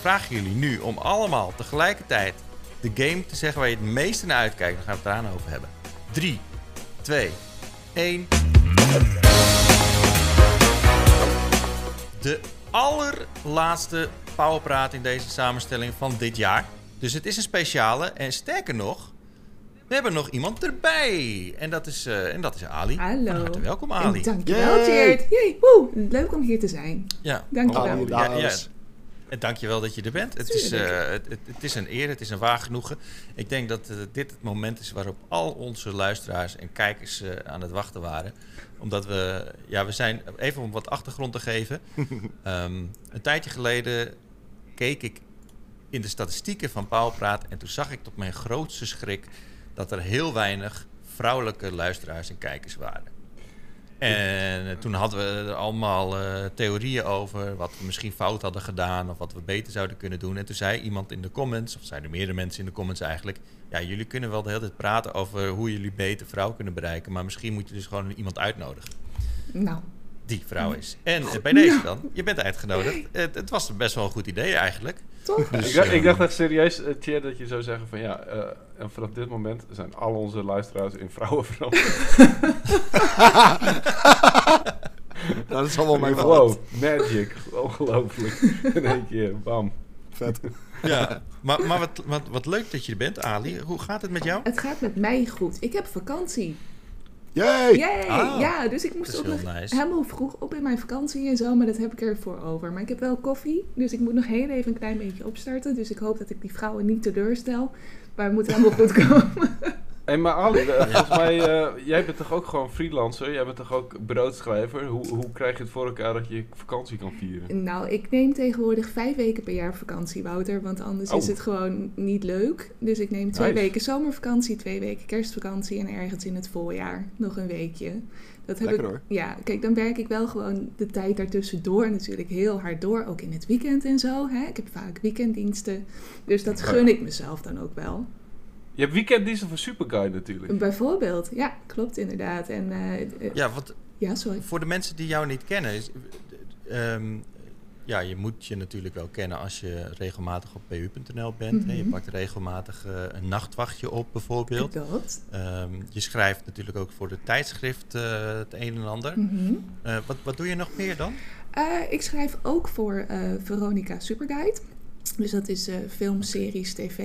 vraag jullie nu om allemaal tegelijkertijd de game te zeggen waar je het meeste naar uitkijkt. Dan gaan we het eraan over hebben. 3, 2, 1. De allerlaatste Powerpraat in deze samenstelling van dit jaar. Dus het is een speciale. En sterker nog, we hebben nog iemand erbij. En dat is, uh, en dat is Ali. Hallo. Van harte welkom, Ali. En dankjewel, woe, leuk om hier te zijn. Ja. Dankjewel. Oh, ja, ja. En dankjewel dat je er bent. Het is, uh, het, het, het, is een eer, het is een waar genoegen. Ik denk dat uh, dit het moment is waarop al onze luisteraars en kijkers uh, aan het wachten waren. Omdat we, ja, we zijn, even om wat achtergrond te geven. um, een tijdje geleden keek ik in de statistieken van Pauwpraat en toen zag ik tot mijn grootste schrik dat er heel weinig vrouwelijke luisteraars en kijkers waren. En toen hadden we er allemaal uh, theorieën over wat we misschien fout hadden gedaan of wat we beter zouden kunnen doen. En toen zei iemand in de comments, of zeiden meerdere mensen in de comments eigenlijk, ja, jullie kunnen wel de hele tijd praten over hoe jullie beter vrouw kunnen bereiken, maar misschien moet je dus gewoon iemand uitnodigen. Nou. Die vrouw is. En uh, bij deze dan, je bent uitgenodigd. Het, het, was best wel een goed idee eigenlijk. Toch? Dus, ik, dacht, ik, dacht, echt serieus, Tjeer, dat je zou zeggen van ja, uh, en vanaf dit moment zijn al onze luisteraars in vrouwen veranderd. dat is allemaal mijn Wow, magic. Ongelooflijk. In één keer, bam. Vet. Ja, maar, maar wat, wat, wat leuk dat je er bent, Ali. Hoe gaat het met jou? Het gaat met mij goed. Ik heb vakantie. Yay! Yay! Ah, ja, dus ik moest ook nog nice. helemaal vroeg op in mijn vakantie en zo, maar dat heb ik ervoor over. Maar ik heb wel koffie, dus ik moet nog heel even een klein beetje opstarten. Dus ik hoop dat ik die vrouwen niet teleurstel. Maar het moet helemaal goed komen. Hé, hey, maar Ali, uh, volgens mij, uh, jij bent toch ook gewoon freelancer? Jij bent toch ook broodschrijver? Hoe, hoe krijg je het voor elkaar dat je vakantie kan vieren? Nou, ik neem tegenwoordig vijf weken per jaar vakantie, Wouter. Want anders oh. is het gewoon niet leuk. Dus ik neem twee nice. weken zomervakantie, twee weken kerstvakantie en ergens in het voorjaar nog een weekje. Dat heb Lekker ik, hoor. Ja, kijk, dan werk ik wel gewoon de tijd daartussendoor natuurlijk heel hard door. Ook in het weekend en zo. Hè? Ik heb vaak weekenddiensten. Dus dat gun ik mezelf dan ook wel. Je hebt weekenddiensten voor Superguy natuurlijk. Bijvoorbeeld, ja, klopt inderdaad. En, uh, ja, wat, ja, sorry. voor de mensen die jou niet kennen, is, um, ja, je moet je natuurlijk wel kennen als je regelmatig op pu.nl bent. Mm -hmm. Je pakt regelmatig uh, een nachtwachtje op bijvoorbeeld. Dat. Um, je schrijft natuurlijk ook voor de tijdschrift uh, het een en ander. Mm -hmm. wat, wat doe je nog meer dan? ik schrijf ook voor Veronica Superguide. Dus dat is uh, film, series, tv.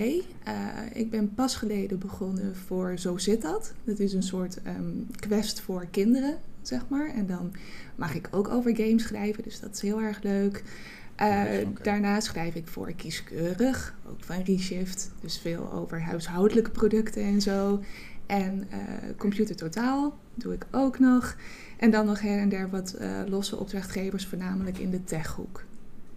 Ik ben pas geleden begonnen voor Zo zit dat. Dat is een soort um, quest voor kinderen, zeg maar. En dan mag ik ook over games schrijven, dus dat is heel erg leuk. Uh, okay. Daarna schrijf ik voor Kieskeurig, ook van Reshift. Dus veel over huishoudelijke producten en zo. En Computer Totaal doe ik ook nog. En dan nog her en der wat losse opdrachtgevers, voornamelijk in de techhoek.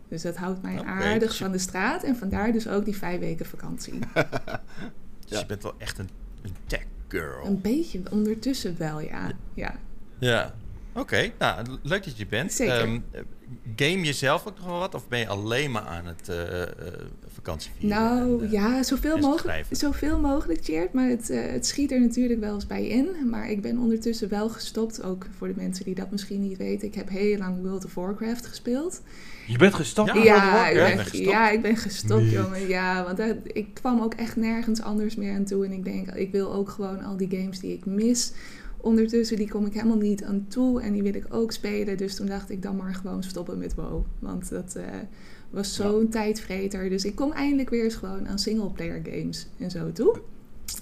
Dus dat houdt mij okay, aardig dus van de straat en vandaar dus ook die vijf weken vakantie. dus ja. je bent wel echt een, een tech girl. Een beetje, ondertussen wel, ja. Ja, ja. oké. Okay. Nou, leuk dat je bent. Zeker. Um, game je zelf ook nog wel wat? Of ben je alleen maar aan het uh, uh, vakantie vieren? Nou en, uh, ja, zoveel mogelijk, zoveel mogelijk, Cheert. Maar het, uh, het schiet er natuurlijk wel eens bij in. Maar ik ben ondertussen wel gestopt. Ook voor de mensen die dat misschien niet weten. Ik heb heel lang World of Warcraft gespeeld. Je bent gestopt? Ja, ja, ik, ben, gestopt. ja ik ben gestopt, nee. jongen. Ja, want dat, ik kwam ook echt nergens anders meer aan toe. En ik denk, ik wil ook gewoon al die games die ik mis. Ondertussen, die kom ik helemaal niet aan toe. En die wil ik ook spelen. Dus toen dacht ik dan maar gewoon stoppen met WoW. Want dat uh, was zo'n ja. tijdvreter. Dus ik kom eindelijk weer eens gewoon aan singleplayer games en zo toe.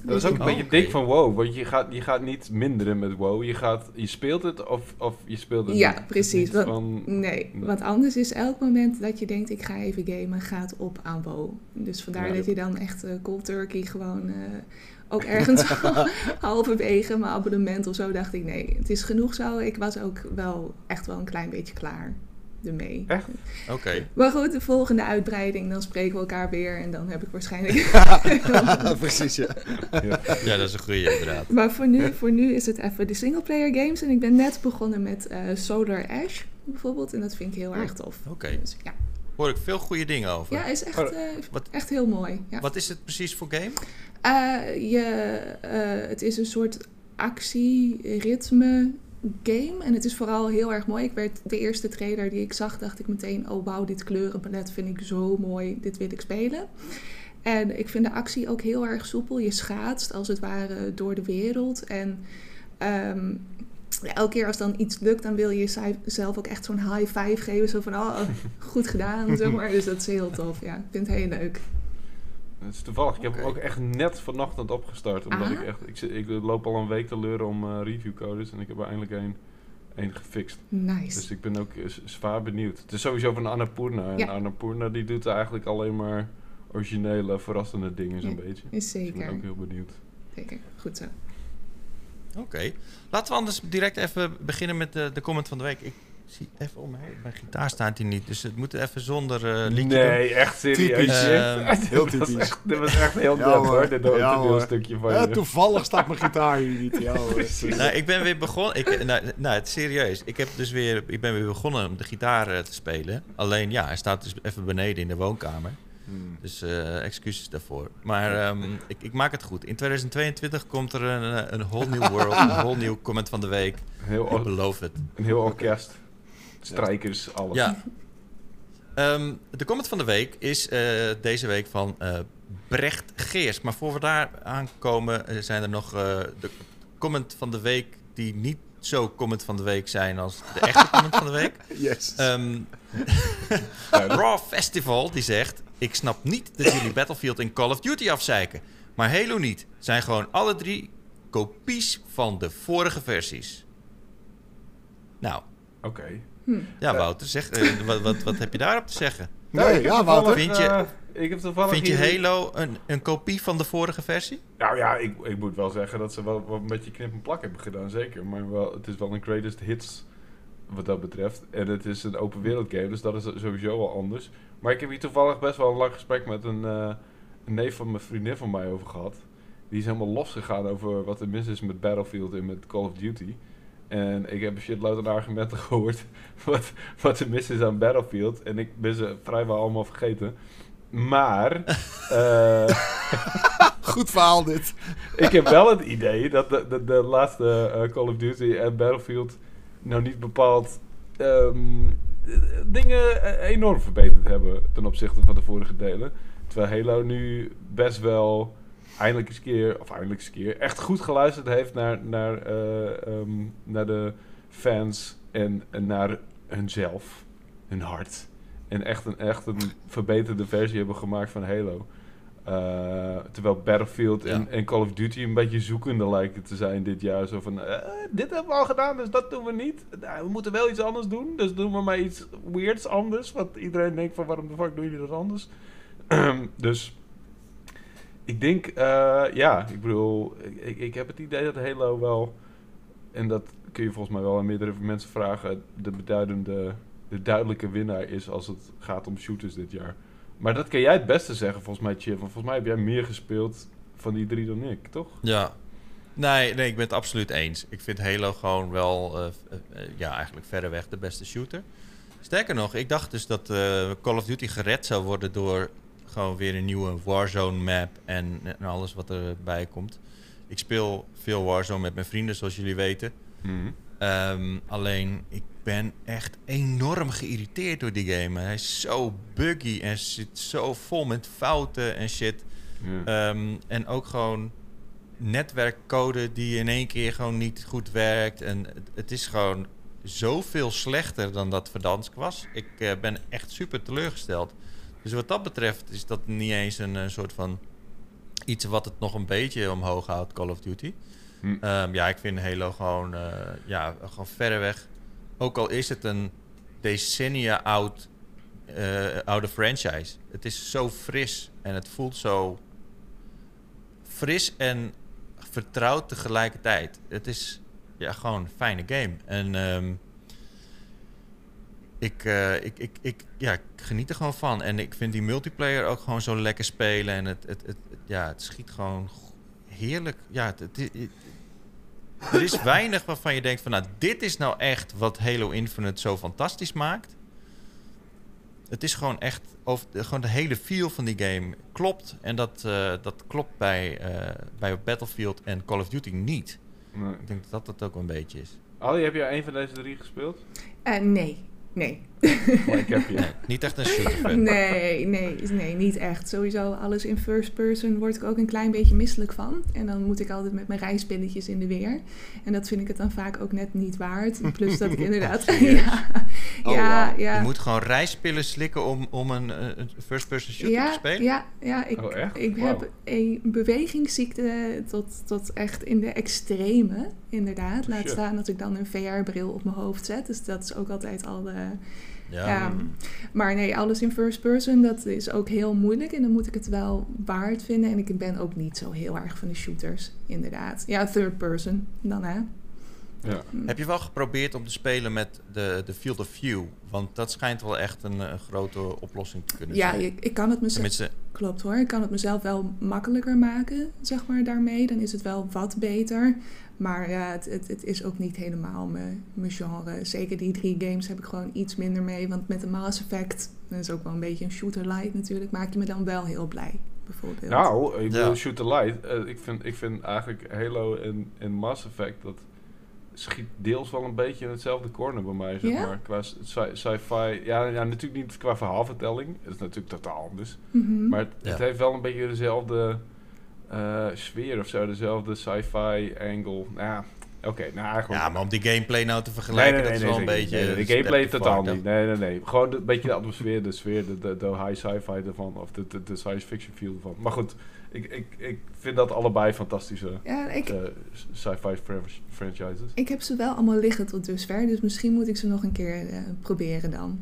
Dat is ook een oh, beetje okay. dik van WoW, want je gaat, je gaat niet minderen met WoW. Je, gaat, je speelt het of, of je speelt het Ja, niet. precies. Want, van, nee, want anders is elk moment dat je denkt ik ga even gamen, gaat op aan WoW. Dus vandaar ja, dat je dan echt uh, cold turkey gewoon uh, ook ergens halverwege mijn abonnement of zo dacht ik nee, het is genoeg zo. Ik was ook wel echt wel een klein beetje klaar ermee. Echt? Oké. Okay. Maar goed, de volgende uitbreiding, dan spreken we elkaar weer en dan heb ik waarschijnlijk... Precies, ja. ja. dat is een goede inderdaad. Maar voor nu, voor nu is het even de singleplayer games en ik ben net begonnen met uh, Solar Ash bijvoorbeeld en dat vind ik heel oh, erg tof. Oké. Okay. Dus, ja. Hoor ik veel goede dingen over. Ja, is echt, uh, wat, echt heel mooi. Ja. Wat is het precies voor game? Uh, je, het is een soort actie, ritme, game. En het is vooral heel erg mooi. Ik werd de eerste trailer die ik zag, dacht ik meteen: oh wauw, dit kleurenpalet vind ik zo mooi. Dit wil ik spelen. En ik vind de actie ook heel erg soepel. Je schaatst als het ware door de wereld. En ehm, ja, elke keer als dan iets lukt, dan wil je jezelf ook echt zo'n high five geven. Zo van, oh, goed gedaan, zeg maar. Dus dat is heel tof, ja. Ik vind het heel leuk. Het is toevallig. Ik heb hem ook echt net vanochtend opgestart. Omdat ik echt... Ik, ik loop al een week te leuren om eh, reviewcodes. En ik heb er eindelijk één één gefixt. Nice. Dus ik ben ook eh, zwaar benieuwd. Het is sowieso van Annapurna. En Ja. Annapurna die doet eigenlijk alleen maar originele, verrassende dingen zo'n Ja. beetje. is Dus ik ben zeker. ook heel benieuwd. Zeker. Goed zo. Oké. Laten we anders direct even beginnen met de, de comment van de week. Ik zie even om me heen. Mijn gitaar staat hier niet, dus het moet even zonder eh liedje doen. nee, echt serieus. Typisch. shit. Ehm, Heel Dit was typisch. echt- Dit was echt heel Ja, hoor. hoor. Dit Ja, ja, hoor. stukje van Ja, je. toevallig staat mijn gitaar hier niet. Ja, Nou, ik ben weer begonnen. Ik, nou, nou, het is serieus. Ik, heb dus weer, ik ben weer begonnen om de gitaar eh, te spelen. Alleen ja, hij staat dus even beneden in de woonkamer. Hmm. Dus eh, excuses daarvoor. Maar ehm, ik, ik maak het goed. In 2022 komt er een, eh, een whole new world, een whole new comment van de week. Heel, Ik beloof het. een heel orkest. Strijkers, alles. Ja. Ehm, de comment van de week is eh, deze week van eh, Brecht Geers. Maar voor we daar aankomen, zijn er nog de comment van de week die niet zo comment van de week zijn als de echte comment van de week. Yes. Ehm Ja, Raw Festival die zegt: Ik snap niet dat jullie Battlefield en Call of Duty afzeiken. Maar Halo niet. Zijn gewoon alle drie kopies van de vorige versies. Nou, Oké. ja, Wouter, zeg, eh, wat, wat, wat heb je daarop te zeggen? nee, heb ja, Wouter. Vind je- eh, ik heb toevallig Vind je hier- Halo een, een kopie van de vorige versie? Nou ja, ik, ik moet wel zeggen dat ze wel, wel een beetje knip en plak hebben gedaan, zeker. Maar wel, het is wel een greatest hits wat dat betreft. En het is een open wereld game, dus dat is sowieso wel anders. Maar ik heb hier toevallig best wel een lang gesprek met een, eh, een neef van mijn vriendin van mij over gehad. Die is helemaal losgegaan over wat er mis is met Battlefield en met Call of Duty. En ik heb een shitload aan argumenten gehoord wat, wat er mis is aan Battlefield. En ik ben ze vrijwel allemaal vergeten. Maar... eh, Goed verhaal dit. ik heb wel het idee dat de, de, de laatste eh, Call of Duty en Battlefield nou niet bepaald ehm, dingen eh, enorm verbeterd hebben ten opzichte van de vorige delen. Terwijl Halo nu best wel eindelijk eens keer, of eindelijk eens keer, echt goed geluisterd heeft naar, naar, eh, ehm, naar de fans en, en naar hunzelf, hun hart. En echt een, echt een verbeterde versie hebben gemaakt van Halo. Eh, terwijl Battlefield en, Ja. en Call of Duty een beetje zoekende lijken te zijn dit jaar. Zo van, eh, dit hebben we al gedaan, dus dat doen we niet. Nou, we moeten wel iets anders doen, dus doen we maar iets weirds anders. Want iedereen denkt van, waarom de fuck doen jullie dat anders? dus ik denk, eh, ja, ik bedoel, ik, ik, ik heb het idee dat Halo wel... En dat kun je volgens mij wel aan meerdere mensen vragen. De beduidende, de duidelijke winnaar is als het gaat om shooters dit jaar. Maar dat kan jij het beste zeggen, volgens mij, Chip. Want volgens mij heb jij meer gespeeld van die drie dan ik, toch? Ja. Nee, nee, ik ben het absoluut eens. Ik vind Halo gewoon wel, eh, eh, eh, ja, eigenlijk verreweg de beste shooter. Sterker nog, ik dacht dus dat Call of Duty gered zou worden door gewoon weer een nieuwe Warzone map en, en alles wat erbij komt. Ik speel veel Warzone met mijn vrienden, zoals jullie weten. Ehm, alleen, ik ben echt enorm geïrriteerd door die game. Hij is zo buggy en zit zo vol met fouten en shit. Ja. Ehm, en ook gewoon netwerkcode die in één keer gewoon niet goed werkt. En het, het is gewoon zoveel slechter dan dat Verdansk was. Ik eh, ben echt super teleurgesteld. Dus wat dat betreft is dat niet eens een, eh, soort van iets wat het nog een beetje omhoog houdt, Call of Duty. Hm. Ehm, ja, ik vind Halo gewoon, eh, ja, gewoon verreweg. Ook al is het een decennia oud, eh, oude franchise. Het is zo fris en het voelt zo fris en vertrouwd tegelijkertijd. Het is ja, gewoon een fijne game. En ehm, ik, eh, ik, ik, ik, ja, ik geniet er gewoon van. En ik vind die multiplayer ook gewoon zo lekker spelen. En het, het, het, ja, het schiet gewoon go- heerlijk. Ja, het, er is weinig waarvan je denkt van... nou, dit is nou echt wat Halo Infinite zo fantastisch maakt. Het is gewoon echt... Over, de- gewoon de hele feel van die game klopt. En dat, eh, dat klopt bij, eh, bij Battlefield en Call of Duty niet. Nee. Ik denk dat dat ook een beetje is. Ali, heb jij een van deze drie gespeeld? Eh, nee, nee. Maar ik heb je. Nee, niet echt een shooter fan. Nee, nee, nee, niet echt. Sowieso alles in first person word ik ook een klein beetje misselijk van. En dan moet ik altijd met mijn rijspilletjes in de weer. En dat vind ik het dan vaak ook net niet waard. Plus dat ik inderdaad... ja, Oh, ja, wauw. ja. Je moet gewoon rijspillen slikken om, om een, eh, een first-person shooter ja, te spelen? Ja, ja ik, Oh, echt? ik heb een bewegingsziekte tot, tot echt in de extreme, inderdaad. Laat Shit. staan dat ik dan een VR-bril op mijn hoofd zet. Dus dat is ook altijd al de... Ja. Ja. Maar nee, alles in first person, dat is ook heel moeilijk. En dan moet ik het wel waard vinden. En ik ben ook niet zo heel erg van de shooters, inderdaad. Ja, third person dan, hè. Ja. Heb je wel geprobeerd om te spelen met de, de Field of View? Want dat schijnt wel echt een, eh, grote oplossing te kunnen Ja, zijn. ik, ik kan het mezelf... Tenminste, Klopt hoor, ik kan het mezelf wel makkelijker maken, zeg maar, daarmee. Dan is het wel wat beter. Maar ja, het, het, het is ook niet helemaal mijn, mijn genre. Zeker die drie games heb ik gewoon iets minder mee. Want met de Mass Effect, dat is ook wel een beetje een shooter light natuurlijk, maak je me dan wel heel blij, bijvoorbeeld. Nou, ik Ja. bedoel, Shoot the Light. eh, ik, vind, ik vind eigenlijk Halo en, en Mass Effect, dat schiet deels wel een beetje in hetzelfde corner bij mij, zeg Ja? maar. Qua sci- sci-fi. Ja, ja, natuurlijk niet qua verhaalvertelling. Dat is natuurlijk totaal anders. Mhm. Maar het, het Ja. heeft wel een beetje dezelfde eh, sfeer of zo. Dezelfde sci-fi angle. Nou ja, oké. nou, eigenlijk... ja, maar om die gameplay nou te vergelijken, dat is wel een beetje... De gameplay totaal niet. Nee, nee, nee. Gewoon een beetje de atmosfeer, de sfeer, de, de, de high sci-fi ervan. Of de, de, de science fiction feel ervan. Maar goed, ik, ik, ik vind dat allebei fantastische Ja, ik, eh, sci-fi fran- franchises. ik heb ze wel allemaal liggen tot dusver. Dus misschien moet ik ze nog een keer eh, proberen dan.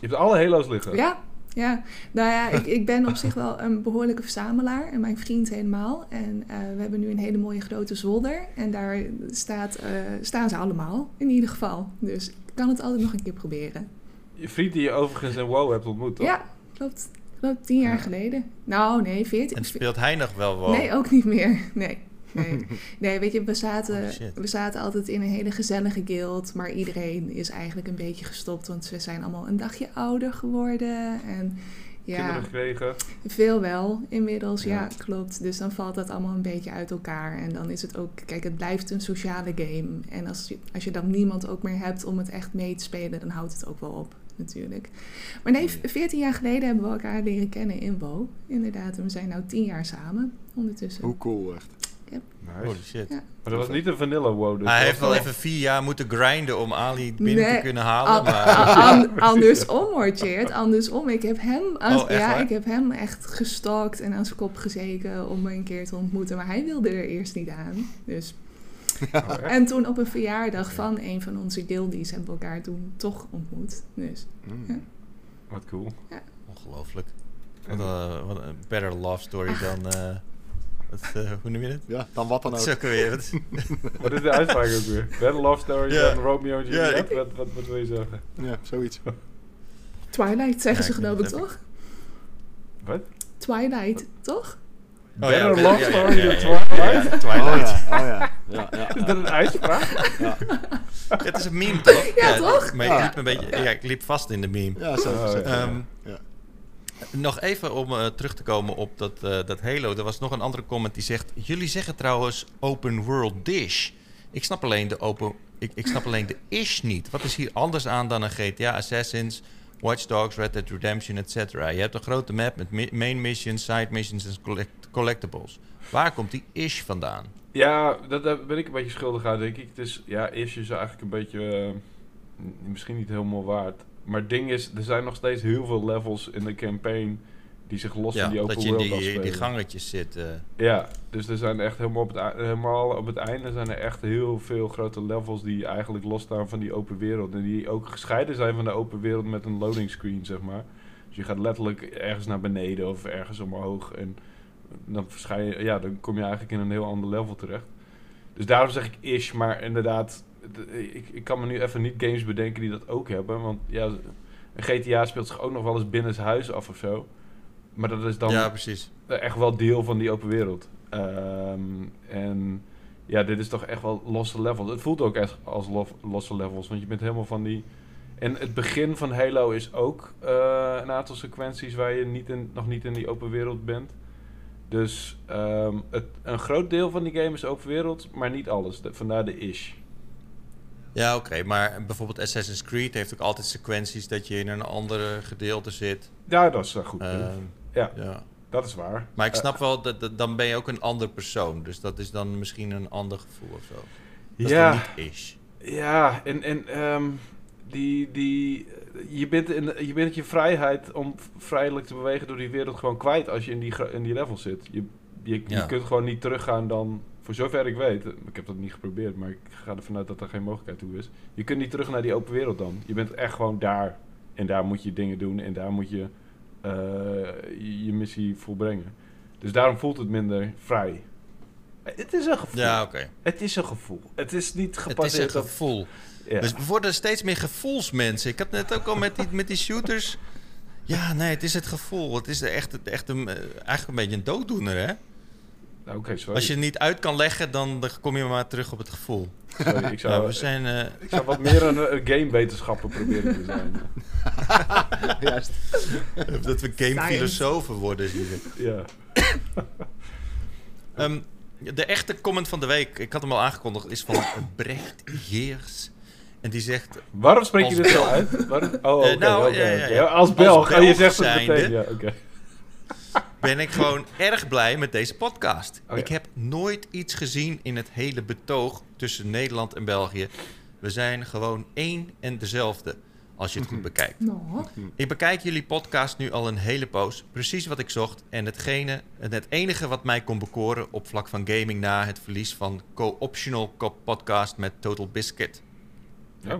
Je hebt alle Halo's liggen. Ja, ja. Nou ja, ik, ik ben op zich wel een behoorlijke verzamelaar. En mijn vriend helemaal. En eh, we hebben nu een hele mooie grote zolder. En daar staat, eh, staan ze allemaal, in ieder geval. Dus ik kan het altijd nog een keer proberen. Je vriend die je overigens in WoW hebt ontmoet, toch? Ja, klopt. Klopt, tien jaar Ja. geleden. Nou, nee, veertien. En speelt hij nog wel wel? Nee, ook niet meer. Nee. Nee. nee, weet je, we zaten, we zaten altijd in een hele gezellige guild. Maar iedereen is eigenlijk een beetje gestopt. Want we zijn allemaal een dagje ouder geworden. En ja, Kinderen gekregen. veel wel inmiddels. Ja. Ja. klopt. Dus dan valt dat allemaal een beetje uit elkaar. En dan is het ook, kijk, het blijft een sociale game. En als je, als je dan niemand ook meer hebt om het echt mee te spelen, dan houdt het ook wel op. Natuurlijk. Maar nee, 14 jaar geleden hebben we elkaar leren kennen in WoW. Inderdaad, en we zijn nu 10 jaar samen ondertussen. Hoe cool, echt. Nice. Holy shit. Ja. Maar dat was niet een vanilla WoW. Dus hij heeft wel even vier jaar moeten grinden om Ali binnen Nee. te kunnen halen. An- maar, an- andersom hoor. Andersom. Ik heb hem, Oh, echt ja, waar? ik heb hem echt gestalkt en aan zijn kop gezeken om me een keer te ontmoeten. Maar hij wilde er eerst niet aan. Dus. Oh? En toen op een verjaardag van een van onze guildies hebben we elkaar toen toch ontmoet. Dus Mm. Ja. Wat cool. Ongelooflijk. Wat een, wat een better love story dan... eh, wat, eh, hoe noem je het? Ja, dan wat dan Wat ook. ook alweer? Wat- Wat is de uitspraak ook weer? Better Love Story Ja. dan Romeo en Juliet? ik- wat, wat, wat wil je zeggen? Ja, zoiets. Twilight zeggen Ja, ze geloof ik toch? Wat? Twilight, toch? Oh Better ja, Love Story ja, ja, Twilight? ja, ja, Oh Twilight. ja, oh ja. ja, ja, Is dat een uitspraak? ja. Het is een meme, toch? Ja, toch? Maar Ja. ik liep, een beetje, ja, ik liep vast in de meme. Ja, zo. Oh, zo. ja. Nog even om eh, terug te komen op dat, eh, dat Halo. Er was nog een andere comment die zegt... Jullie zeggen trouwens open world dish. Ik snap alleen de open... Ik, ik snap alleen de ish niet. Wat is hier anders aan dan een GTA Assassins, Watch Dogs, Red Dead Redemption, etc. Je hebt een grote map met main missions, side missions en collect- collectibles. Waar komt die ish vandaan? Ja, daar ben ik een beetje schuldig aan, denk ik. Het is, ja, is je eigenlijk een beetje, eh, misschien niet helemaal waard. Maar het ding is, er zijn nog steeds heel veel levels in de campaign die zich los Ja, van die open dat je in die, afspelen. die gangetjes zit. eh. Ja, dus er zijn echt helemaal op, het, helemaal op het einde zijn er echt heel veel grote levels die eigenlijk losstaan van die open wereld. En die ook gescheiden zijn van de open wereld met een loading screen, zeg maar. Dus je gaat letterlijk ergens naar beneden of ergens omhoog. En dan, verschijn ja, dan kom je eigenlijk in een heel ander level terecht. Dus daarom zeg ik ish, maar inderdaad, ik, ik kan me nu even niet games bedenken die dat ook hebben. Want ja, een GTA speelt zich ook nog wel eens binnen zijn huis af of zo. Maar dat is dan ja, precies. echt wel deel van die open wereld. Ehm, en ja, dit is toch echt wel losse levels. Het voelt ook echt als lof- losse levels, want je bent helemaal van die... En het begin van Halo is ook eh, een aantal sequenties waar je niet in, nog niet in die open wereld bent. Dus ehm, het, een groot deel van die game is open wereld, maar niet alles. De- vandaar de ish. Ja, oké. maar bijvoorbeeld Assassin's Creed heeft ook altijd sequenties dat je in een andere gedeelte zit. Ja, dat is een goed. punt. Ehm, ja, ja. dat is waar. Maar ik Eh, snap wel, dat, dat- dan ben je ook een ander persoon. Dus dat is dan misschien een ander gevoel of zo. Dat ja, niet is. ja, en, en ehm, die, die, je, bent in, je bent je vrijheid om vrijelijk te bewegen door die wereld gewoon kwijt als je in die, in die level zit. Je, je, je kunt gewoon niet teruggaan dan, voor zover ik weet, ik heb dat niet geprobeerd, maar ik ga ervan uit dat er geen mogelijkheid toe is. Je kunt niet terug naar die open wereld dan. Je bent echt gewoon daar. En daar moet je dingen doen en daar moet je eh, je, je missie volbrengen. Dus daarom voelt het minder vrij. Het is een gevoel. Ja, oké. Het is een gevoel. Het is niet Het is een gebaseerd op... gevoel. Ja. Dus we worden steeds meer gevoelsmensen. Ik had net ook al met die, met die shooters. Ja, nee, het is het gevoel. Het is echt, echt een, eh, eigenlijk een beetje een dooddoener, hè? Nou, Oké, sorry. Als je het niet uit kan leggen, dan, dan kom je maar terug op het gevoel. sorry. Ik, Ja, zou, we zijn... eh, ik zou wat meer een, een gamewetenschapper proberen te zijn. Juist. dat we gamefilosofen worden, je. Ja. Ehm, de echte comment van de week, ik had hem al aangekondigd, is van Brecht Geers. En die zegt, Waarom spreek je dit zo Belg. uit? Waarom? Oh. Eh, nou, ja, ja, ja. Als Als Belg. Oh, je Belg zegt het meteen. Ja, oké. Ben ik gewoon erg blij met deze podcast. Oh ja. Ik heb nooit iets gezien in het hele betoog tussen Nederland en België. We zijn gewoon één en dezelfde, als je het goed bekijkt. Nou, Ik bekijk jullie podcast nu al een hele poos. Precies wat ik zocht. En hetgene, en het enige wat mij kon bekoren op vlak van gaming na het verlies van co-optional co- podcast met Total Biscuit. Oh.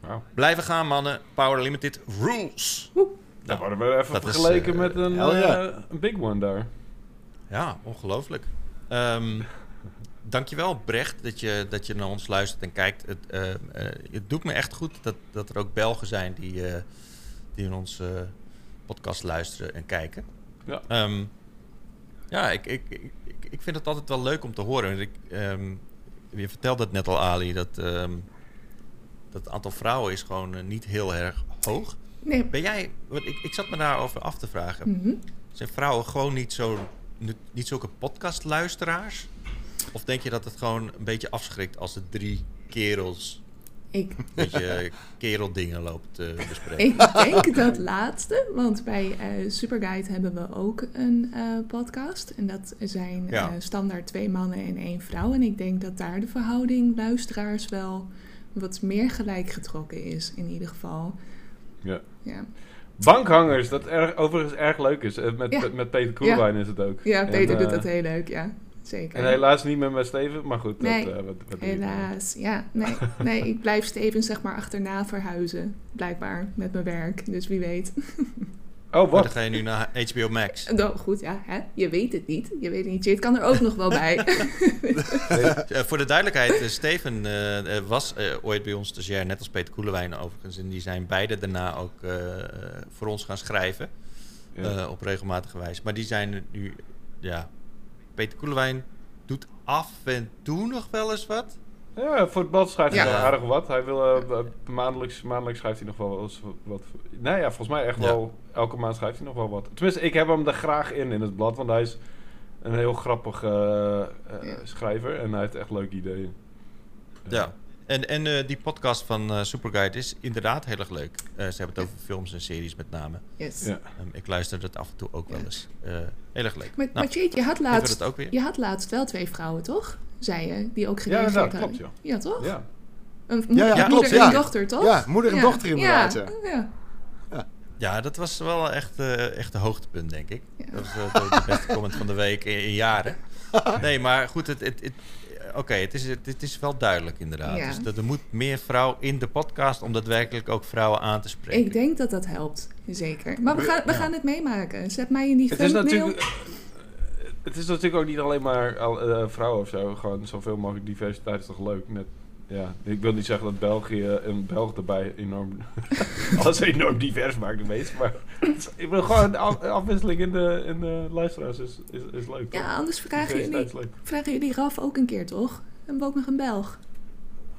Wauw. Blijven gaan, mannen. Power Limited rules. Nou, worden we even dat is, vergeleken eh, met een, eh, een big one daar. Ja, ongelooflijk. Ehm dankjewel, Brecht, dat je, dat je naar ons luistert en kijkt. Het, eh, het doet me echt goed dat, dat er ook Belgen zijn die, eh, die in onze podcast luisteren en kijken. Ja. Ehm, ja, ik, ik, ik, ik- vind het altijd wel leuk om te horen. Ik, ehm, je vertelde het net al, Ali, dat, dat het aantal vrouwen is gewoon niet heel erg hoog. Nee. Ben jij, want ik, ik zat me daarover af te vragen. Mhm. Zijn vrouwen gewoon niet, zo, niet, zulke podcastluisteraars? Of denk je dat het gewoon een beetje afschrikt als het drie kerels Ik, een beetje kereldingen loopt te bespreken? ik denk dat laatste, want bij eh Superguide hebben we ook een eh, podcast. En dat zijn Ja. eh, standaard twee mannen en één vrouw. En ik denk dat daar de verhouding luisteraars wel wat meer gelijk getrokken is, in ieder geval. Ja. Ja, Bankhangers, dat erg, overigens erg leuk is. Eh, Met, Ja. met Peter Koelewijn is het ook. ja Peter En, doet eh, dat heel leuk, ja. Zeker. En helaas niet meer met Steven, maar goed. Nee, dat, eh, wat? Helaas, ja. Nee, nee, ik blijf Steven zeg maar achterna verhuizen, blijkbaar, met mijn werk. Dus wie weet. Oh, Maar dan wat? ga je nu naar HBO Max. Nou, goed, ja, hè? je weet het niet. Je weet het niet. Het kan er ook nog wel bij. Eh, voor de duidelijkheid, eh, Steven eh, was eh, ooit bij ons stagiair, net als Peter Koelewijn overigens. En die zijn beide daarna ook eh, voor ons gaan schrijven. Ja. eh, op regelmatige wijze. Maar die zijn nu, ja, Peter Koelewijn doet af en toe nog wel eens wat. Ja, voor het blad schrijft hij Ja. wel aardig wat. Hij wil, eh, b- maandelijks, maandelijks schrijft hij nog wel eens wat. Nou ja, volgens mij echt Ja. wel. Elke maand schrijft hij nog wel wat. Tenminste, ik heb hem er graag in, in het blad. Want hij is een heel grappig eh, eh, Ja. schrijver. En hij heeft echt leuke ideeën. Ja. En, en eh, die podcast van eh, Superguide is inderdaad heel erg leuk. Eh, ze hebben het over films en series met name. Yes. Ja. Ehm, ik luister het af en toe ook wel Ja. eens. Eh, heel erg leuk. Maar, Nou, maar Jade, je had, laatst, dat ook weer? je had laatst wel twee vrouwen, toch? Zei je, die ook Ja, gereageerd inderdaad, hadden. klopt, Ja, toch? Ja. Een Ja, ja, moeder klopt, en ja. dochter, toch? Ja, moeder en dochter inderdaad, ja. ja. Ja, dat was wel echt, eh echt een hoogtepunt, denk ik. Ja. Dat was eh, de, de beste comment van de week in, in jaren. Nee, maar goed, het, het, het, oké, het, is, het, is wel duidelijk inderdaad. Ja. Dus dat er moet meer vrouw in de podcast om daadwerkelijk ook vrouwen aan te spreken. Ik denk dat dat helpt, zeker. Maar we gaan, we Ja. gaan het meemaken. Zet mij in die Het is thumbnail. natuurlijk. Het is natuurlijk ook niet alleen maar eh, vrouwen of zo. Gewoon zoveel mogelijk diversiteit is toch leuk. Net, ja, ik wil niet zeggen dat België en Belg erbij enorm. alles enorm divers maakt, weet Maar ik wil gewoon af- afwisseling in de, in de luisteraars is, is, is leuk. toch? Ja, anders vragen jullie, vragen jullie Raf ook een keer, toch? Hebben we ook nog een Belg.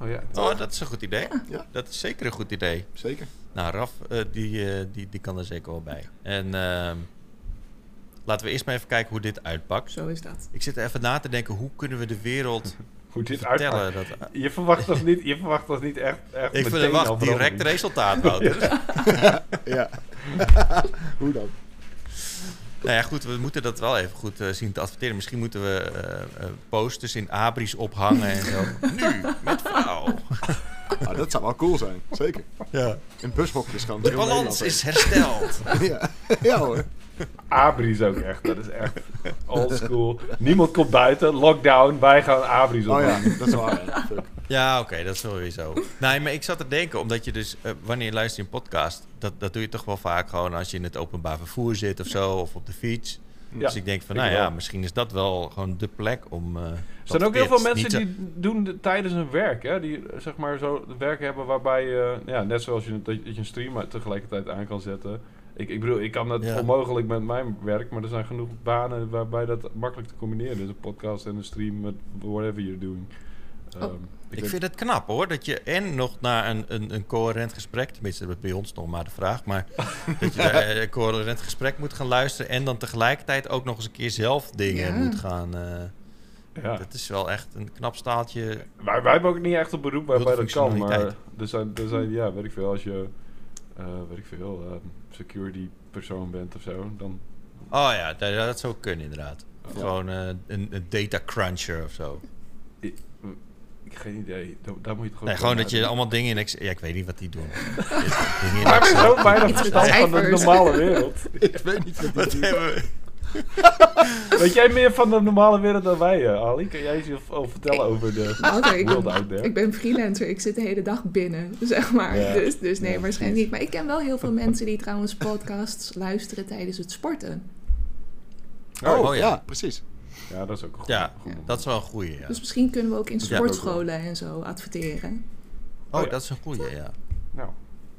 Oh ja. Oh, dat is een goed idee. Ja. Ja. Dat is zeker een goed idee. Zeker. Nou, Raf, eh, die, eh, die, die kan er zeker wel bij. En ehm, laten we eerst maar even kijken hoe dit uitpakt. Zo is dat. Ik zit er even na te denken, hoe kunnen we de wereld hoe dit uitpakt. Dat, Je verwacht toch niet, je verwacht niet echt, echt ik meteen verwacht direct resultaat, Wouter. Ja. Hoe dan? Nou ja, goed, we moeten dat wel even goed eh, zien te adverteren. Misschien moeten we eh, eh, posters in abris ophangen en zo. Nu, met vrouw. Ah, dat zou wel cool zijn. Zeker. Ja. In bushokjes gaan. De balans is hersteld. Ja. ja hoor. Abris ook echt, dat is echt old school. Niemand komt buiten, lockdown, wij gaan Abris op. Oh ja, dat is waar. ja. Oké, dat is sowieso. Nee, maar ik zat te denken, omdat je dus, eh, wanneer je luistert in een podcast, dat, dat doe je toch wel vaak gewoon als je in het openbaar vervoer zit of zo, of op de fiets. Ja, dus ik denk van, ik nou ja, wel. misschien is dat wel gewoon de plek om. eh, Er zijn ook heel veel mensen die doen tijdens hun werk, hè, die zeg maar zo werk hebben waarbij je, ja, net zoals je, dat je dat je een stream tegelijkertijd aan kan zetten. Ik, ik bedoel, ik kan dat Ja. onmogelijk met mijn werk, maar er zijn genoeg banen waarbij dat makkelijk te combineren is. Een podcast en een stream met whatever you're doing. Oh. Ehm, Ik vind het knap hoor, dat je en nog naar een, een, een coherent gesprek, tenminste dat bij ons nog maar de vraag, maar dat je naar een coherent gesprek moet gaan luisteren en dan tegelijkertijd ook nog eens een keer zelf dingen Ja. moet gaan. eh, ja. Dat is wel echt een knap staaltje. Wij, wij hebben ook niet echt een beroep waarbij dat kan, maar er zijn, er zijn, ja, weet ik veel, als je, eh, weet ik veel, ehm, security persoon bent of zo, dan... Oh ja, dat, dat zou kunnen inderdaad. Of Ja. Gewoon eh, een, een data cruncher of zo. Ik, ik geen idee, daar, daar moet je het gewoon... Nee, gewoon dat je allemaal dingen in Excel... Ja, ik weet niet wat die doen. dingen in Maar we zo met verstand van de normale wereld. Ik weet niet wat hebben we? Weet jij meer van de normale wereld dan wij, eh, Ali? Kan jij iets over vertellen over de world out there? ik ben freelancer, ik zit de hele dag binnen, zeg maar. Ja. Dus, dus nee, Ja, waarschijnlijk niet. Maar ik ken wel heel veel mensen die trouwens podcasts luisteren tijdens het sporten. Oh, Oh, ja. ja. precies. Ja, dat is ook een goed. Ja, goed. dat is wel een goeie, ja. Dus misschien kunnen we ook in sportscholen en zo adverteren. Oh, Oh, ja. dat is een goeie, ja. Nou,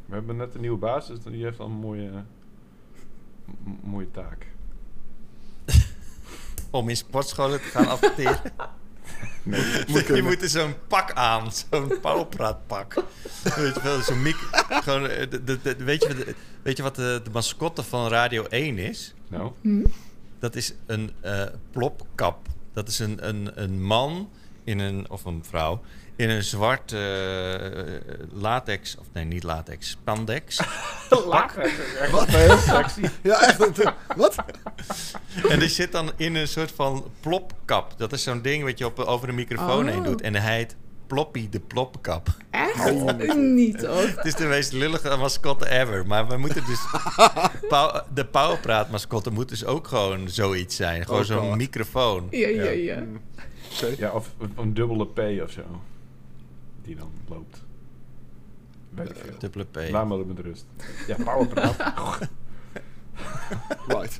we hebben net een nieuwe baas, dus die heeft al een mooie, mooie taak. Om in sportscholen te gaan adverteren. Nee, je moet er zo'n pak aan, zo'n pauwpraatpak. weet je wel, zo'n mic... Gewoon, eh, de, de, de- weet, je, wat de- weet je wat de, de mascotte van Radio 1 is? nou, Hm? Dat is een eh, plopkap. Dat is een, een, een man in een, of een vrouw in een zwart eh, latex, of nee, niet latex, spandex. lach. Echt heel sexy. Ja, echt. het- Wat? en die zit dan in een soort van plopkap. Dat is zo'n ding wat je op, over de microfoon Oh. heen doet. En hij heet Ploppy de Plopkap. Echt? niet toch? Het is de meest lullige mascotte ever. Maar we moeten dus... Pauw- de Powerpraat mascotte moet dus ook gewoon zoiets zijn. Gewoon Oh zo'n microfoon. Ja, ja, ja. Oké. Ja, of of een dubbele P of zo. Die dan loopt. Veel. Dubbele P. Laat me met rust. Ja, powerpraat. Right.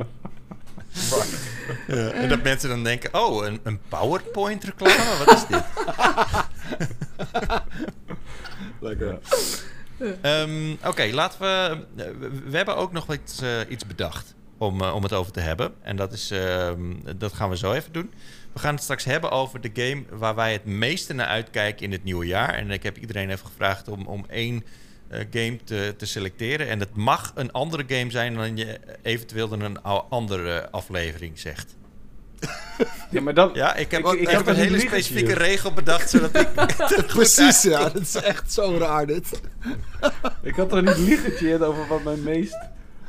Ja, en dat mensen dan denken, oh, een, een PowerPoint reclame? Wat is dit? Lekker. Ehm, Oké, laten we, eh, we... Hebben ook nog iets, eh, iets bedacht om, eh, om het over te hebben. En dat, is, ehm, dat gaan we zo even doen. We gaan het straks hebben over de game waar wij het meeste naar uitkijken in het nieuwe jaar. En ik heb iedereen even gevraagd om, om één eh, game te, te selecteren. En het mag een andere game zijn dan je eventueel in een andere aflevering zegt. Ja, maar dan... Ja, ik heb, Ik- ook, ik ik heb een een hele specifieke hier. regel bedacht, zodat ik... Precies, ja. Dat is echt zo raar, dit. Ik had toch niet liegetje over wat mijn meest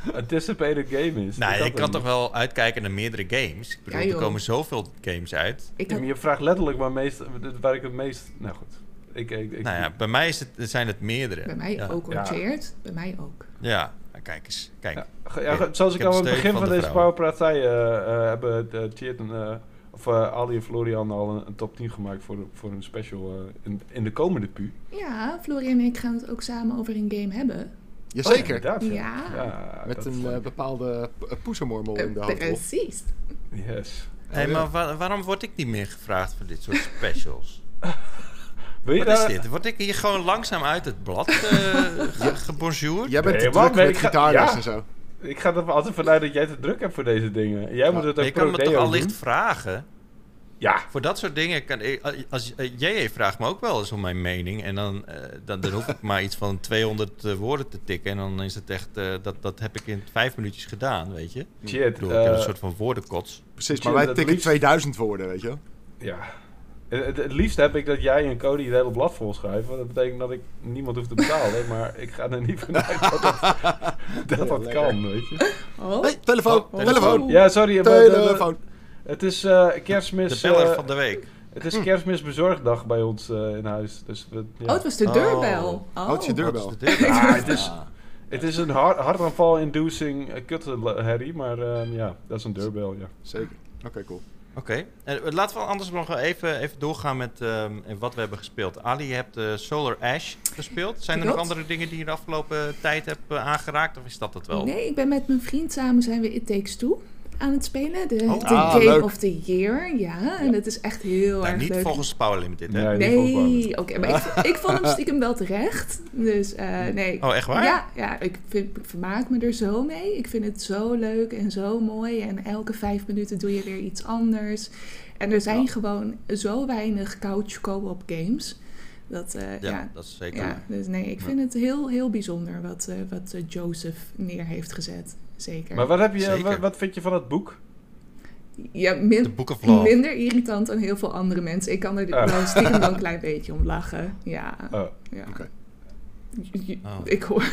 anticipated game is? Nou, Ik kan toch wel uitkijken naar meerdere games. Ik bedoel, Ja, er komen zoveel games uit. Ik had, je vraagt letterlijk waar, meest, waar ik het meest... Nou goed. Ik, ik, ik, nou ja, bij mij is het, zijn het meerdere. bij mij ja. ook Ja. Bij mij ook. Ja, nou, kijk eens. Kijk. Ja, zoals ik, al aan het begin van, van de deze. Powerpraat zei, eh, eh, hebben uh, Tjeerd en, eh, of Ali en Florian al een, een top 10 gemaakt voor, voor een special eh, in, in de komende pu. Ja, Florian en ik gaan het ook samen over een game hebben. Jazeker. Oh, Ja. Ja, Met een eh, bepaalde p- poesemormel in de Eh, hoofdrol. Precies. Yes. Hey, maar wa- waarom word ik niet meer gevraagd voor dit soort specials? Wil je Wat is dit? Word ik hier gewoon langzaam uit het blad eh ge- gebonjourd? Jij bent Nee, te man, druk met ik ga- gitaarles ja. en zo. Ik ga er altijd vanuit dat jij te druk hebt voor deze dingen. En Jij moet het ook je kan me toch allicht vragen? Ja. Voor dat soort dingen kan ik... Als, eh, JJ vraagt me ook wel eens om mijn mening. En dan, eh, dan, dan hoef ik maar iets van 200 eh, woorden te tikken. En dan is het echt... eh, dat, dat heb ik in vijf minuutjes gedaan, weet je? Shit. Ik bedoel, ik heb een eh, soort van woordenkots. Precies, maar wij tikken liefst- 2000 woorden, weet je wel. Ja. Het, het, liefst heb ik dat jij en Cody het hele blad vol schrijven. Want dat betekent dat ik niemand hoef te betalen. maar ik ga er niet vanuit dat dat, dat, kan, weet je. Oh, Hey, telefoon, Oh, telefoon. Ja, sorry. Telefoon. Het is eh, De kerstmis... beller eh, van de week. het is kerstmisbezorgdag bij ons eh, in huis. Dus we, ja. oh, het was de Oh. deurbel. Oh, Oh, het is je deurbel. Wat is de deur? Ah, het is, Ah. het is een hart, hartaanval-inducing kutherrie, maar eh, ja, dat is een deurbel, ja. Zeker. Oké, cool. Oké, En laten we anders nog even, even doorgaan met ehm, wat we hebben gespeeld. Ali, je hebt eh, Solar Ash gespeeld. Zijn er nog andere dingen die je de afgelopen tijd hebt aangeraakt? Of is dat het wel? Nee, ik ben met mijn vriend samen zijn we It Takes Two aan het spelen. De, Oh. de Ah, Game leuk. of the Year. Ja, en dat is echt heel Nou, erg niet leuk. volgens Power Limited, hè? Nee. oké, maar ik, ik vond hem stiekem wel terecht. Dus eh, nee. Oh, echt waar? Ja, ja ik, vind, ik vermaak me er zo mee. Ik vind het zo leuk en zo mooi. En elke vijf minuten doe je weer iets anders. En er zijn Ja. gewoon zo weinig couch co-op games. Dat, eh, Ja, ja, dat is zeker. ja, dus nee, ik vind het heel, heel bijzonder wat, eh, wat Joseph neer heeft gezet. Zeker. Maar wat, heb je, Zeker. wat, wat vind je van het boek? ja, min- minder irritant dan heel veel andere mensen. Ik kan er Ah. wel stiekem wel een klein beetje om lachen. Ja, Oh. ja. Oké. Oh. Ik hoor...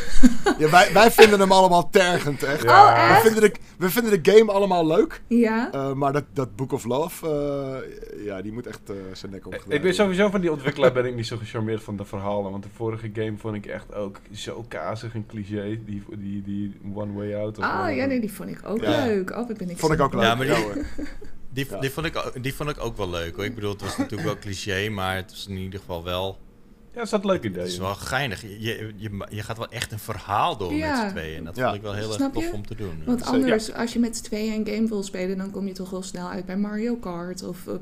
Ja, wij, wij vinden hem allemaal tergend, echt. Ja. Oh, We echt? vinden, de, we vinden de game allemaal leuk. Ja? eh, maar dat, dat Book of Love, eh, ja, die moet echt eh, zijn nek omgedraaid Ik ben sowieso van die ontwikkelaar ben ik niet zo gecharmeerd van de verhalen. Want de vorige game vond ik echt ook zo kazig en cliché. Die, die, die One Way Out. of Ah, ja, nee, die vond ik ook Ja. leuk. Oh, ben ik Vond ik ook leuk. Ja, maar die-. Die, Ja. die, vond ik, ook- die vond ik ook wel leuk hoor. Ik bedoel, het was natuurlijk wel cliché, maar het was in ieder geval wel. Ja, er staat een leuk idee. Het is wel geinig. Je, je, je, je gaat wel echt een verhaal door Ja. met z'n tweeën. En dat Ja. vond ik wel heel erg tof je? om te doen. Want anders, als je met z'n tweeën een game wil spelen, dan kom je toch wel snel uit bij Mario Kart of eh,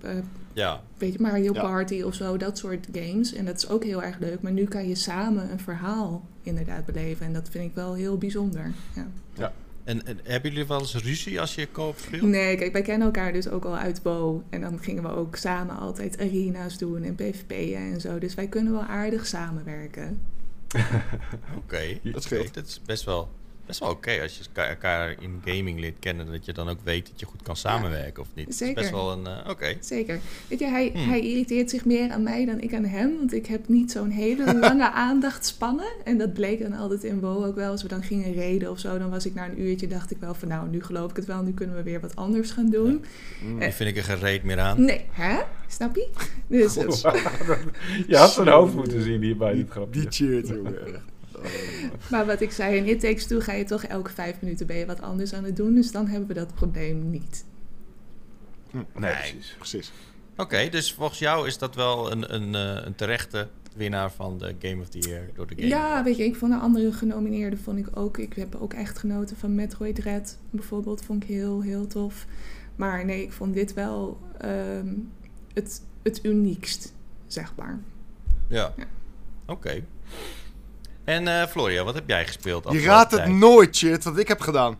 eh, eh, Ja, weet je, Mario Ja. Party of zo, dat soort games. En dat is ook heel erg leuk. Maar nu kan je samen een verhaal inderdaad beleven. En dat vind ik wel heel bijzonder. Ja. En, en hebben jullie wel eens ruzie als je koop speelt? Nee, kijk, wij kennen elkaar dus ook al uit Bo. En dan gingen we ook samen altijd arena's doen en PvP'en en zo. Dus wij kunnen wel aardig samenwerken. Oké, Dat oké, scheelt. dat is best wel, best wel oké als je elkaar- in gaming leert kennen. Dat je dan ook weet dat je goed kan samenwerken of niet. Het is zeker. best wel een, eh, oké. Zeker. Weet je, hij, Hmm. hij irriteert zich meer aan mij dan ik aan hem. Want ik heb niet zo'n hele lange aandachtspannen. En dat bleek dan altijd in WoW ook wel. Als we dan gingen reden of zo, dan was ik na een uurtje, dacht ik wel van nou, nu geloof ik het wel. Nu kunnen we weer wat anders gaan doen. Mm. Die vind ik er gereed meer aan. Nee, hè? Snap je? Dus, je had zijn hoofd moeten zien hier bij dit grapje. Die cheert, jongen. maar wat ik zei, in It Takes Two ga je toch elke vijf minuten ben je wat anders aan het doen. Dus dan hebben we dat probleem niet. Nee, Nee. precies. Precies. Oké, dus volgens jou is dat wel een, een, eh, een terechte winnaar van de Game of the Year door de game. Ja, weet je, ik vond de andere genomineerden vond ik ook. Ik heb ook echt genoten van Metroid Dread bijvoorbeeld. Vond ik heel, heel tof. Maar nee, ik vond dit wel ehm, het, het uniekst, zeg maar. Ja. Ja. Oké. En eh, Floria, wat heb jij gespeeld? Je raadt het tijd? nooit, shit, wat ik heb gedaan.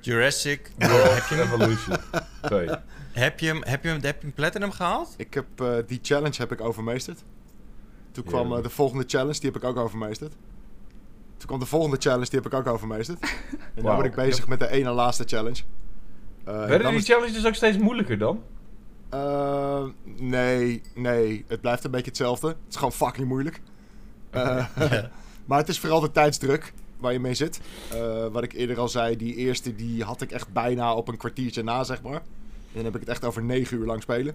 Jurassic. World. heb, je hem, Evolution 2. heb, je hem, heb, je hem, heb je hem Platinum gehaald? Ik heb eh, die challenge heb ik overmeesterd. Toen kwam eh, de volgende challenge, die heb ik ook overmeesterd. Toen kwam de volgende challenge, die heb ik ook overmeesterd. En nu Wauw. ben ik bezig met de ene laatste challenge. Eh, en Werden die is- challenges ook steeds moeilijker dan? Eh, nee, nee. Het blijft een beetje hetzelfde. Het is gewoon fucking moeilijk. Eh, maar het is vooral de tijdsdruk waar je mee zit. Eh, wat ik eerder al zei, die eerste die had ik echt bijna op een kwartiertje na, zeg maar. En dan heb ik het echt over negen uur lang spelen.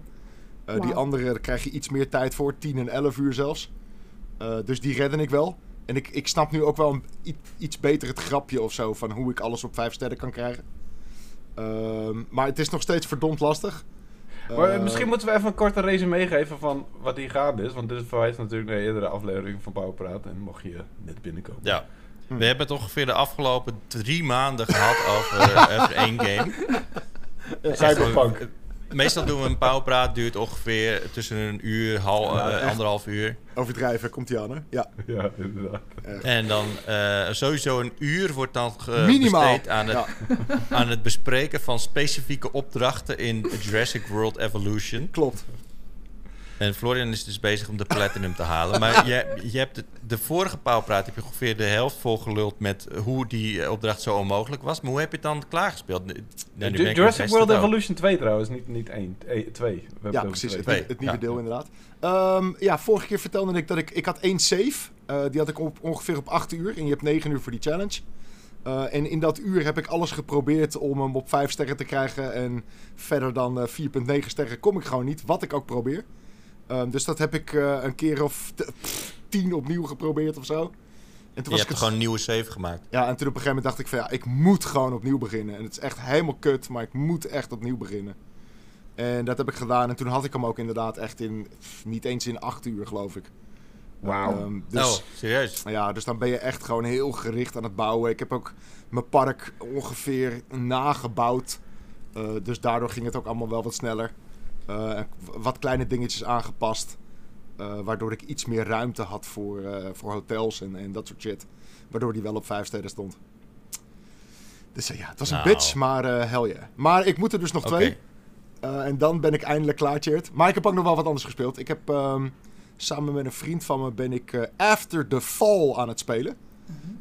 Eh, Die andere daar krijg je iets meer tijd voor, 10 en 11 uur zelfs. Eh, dus die redden ik wel. En ik, ik snap nu ook wel een, iets beter het grapje of zo van hoe ik alles op 5 sterren kan krijgen. Ehm, maar het is nog steeds verdomd lastig. Maar Eh, misschien moeten we even een korte resume geven van wat hier gaande is. Want dit verwijst natuurlijk naar eerdere afleveringen van Powerpraat. En mocht je net binnenkomen. Ja. Hm. We hebben het ongeveer de afgelopen drie maanden gehad over, eh, over één game. Cyberpunk. Meestal doen we een pauwpraat, duurt ongeveer tussen een uur, hal, Ja, eh, anderhalf uur. Overdrijven, komt hij aan, hè? Ja. Ja, inderdaad. echt. En dan eh, sowieso een uur wordt dan besteed aan het, Ja, aan het bespreken van specifieke opdrachten in Jurassic World Evolution. klopt. En Florian is dus bezig om de platinum te halen. Maar je, je hebt de, de vorige pauwpraat heb je ongeveer de helft volgeluld met hoe die eh, opdracht zo onmogelijk was. Maar hoe heb je het dan klaargespeeld? Nou, nu Jurassic World. Evolution 2 trouwens, niet, niet 1, 2. We hebben Ja, precies. twee. Het, nieuwe- het nieuwe Ja. deel inderdaad. Ehm, ja, vorige keer vertelde ik dat ik... Ik had één save. Eh, die had ik op, ongeveer op 8 uur. En je hebt 9 uur voor die challenge. Eh, en in dat uur heb ik alles geprobeerd om hem op 5 sterren te krijgen. En verder dan eh, 4,9 sterren kom ik gewoon niet. Wat ik ook probeer. Ehm, dus dat heb ik eh, een keer of t- pff, 10 opnieuw geprobeerd of zo. En toen Je was hebt ik het gewoon een nieuwe save gemaakt. ja, en toen op een gegeven moment dacht ik van ja, ik moet gewoon opnieuw beginnen. En het is echt helemaal kut, maar ik moet echt opnieuw beginnen. En dat heb ik gedaan. En toen had ik hem ook inderdaad echt in, pff, niet eens in acht uur geloof ik. Wauw. Ehm, dus, oh, serieus? ja, dus dan ben je echt gewoon heel gericht aan het bouwen. Ik heb ook mijn park ongeveer nagebouwd. Eh, dus daardoor ging het ook allemaal wel wat sneller. Eh, en wat kleine dingetjes aangepast. eh, waardoor ik iets meer ruimte had voor, eh, voor hotels en, en dat soort shit. Waardoor die wel op vijf sterren stond. Dus ja, het was een Nou. bitch, maar eh hell yeah. Maar ik moet er dus nog twee. Eh, en dan ben ik eindelijk klaar. Maar ik heb ook nog wel wat anders gespeeld. Ik heb ehm, samen met een vriend van me ben ik eh, After the Fall aan het spelen.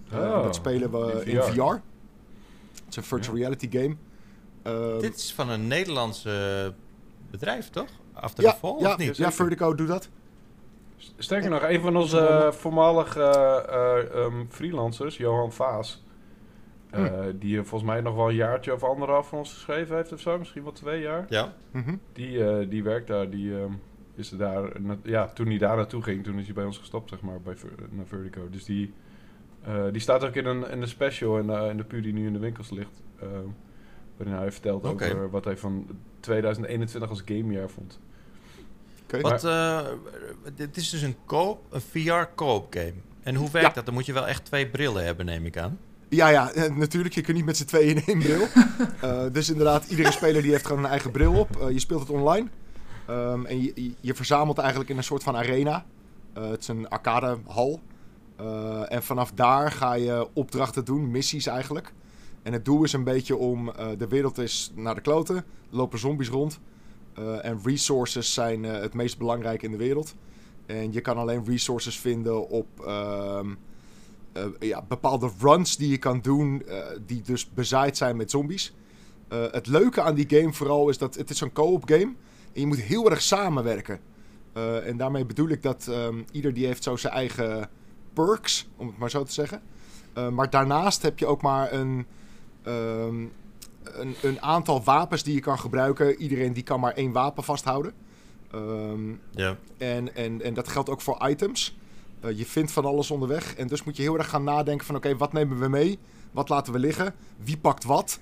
Eh, Oh, dat spelen we in. VR. Het is een virtual reality game. Ehm, Dit is van een Nederlandse bedrijf, toch? After ja, the Fall, ja, of niet? ja, Vertigo doet dat. Sterker nog, een van onze voormalige eh, eh, ehm, freelancers, Johan Vaas, eh, Hm. die volgens mij nog wel een jaartje of anderhalf van ons geschreven heeft of zo, misschien wel twee jaar. Ja. Mhm. Die, eh, die werkt daar, die ehm, is er daar, na- ja, toen hij daar naartoe ging, toen is hij bij ons gestopt, zeg maar, bij Ver- naar Vertigo. Dus die, eh, die staat ook in een, in een special in, de- in de puur die nu in de winkels ligt. ehm, waarin hij vertelt over wat hij van 2021 als gamejaar vond. Oké. Wat, eh, dit is dus een koop, een VR koop game. En hoe werkt Ja. dat? Dan moet je wel echt twee brillen hebben, neem ik aan. Ja, ja, eh, natuurlijk. Je kunt niet met z'n tweeën in één bril. Eh, dus inderdaad, iedere speler die heeft gewoon een eigen bril op. Eh, je speelt het online. Ehm, en je, je- je verzamelt eigenlijk in een soort van arena. Eh, het is een arcadehal. Eh en vanaf daar ga je opdrachten doen, missies eigenlijk. En het doel is een beetje om... eh, de wereld is naar de kloten. Lopen zombies rond. Eh, en resources zijn eh, het meest belangrijk in de wereld. En je kan alleen resources vinden op... ehm, eh, ja, bepaalde runs die je kan doen, die dus bezaaid zijn met zombies. Het leuke aan die game vooral is dat het is een co-op game en je moet heel erg samenwerken. En daarmee bedoel ik dat ehm, ieder die heeft zo zijn eigen perks, om het maar zo te zeggen. Maar daarnaast heb je ook maar een, ehm, een, een aantal wapens die je kan gebruiken. Iedereen die kan maar één wapen vasthouden. Ehm, Ja. en, en, en dat geldt ook voor items. Eh, je vindt van alles onderweg. En dus moet je heel erg gaan nadenken van... oké, wat nemen we mee? Wat laten we liggen? Wie pakt wat?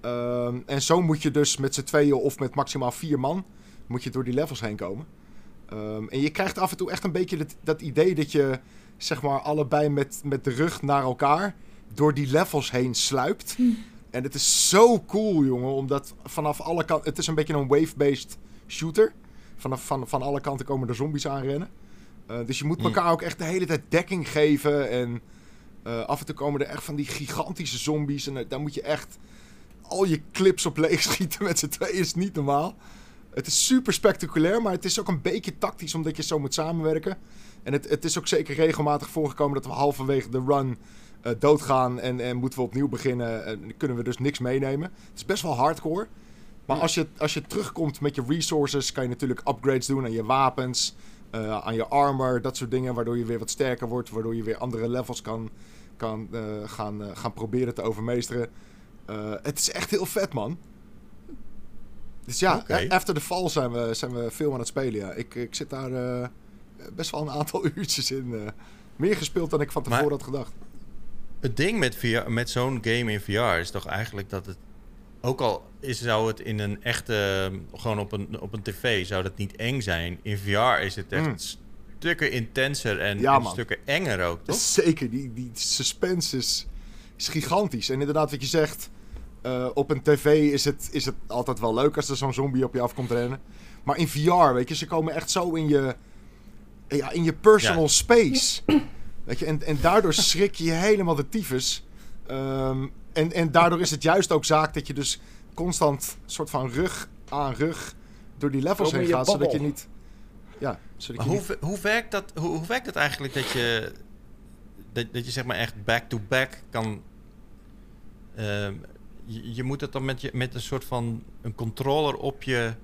Ehm, en zo moet je dus met z'n tweeën of met maximaal vier man... moet je door die levels heen komen. En je krijgt af en toe echt een beetje dat, dat idee dat je... zeg maar allebei met, met de rug naar elkaar... door die levels heen sluipt. En het is zo cool, jongen. Omdat vanaf alle kanten... Het is een beetje een wave-based shooter... Vanaf van, van alle kanten komen er zombies aanrennen. Eh, dus je moet Hmm. elkaar ook echt de hele tijd dekking geven. En eh, af en toe komen er echt van die gigantische zombies. En eh, daar moet je echt al je clips op leeg schieten met z'n tweeën. is niet normaal. Het is super spectaculair, maar het is ook een beetje tactisch omdat je zo moet samenwerken. En het, het is ook zeker regelmatig voorgekomen dat we halverwege de run eh, doodgaan en, en moeten we opnieuw beginnen. En kunnen we dus niks meenemen. Het is best wel hardcore. Maar als je, als je terugkomt met je resources, kan je natuurlijk upgrades doen aan je wapens, eh, aan je armor, dat soort dingen, waardoor je weer wat sterker wordt, waardoor je weer andere levels kan, kan eh, gaan, eh, gaan proberen te overmeesteren. Eh, het is echt heel vet, man. Dus ja, a- after the fall zijn we, zijn we veel aan het spelen. Ja. Ik, ik zit daar eh, best wel een aantal uurtjes in. eh. meer gespeeld dan ik van tevoren Maar- had gedacht. Het ding met, VR, met zo'n game in VR is toch eigenlijk dat het... Ook al is, zou het in een echte... Gewoon op een, op een tv zou dat niet eng zijn. In VR is het echt Mm. stukken intenser en, Ja, en stukken enger ook, toch? Zeker, die, die suspense is, is gigantisch. En inderdaad, wat je zegt, eh, op een tv is het, is het altijd wel leuk als er zo'n zombie op je afkomt rennen. Maar in VR, weet je, ze komen echt zo in je, ja, in je personal Ja. space. Weet je, en, en daardoor schrik je helemaal de tyfus. Ehm, en, en daardoor is het juist ook zaak dat je dus constant soort van rug aan rug door die levels heen gaat, zodat je niet... ja, zodat Maar je hoe, ve- hoe, werkt dat, hoe, hoe werkt het eigenlijk dat je, dat, dat je zeg maar echt back-to-back kan... ehm, je, je moet het dan met, je, met een soort van een controller op je...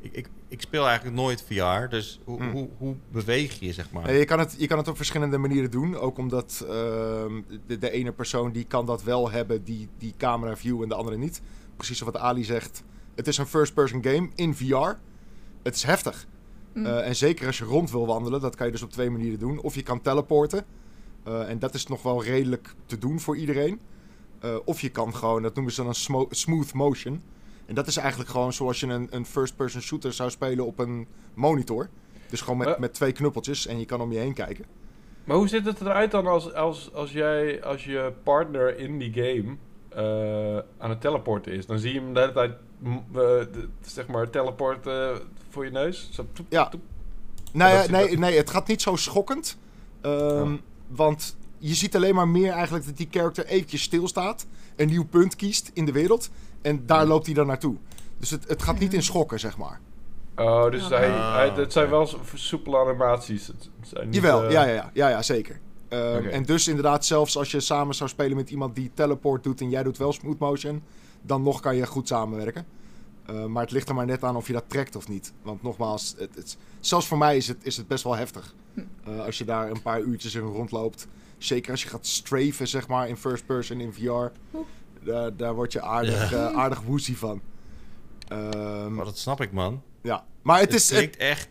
Ik, ik, ik speel eigenlijk nooit VR, dus hoe, Hmm. hoe, hoe beweeg je zeg maar? Nee, je, kan het, je kan het op verschillende manieren doen. Ook omdat ehm, de, de ene persoon die kan dat wel hebben, die, die camera view en de andere niet. Precies wat Ali zegt. Het is een first-person game in VR. Het is heftig. Mm. Eh, en zeker als je rond wil wandelen, dat kan je dus op twee manieren doen. Of je kan teleporten. Eh, en dat is nog wel redelijk te doen voor iedereen. Eh, of je kan gewoon, dat noemen ze dan een smo- smooth motion. En dat is eigenlijk gewoon zoals je een, een first-person shooter zou spelen op een monitor. Dus gewoon met, Eh. met twee knuppeltjes en je kan om je heen kijken. Maar hoe ziet het eruit dan als, als, als jij, als je partner in die game eh, aan het teleporten is? Dan zie je hem de hele tijd, eh, de- zeg maar, teleporten voor je neus? Zo, toep, Ja. toep. Nou ja, nee, nee, het gaat niet zo schokkend. Ehm, Oh. Want je ziet alleen maar meer eigenlijk dat die character eventjes stilstaat. Een nieuw punt kiest in de wereld. En daar loopt hij dan naartoe. Dus het, het gaat niet in schokken, zeg maar. Oh, dus Ja. hij, Ah, hij- het zijn wel soepele animaties. Het zijn niet, Jawel, eh, ja, ja, ja, ja, ja, zeker. Ehm. En dus inderdaad, zelfs als je samen zou spelen met iemand die teleport doet en jij doet wel smooth motion, dan nog kan je goed samenwerken. Eh, maar het ligt er maar net aan of je dat trekt of niet. Want nogmaals, het, het, zelfs voor mij is het, is het best wel heftig. Eh, als je daar een paar uurtjes in rondloopt. Zeker als je gaat strafen, zeg maar, in first person, in VR. Daar, daar word je aardig, Ja. eh, aardig woozy van. Ehm, Maar dat snap ik man. ja, maar het, Het, is... Het, klinkt echt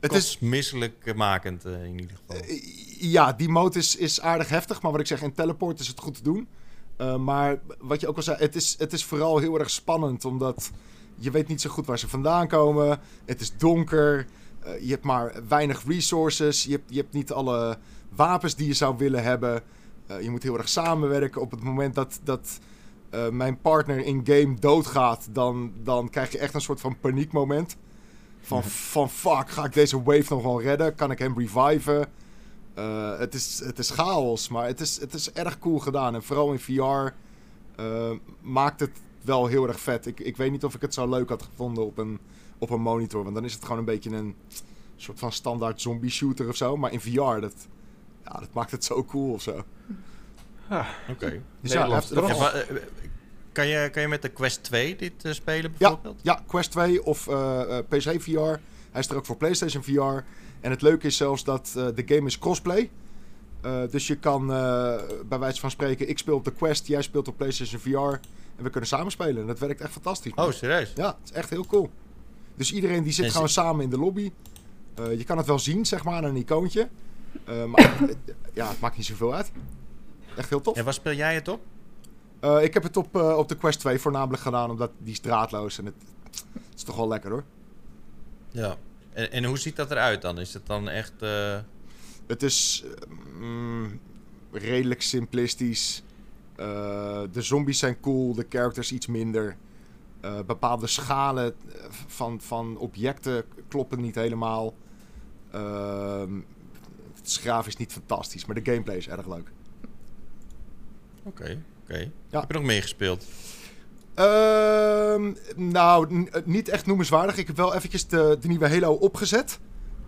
het is misselijkmakend eh, in ieder geval. Eh, Ja, die mode is, is aardig heftig. Maar wat ik zeg, in teleport is het goed te doen. Eh, maar wat je ook al zei, het is, het is vooral heel erg spannend. Omdat je weet niet zo goed waar ze vandaan komen. Het is donker. eh, je hebt maar weinig resources. Je hebt, je hebt niet alle wapens die je zou willen hebben. Eh, je moet heel erg samenwerken. Op het moment dat, dat eh, mijn partner in game doodgaat, dan, dan krijg je echt een soort van paniekmoment. Van, van fuck, ga ik deze wave nog wel redden? Kan ik hem reviven? Eh, het, is, het is chaos, maar het is, het is erg cool gedaan. En vooral in VR eh, maakt het wel heel erg vet. Ik, ik weet niet of ik het zo leuk had gevonden op een, op een monitor. Want dan is het gewoon een beetje een soort van standaard zombie shooter of zo. Maar in VR, dat, ja, dat maakt het zo cool of zo. Oké. Dus ja, hij heeft- Ja, maar, kan, je, kan je met de Quest 2 dit eh, spelen bijvoorbeeld? ja, Quest 2 of eh, eh, PC VR. Hij is er ook voor PlayStation VR. En het leuke is zelfs dat de game is crossplay. Dus je kan bij wijze van spreken, ik speel op de Quest, jij speelt op PlayStation VR. En we kunnen samen spelen. En dat werkt echt fantastisch. man. Oh, serieus? Ja, het is echt heel cool. Dus iedereen die zit En gewoon samen in de lobby. Je kan het wel zien, zeg maar, aan een icoontje. Maar ja, het maakt niet zoveel uit. Echt heel tof. En waar speel jij het op? Eh, ik heb het op, eh, op de Quest 2 voornamelijk gedaan, omdat die is draadloos. En het, het is toch wel lekker hoor. Ja. En, en hoe ziet dat eruit dan? Is het dan echt... eh, Het is mm, redelijk simplistisch. De zombies zijn cool, de characters iets minder. Bepaalde schalen van, van objecten kloppen niet helemaal. Ehm, het is niet fantastisch, maar de gameplay is erg leuk. Oké, oké. Ja. Heb je nog meer gespeeld? Ehm, nou, eh, niet echt noemenswaardig. Ik heb wel eventjes de, de nieuwe Halo opgezet.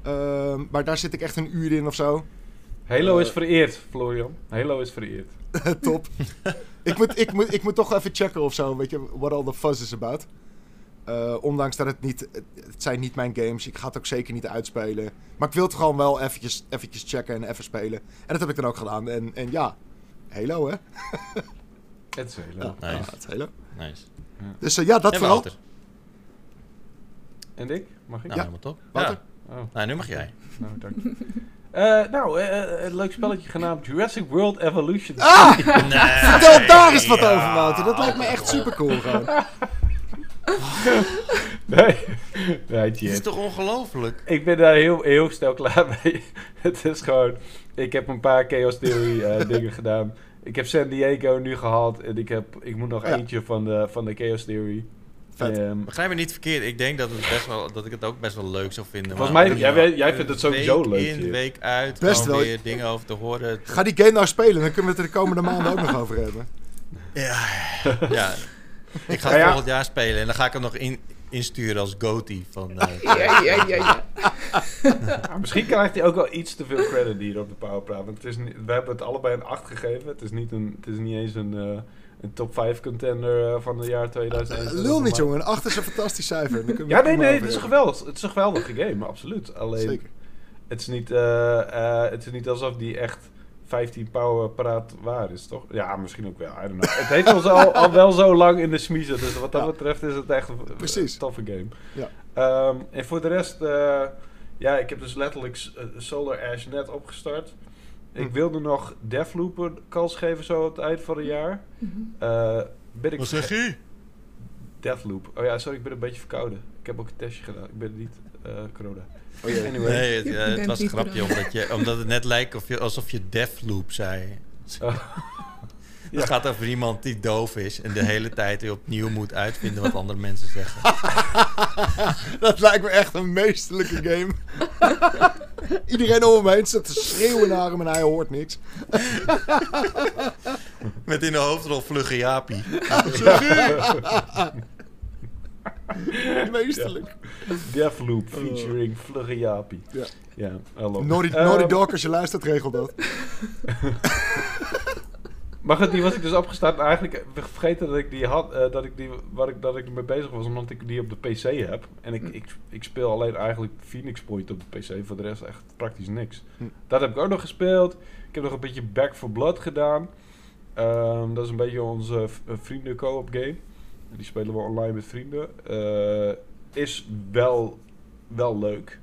Ehm, maar daar zit ik echt een uur in of zo. Halo is Eh. vereerd, Florian. Halo is vereerd. Top. ik, moet, ik, moet, ik moet toch even checken of zo, weet je, what all the fuzz is about. Eh, ondanks dat het niet, het, het zijn niet mijn games, ik ga het ook zeker niet uitspelen. Maar ik wil het gewoon wel eventjes, eventjes checken en even spelen. En dat heb ik dan ook gedaan. En, en ja, Halo hè? Het is Halo. Ja, Nice. ja, het is Halo. Nice. Dus eh, ja, dat en vooral. En ik? Mag ik? Nou, Ja. helemaal top. Wouter? Ja. Oh, Nou, nu mag jij. nou, dank je. Eh, nou, eh, een leuk spelletje genaamd Jurassic World Evolution. Ah! Nee. Vertel daar eens wat Ja. over, Wouter. Dat lijkt me echt super cool gewoon. Nee, nee, Dit is toch ongelooflijk? Ik ben daar heel, heel snel klaar mee. Het is gewoon... Ik heb een paar Chaos Theory eh, dingen gedaan. Ik heb San Diego nu gehaald. En ik, heb, ik moet nog Ja. eentje van de, van de Chaos Theory. Vet. Ehm, Begrijp me niet verkeerd. Ik denk dat, het best wel, dat ik het ook best wel leuk zou vinden. Volgens mij- jij jij vindt het sowieso week leuk, in, week uit. Best wel. weer dingen over te horen. Ga die game nou spelen, dan kunnen we het er de komende maanden ook nog over hebben. Ja, ja. Ik ga Ja, ja. volgend jaar spelen en dan ga ik hem nog in, insturen als Goatee van... eh, Ja, ja, ja, ja. Misschien krijgt hij ook wel iets te veel credit hier op de Powerpraat. Want het is niet, we hebben het allebei een 8 gegeven. Het is niet, een, het is niet eens een, eh, een top 5 contender eh, van het jaar 2001. Lul niet, jongen. Een 8 is een fantastisch cijfer. Ja, nee, nee, het is geweldig. Het is een geweldige game, absoluut. Alleen, Zeker. het is, niet, eh, eh, het is niet alsof die echt 15 Powerpraat waar is, toch? Ja, misschien ook wel. I don't know. Het heeft ons al, al wel zo lang in de smiezen. Dus wat dat Ja. betreft is het echt een Precies. toffe game. Ja. Ehm, en voor de rest, eh, ja, ik heb dus letterlijk eh, Solar Ash net opgestart. Ik Hm. wilde nog Deathloop een kans geven zo aan het eind van het jaar. Mhm. Eh ben ik Wat zeg je? Deathloop. Oh ja, sorry, ik ben een beetje verkouden. Ik heb ook een testje gedaan. Ik ben niet eh, corona. Oh. Anyway. Nee, het, was een grapje omdat, je, omdat het net lijkt of je, alsof je Deathloop zei. Oh. Het Ja. gaat over iemand die doof is en de hele tijd weer opnieuw moet uitvinden wat andere mensen zeggen. Dat lijkt me echt een meesterlijke game. Iedereen om hem heen zit te schreeuwen naar hem en hij hoort niks. Met in de hoofdrol Vlugge Jaapie. Meesterlijk. Deathloop featuring Vlugge Jaapie. Ja. Ja, it. Naughty, Dog, als je luistert, regel dat. Maar goed, die was ik dus opgestart. En Eigenlijk eh, vergeten dat ik die had, eh, dat ik die, waar ik, dat ik ermee bezig was, omdat ik die op de PC heb. En ik, Hm. ik, ik speel alleen eigenlijk Phoenix Point op de PC, voor de rest echt praktisch niks. Hm. Dat heb ik ook nog gespeeld. Ik heb nog een beetje Back for Blood gedaan. Ehm, dat is een beetje onze eh, vrienden co-op game. Die spelen we online met vrienden. Eh, is wel, wel leuk.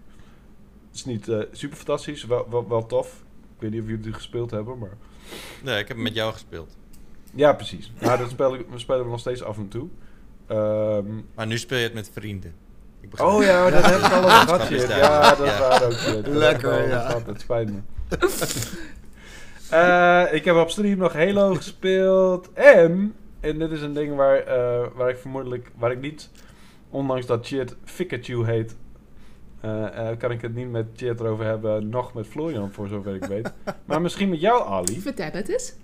Het is niet eh, super fantastisch, wel, wel, wel tof. Ik weet niet of jullie die gespeeld hebben, maar... Nee, ik heb met jou gespeeld. Ja, precies. Maar dat spelen, we spelen we nog steeds af en toe. Ehm, Maar nu speel je het met vrienden. Ik begrijp. oh ja, dat heb ik al eens gehad. Ja, dat is Ja. ook, shit. Dat Lekker, ja. gehad, Het spijt me. Eh, ik heb op stream nog Halo gespeeld. En, en dit is een ding waar, eh, waar ik vermoedelijk, waar ik niet, ondanks dat shit Pikachu heet, eh, eh, kan ik het niet met Chit erover hebben, nog met Florian, voor zover ik weet. maar misschien met jou, Ali. Vertel het eens.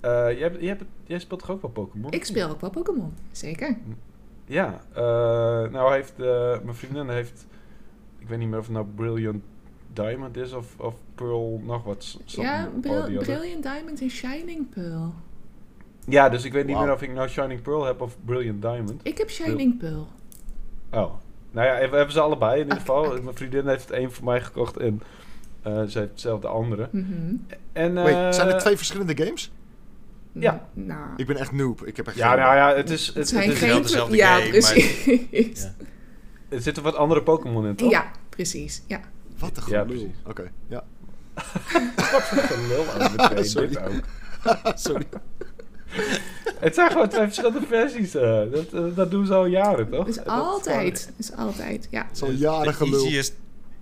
Eh, jij, hebt, jij, hebt, jij speelt toch ook wel Pokémon? Ik speel ook wel Pokémon. Zeker. Ja, eh, nou heeft eh, mijn vriendin heeft, ik weet niet meer of het nou Brilliant Diamond is of, of Pearl nog wat. Ja, Bril-. Brilliant Diamond en Shining Pearl. Ja, dus ik weet niet meer of ik nou Shining Pearl heb of Brilliant Diamond. Ik heb Shining Pearl. Oh, nou ja, we hebben ze allebei in ieder Oké, geval. Mijn vriendin heeft het een voor mij gekocht en eh ze heeft zelf de andere. Mhm. En, Wait, eh, zijn er twee verschillende games? Ja. Nou, Ik ben echt noob. Ik heb echt Ja, geen- nou ja, het is, het, het zijn het is- wel geen... dezelfde ja, game, precies. Ja. er zitten wat andere Pokémon in, toch? Ja, precies. Ja. Wat een gelul. Oké, ja. Wat een lul aan meteen, Sorry. dit ook. Sorry. Het zijn gewoon twee verschillende versies. eh. Dat, eh, dat doen ze al jaren, toch? Is Dat is altijd. Is altijd, ja. Het is al jaren gelul. easiest,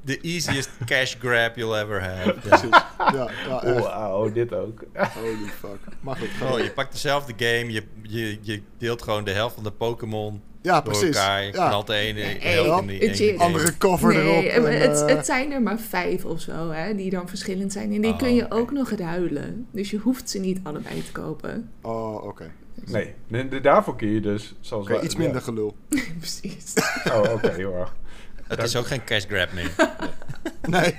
the easiest cash grab you'll ever have. Ja. Precies. Ja, echt. Dit ook. Holy fuck. Maar goed. ga Oh, je pakt dezelfde game, je, je, je deelt gewoon de helft van de Pokémon Ja, door precies. elkaar. Je Ja. knalt de ene Nee, helft in die het ene je- game. Andere cover Nee, erop. en, het, eh, het zijn er maar vijf of zo, hè, die dan verschillend zijn. En die Oh, kun je ook nog ruilen. Dus je hoeft ze niet allebei te kopen. Oh, oké. Nee, de- de- daarvoor kun je dus... Zoals wij- iets minder gelul. precies. Oh, oké, heel erg. Het is ook geen cash grab meer. Nee.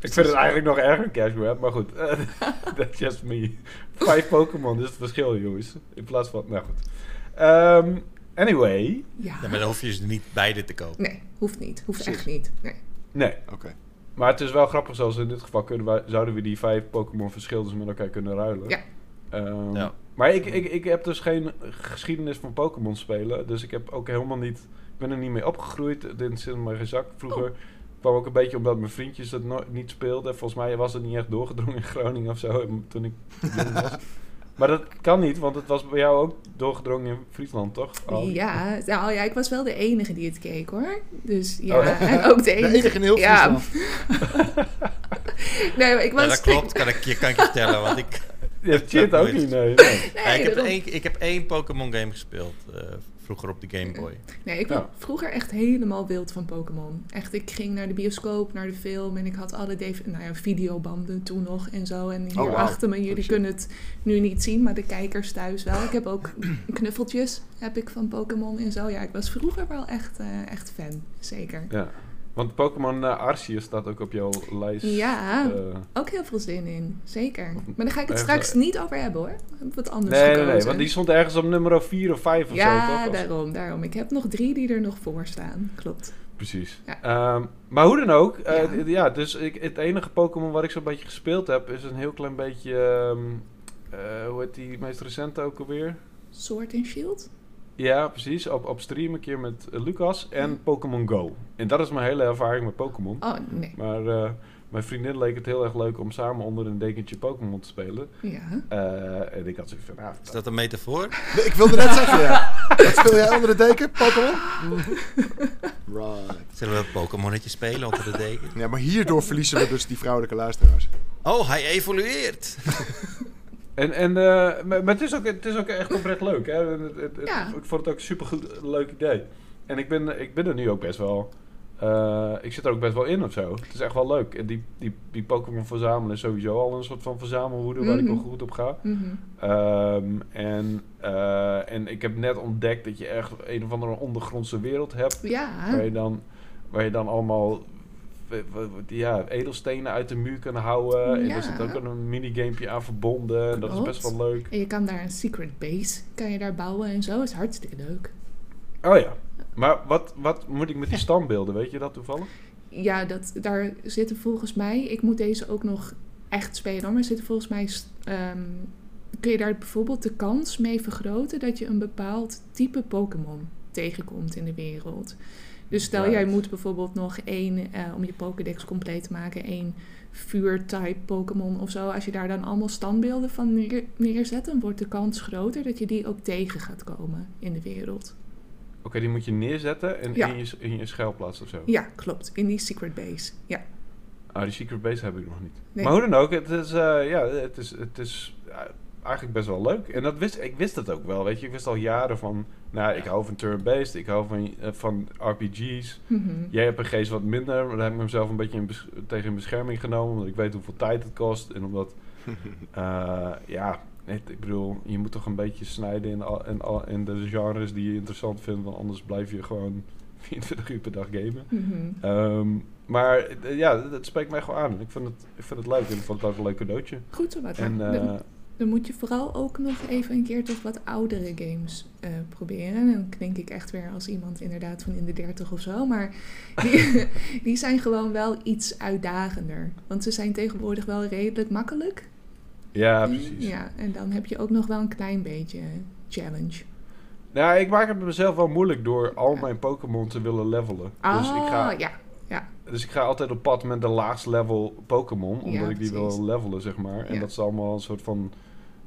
Ik vind het eigenlijk nog erger cash grab, maar goed. That's just me. Vijf Pokémon, dus het verschil, jongens. In plaats van... Nou goed. Ehm, anyway. Ja. Ja, maar dan hoef je ze niet beide te kopen. Nee, hoeft niet. Hoeft Precies. echt niet. Nee. Nee, Oké. maar het is wel grappig, zoals in dit geval kunnen wij, zouden we die vijf Pokémon verschil dus met elkaar kunnen ruilen. Ja. Ehm, Ja. Maar ik, ik, ik heb dus geen geschiedenis van Pokémon spelen. Dus ik heb ook helemaal niet... Ik ben er niet mee opgegroeid. Dit zit in mijn gezak. Vroeger Oh. kwam ook een beetje omdat mijn vriendjes het no- niet speelden. Volgens mij was het niet echt doorgedrongen in Groningen of zo. Toen ik jong was. Maar dat kan niet, want het was bij jou ook doorgedrongen in Friesland, toch? Oh. Ja, nou ja, ik was wel de enige die het keek hoor. Dus ja, Oh, en ook de De enige. enige in heel ja. Friesland. nee, maar ik was. Ja, dat klopt, kan ik, je, kan ik je vertellen. Want ik, Je hebt shit ook niet, nee. nee. Nee, Ja, ik, heb één, ik heb één Pokémon game gespeeld. eh, vroeger op de Game Boy. Nee, ik Ja. was vroeger echt helemaal wild van Pokémon. Echt, ik ging naar de bioscoop, naar de film en ik had alle nou ja, videobanden toen nog en zo. En hier Oh, achter me, Oh, jullie shit. kunnen het nu niet zien, maar de kijkers thuis wel. Ik heb ook knuffeltjes heb ik van Pokémon en zo. Ja, ik was vroeger wel echt, eh, echt fan, zeker. Ja. Want Pokémon eh, Arceus staat ook op jouw lijst. Ja, eh, ook heel veel zin in, zeker. Maar daar ga ik het straks niet over hebben hoor. Heb wat anders nee, nee, nee, want die stond ergens op nummer 4 of 5 of zo, Ja, toch? Als- daarom, daarom. Ik heb nog drie die er nog voor staan. Klopt. Precies. Ja. Ehm, maar hoe dan ook, eh, Ja. ja. dus ik, het enige Pokémon wat ik zo'n beetje gespeeld heb, is een heel klein beetje, ehm, eh, hoe heet die meest recente ook alweer? Sword and Shield? Ja, precies. Op, op stream een keer met eh, Lucas en Ja. Pokémon Go. En dat is mijn hele ervaring met Pokémon. Oh, nee. Maar eh, mijn vriendin leek het heel erg leuk om samen onder een dekentje Pokémon te spelen. Ja. Eh, en ik had zoiets van, nou, Is dat een metafoor? Nee, ik wilde net zeggen, ja. Wat speel jij onder de deken, Pokémon? Right. Zullen we een Pokémonnetje spelen onder de deken? Ja, maar hierdoor verliezen we dus die vrouwelijke luisteraars. Oh, hij evolueert! En, en, eh, maar, het, is ook, het is ook echt oprecht leuk. Hè? Het- het- Ja. Ik vond het ook een supergoed leuk idee. En ik ben, ik ben er nu ook best wel... eh, ik zit er ook best wel in of zo. Het is echt wel leuk. En die, die, die Pokémon verzamelen is sowieso al een soort van verzamelwoede waar ik Mhm. wel goed op ga. Mhm. Ehm, en, eh, en ik heb net ontdekt dat je echt een of andere ondergrondse wereld hebt. Ja. Waar, je dan, waar je dan allemaal ja, edelstenen uit de muur kan houden. En er zit ook een minigamepje aan verbonden. En dat is best wel leuk. En je kan daar een secret base kan je daar bouwen en zo. is hartstikke leuk. Oh ja. Maar wat, wat moet ik met die standbeelden? Weet je dat toevallig? Ja, dat, daar zitten volgens mij... Ik moet deze ook nog echt spelen hoor. Maar zitten volgens mij... ehm, kun je daar bijvoorbeeld de kans mee vergroten... dat je een bepaald type Pokémon tegenkomt in de wereld. Dus stel Right. jij moet bijvoorbeeld nog één... eh, om je Pokédex compleet te maken... één vuurtype Pokémon of zo. Als je daar dan allemaal standbeelden van neer, neerzet... dan wordt de kans groter dat je die ook tegen gaat komen in de wereld. Oké, die moet je neerzetten en Ja. in, je, in je schuilplaats of zo. Ja, klopt. In die secret base. Ja. Ah, die secret base heb ik nog niet. Nee. Maar hoe dan ook, het is, eh, ja, het is, het is eigenlijk best wel leuk. En dat wist, ik wist het ook wel, weet je. Ik wist al jaren van, nou, ik hou van turn-based, ik hou van, eh, van RPG's. Mhm. Jij hebt een geest wat minder, maar daar heb ik mezelf een beetje in tegen in bescherming genomen. Omdat ik weet hoeveel tijd het kost. En omdat, eh, ja, het, ik bedoel, je moet toch een beetje snijden in, al, in, al, in de genres die je interessant vindt. Want anders blijf je gewoon 24 uur per dag gamen. Mhm. Ehm, maar eh, ja, het spreekt mij gewoon aan. Ik vind het, ik vind het leuk en ik vond het ook een leuk cadeautje. Goed zo, En, dan moet je vooral ook nog even een keer toch wat oudere games eh, proberen. En dan klink ik echt weer als iemand inderdaad van in de dertig of zo. Maar die, die zijn gewoon wel iets uitdagender. Want ze zijn tegenwoordig wel redelijk makkelijk. ja, precies. Ja, en dan heb je ook nog wel een klein beetje challenge. Nou, ik maak het mezelf wel moeilijk door al mijn Pokémon te willen levelen. Dus, ik ga, ja. Dus ik ga altijd op pad met de laagst level Pokémon. Omdat Ja, ik die precies. wil levelen, zeg maar. En Ja. dat is allemaal een soort van...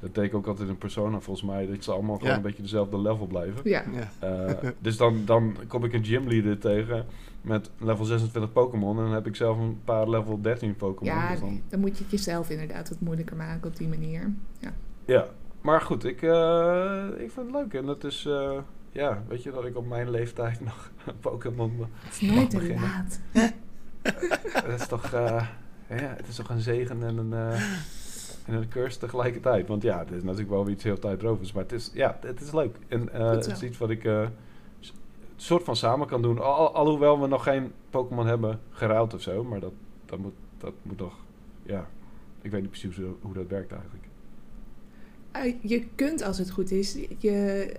Dat deed ik ook altijd in Persona, volgens mij. Dat ze allemaal gewoon Ja. een beetje dezelfde level blijven. ja. Ja. Eh, dus dan, dan kom ik een gymleader tegen met level 26 Pokémon. En dan heb ik zelf een paar level 13 Pokémon. ja dus dan- dan moet je het jezelf inderdaad wat moeilijker maken op die manier. Ja. Ja, maar goed, ik, eh, ik vind het leuk. En dat is, eh, ja, weet je dat ik op mijn leeftijd nog Pokémon... Het is nooit te laat. dat is toch, eh, ja, het is toch een zegen en een, eh, en een curse tegelijkertijd. Want ja, het is natuurlijk wel weer iets heel tijdrovers. Maar het is, ja, het is leuk. En eh, het is iets wat ik s- soort van samen kan doen. Al, al- alhoewel we nog geen Pokémon hebben geruild of zo. Maar dat, dat, moet, dat moet toch, ja, ik weet niet precies hoe, hoe dat werkt eigenlijk. Je kunt, als het goed is, je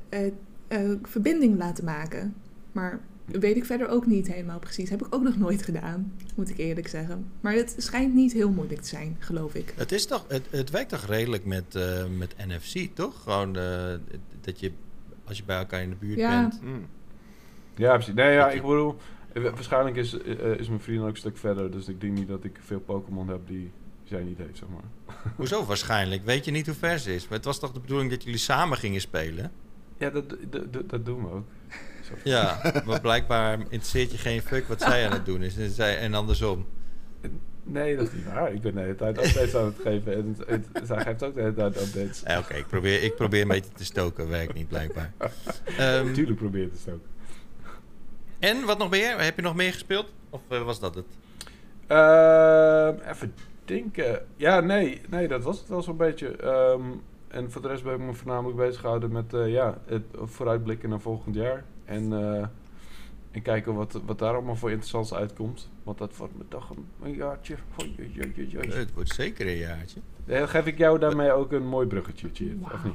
verbinding laten maken. Maar weet ik verder ook niet helemaal precies. Heb ik ook nog nooit gedaan, moet ik eerlijk zeggen. Maar het schijnt niet heel moeilijk te zijn, geloof ik. Het, is toch, het, het werkt toch redelijk met, eh, met NFC, toch? Gewoon eh, dat je, als je bij elkaar in de buurt Ja. bent. Mm. Ja, precies. Nee, ja, ik bedoel, eh, waarschijnlijk is, is mijn vriend ook een stuk verder. Dus ik denk niet dat ik veel Pokémon heb die zij niet heeft, zeg maar. Hoezo waarschijnlijk? Weet je niet hoe ver ze is? Maar het was toch de bedoeling dat jullie samen gingen spelen? Ja, dat, dat, dat, dat doen we ook. Ja, maar blijkbaar interesseert je geen fuck wat zij aan het doen is. En, zij, en andersom. Nee, dat is niet waar. Ik ben de hele tijd updates aan het geven. En het, het, zij geeft ook de hele tijd updates. Oké, ik, probeer, ik probeer een beetje te stoken. Werkt niet, blijkbaar. Ehm, Natuurlijk probeer je het ook. en wat nog meer? Heb je nog meer gespeeld? Of eh, was dat het? Ehm, even denken. Ja, nee, nee, dat was het wel zo'n beetje. Ehm, en voor de rest ben ik me voornamelijk bezig gehouden met eh, ja, het vooruitblikken naar volgend jaar. En, eh, en kijken wat, wat daar allemaal voor interessants uitkomt. Want dat wordt me toch een, een jaartje. Oei, oei, oei, oei, oei. Het wordt zeker een jaartje. Eh, Geef ik jou daarmee ook een mooi bruggetje, Tjeerd, of niet?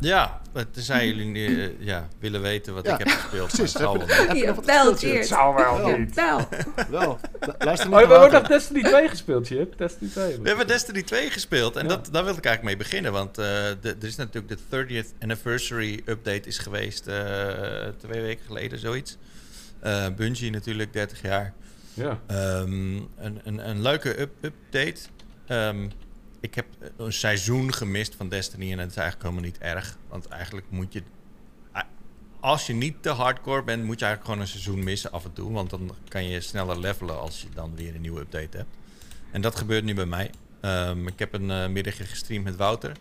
Ja, maar tenzij jullie eh, ja, willen weten wat Ja, ik heb gespeeld. precies. maar het zal wel niet. Je. Het zou wel niet. wel. Wel. Lu- Luister Oh, je hebt te ook nog Destiny 2 gespeeld, Chip. Destiny 2. We hebben Destiny 2 gespeeld en Ja. dat, daar wilde ik eigenlijk mee beginnen. Want eh, de, er is natuurlijk de 30th anniversary update is geweest eh, twee weken geleden, zoiets. Eh Bungie natuurlijk, 30 jaar. Ja. Ehm, een, een, een leuke up- update. Ehm, ik heb een seizoen gemist van Destiny en dat is eigenlijk helemaal niet erg. Want eigenlijk moet je... Als je niet te hardcore bent, moet je eigenlijk gewoon een seizoen missen af en toe. Want dan kan je sneller levelen als je dan weer een nieuwe update hebt. En dat gebeurt nu bij mij. Ehm, ik heb een eh, middagje gestreamd met Wouter.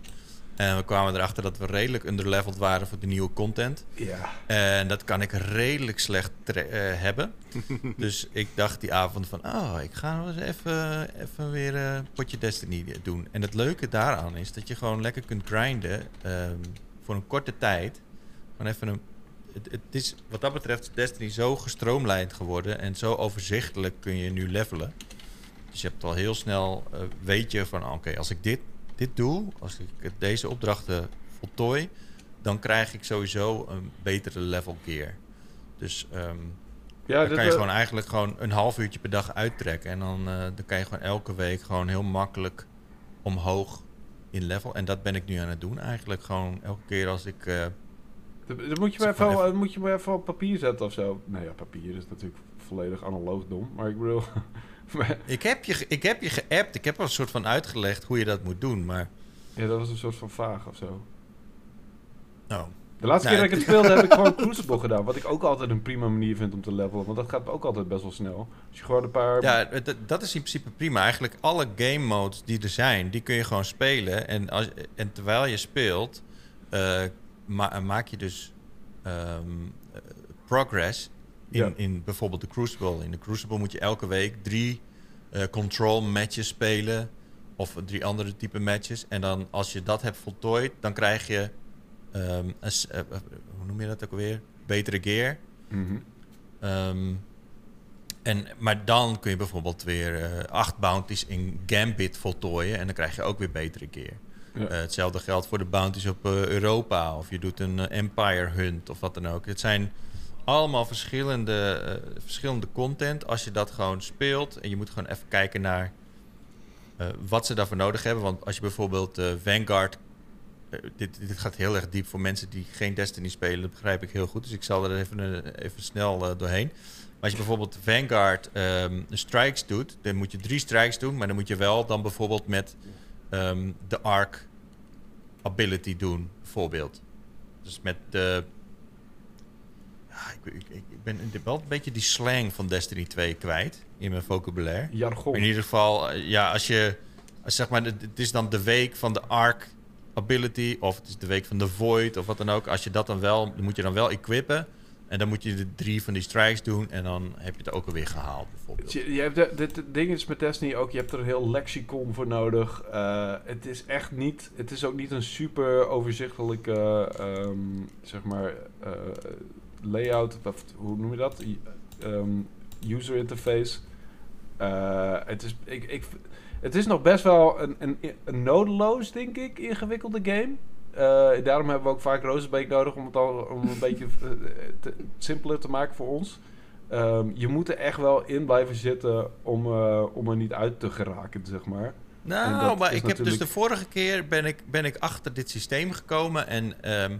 En we kwamen erachter dat we redelijk underleveled waren voor de nieuwe content. Ja. En dat kan ik redelijk slecht eh, hebben. dus ik dacht die avond van, oh, ik ga nog eens even, even weer eh, een potje Destiny doen. En het leuke daaraan is dat je gewoon lekker kunt grinden ehm, voor een korte tijd. Gewoon even een, het, het is wat dat betreft Destiny zo gestroomlijnd geworden en zo overzichtelijk kun je nu levelen. Dus je hebt al heel snel, eh, weet je van, oké, als ik dit, dit doe, als ik deze opdrachten voltooi, dan krijg ik sowieso een betere level gear. Dus ehm Ja, dan kan je eh, gewoon eigenlijk gewoon een half uurtje per dag uittrekken. En dan, eh, dan kan je gewoon elke week gewoon heel makkelijk omhoog in level. En dat ben ik nu aan het doen eigenlijk. Gewoon elke keer als ik... eh, Dat, moet, je maar even, moet je maar even op papier zetten of zo. Nou ja, papier is natuurlijk volledig analoog dom. Maar ik bedoel... maar- ik, heb je, ik heb je geappt. Ik heb wel een soort van uitgelegd hoe je dat moet doen. Maar ja, dat was een soort van vaag of zo. nou, De laatste Nou, keer dat ik het speelde heb ik gewoon Crucible gedaan. Wat ik ook altijd een prima manier vind om te levelen. Want dat gaat ook altijd best wel snel. Als je gewoon een paar... Ja, dat is in principe prima. Eigenlijk alle game modes die er zijn, die kun je gewoon spelen. En, als, en terwijl je speelt, eh, ma- maak je dus ehm, eh, progress in, in bijvoorbeeld de Crucible. In de Crucible moet je elke week drie eh, control matches spelen. Of drie andere type matches. En dan als je dat hebt voltooid, dan krijg je... ehm, een eh, eh, hoe noem je dat ook alweer? Betere gear. Mhm. Ehm, en, maar dan kun je bijvoorbeeld weer acht bounties in Gambit voltooien. En dan krijg je ook weer betere gear. Ja. Hetzelfde geldt voor de bounties op Europa. Of je doet een Empire Hunt of wat dan ook. Het zijn allemaal verschillende, eh, verschillende content. Als je dat gewoon speelt. En je moet gewoon even kijken naar eh, wat ze daarvoor nodig hebben. Want als je bijvoorbeeld eh, Vanguard... dit, dit gaat heel erg diep voor mensen die geen Destiny spelen. Dat begrijp ik heel goed. Dus ik zal er even, even snel doorheen. Maar als je bijvoorbeeld Vanguard ehm, strikes doet... dan moet je drie strikes doen. Maar dan moet je wel dan bijvoorbeeld met ehm, de arc ability doen, bijvoorbeeld. Dus met de... Ja, ik, ik, ik ben wel een beetje die slang van Destiny 2 kwijt in mijn vocabulaire. Jargon. In ieder geval, eh, ja, als je... Als zeg maar, het is dan de week van de arc ability... of het is de week van de void of wat dan ook. Als je dat dan wel... dan moet je dan wel equippen... En dan moet je de drie van die strikes doen... en dan heb je het ook alweer gehaald, bijvoorbeeld. Je, je hebt de, dit ding is met Destiny ook, je hebt er een heel lexicon voor nodig. Eh, het is echt niet, het is ook niet een super overzichtelijke, ehm, zeg maar, eh, layout, of hoe noem je dat? I- ehm, user interface. Eh, het, is, ik, ik, het is nog best wel een, een, een nodeloos, denk ik, ingewikkelde game. Eh, daarom hebben we ook vaak Rozenbeek nodig om het al om een beetje eh, te, simpeler te maken voor ons. Ehm, je moet er echt wel in blijven zitten om, om er niet uit te geraken, zeg maar. Nou, maar ik heb dus de vorige keer ben ik, ben ik achter dit systeem gekomen. En ehm,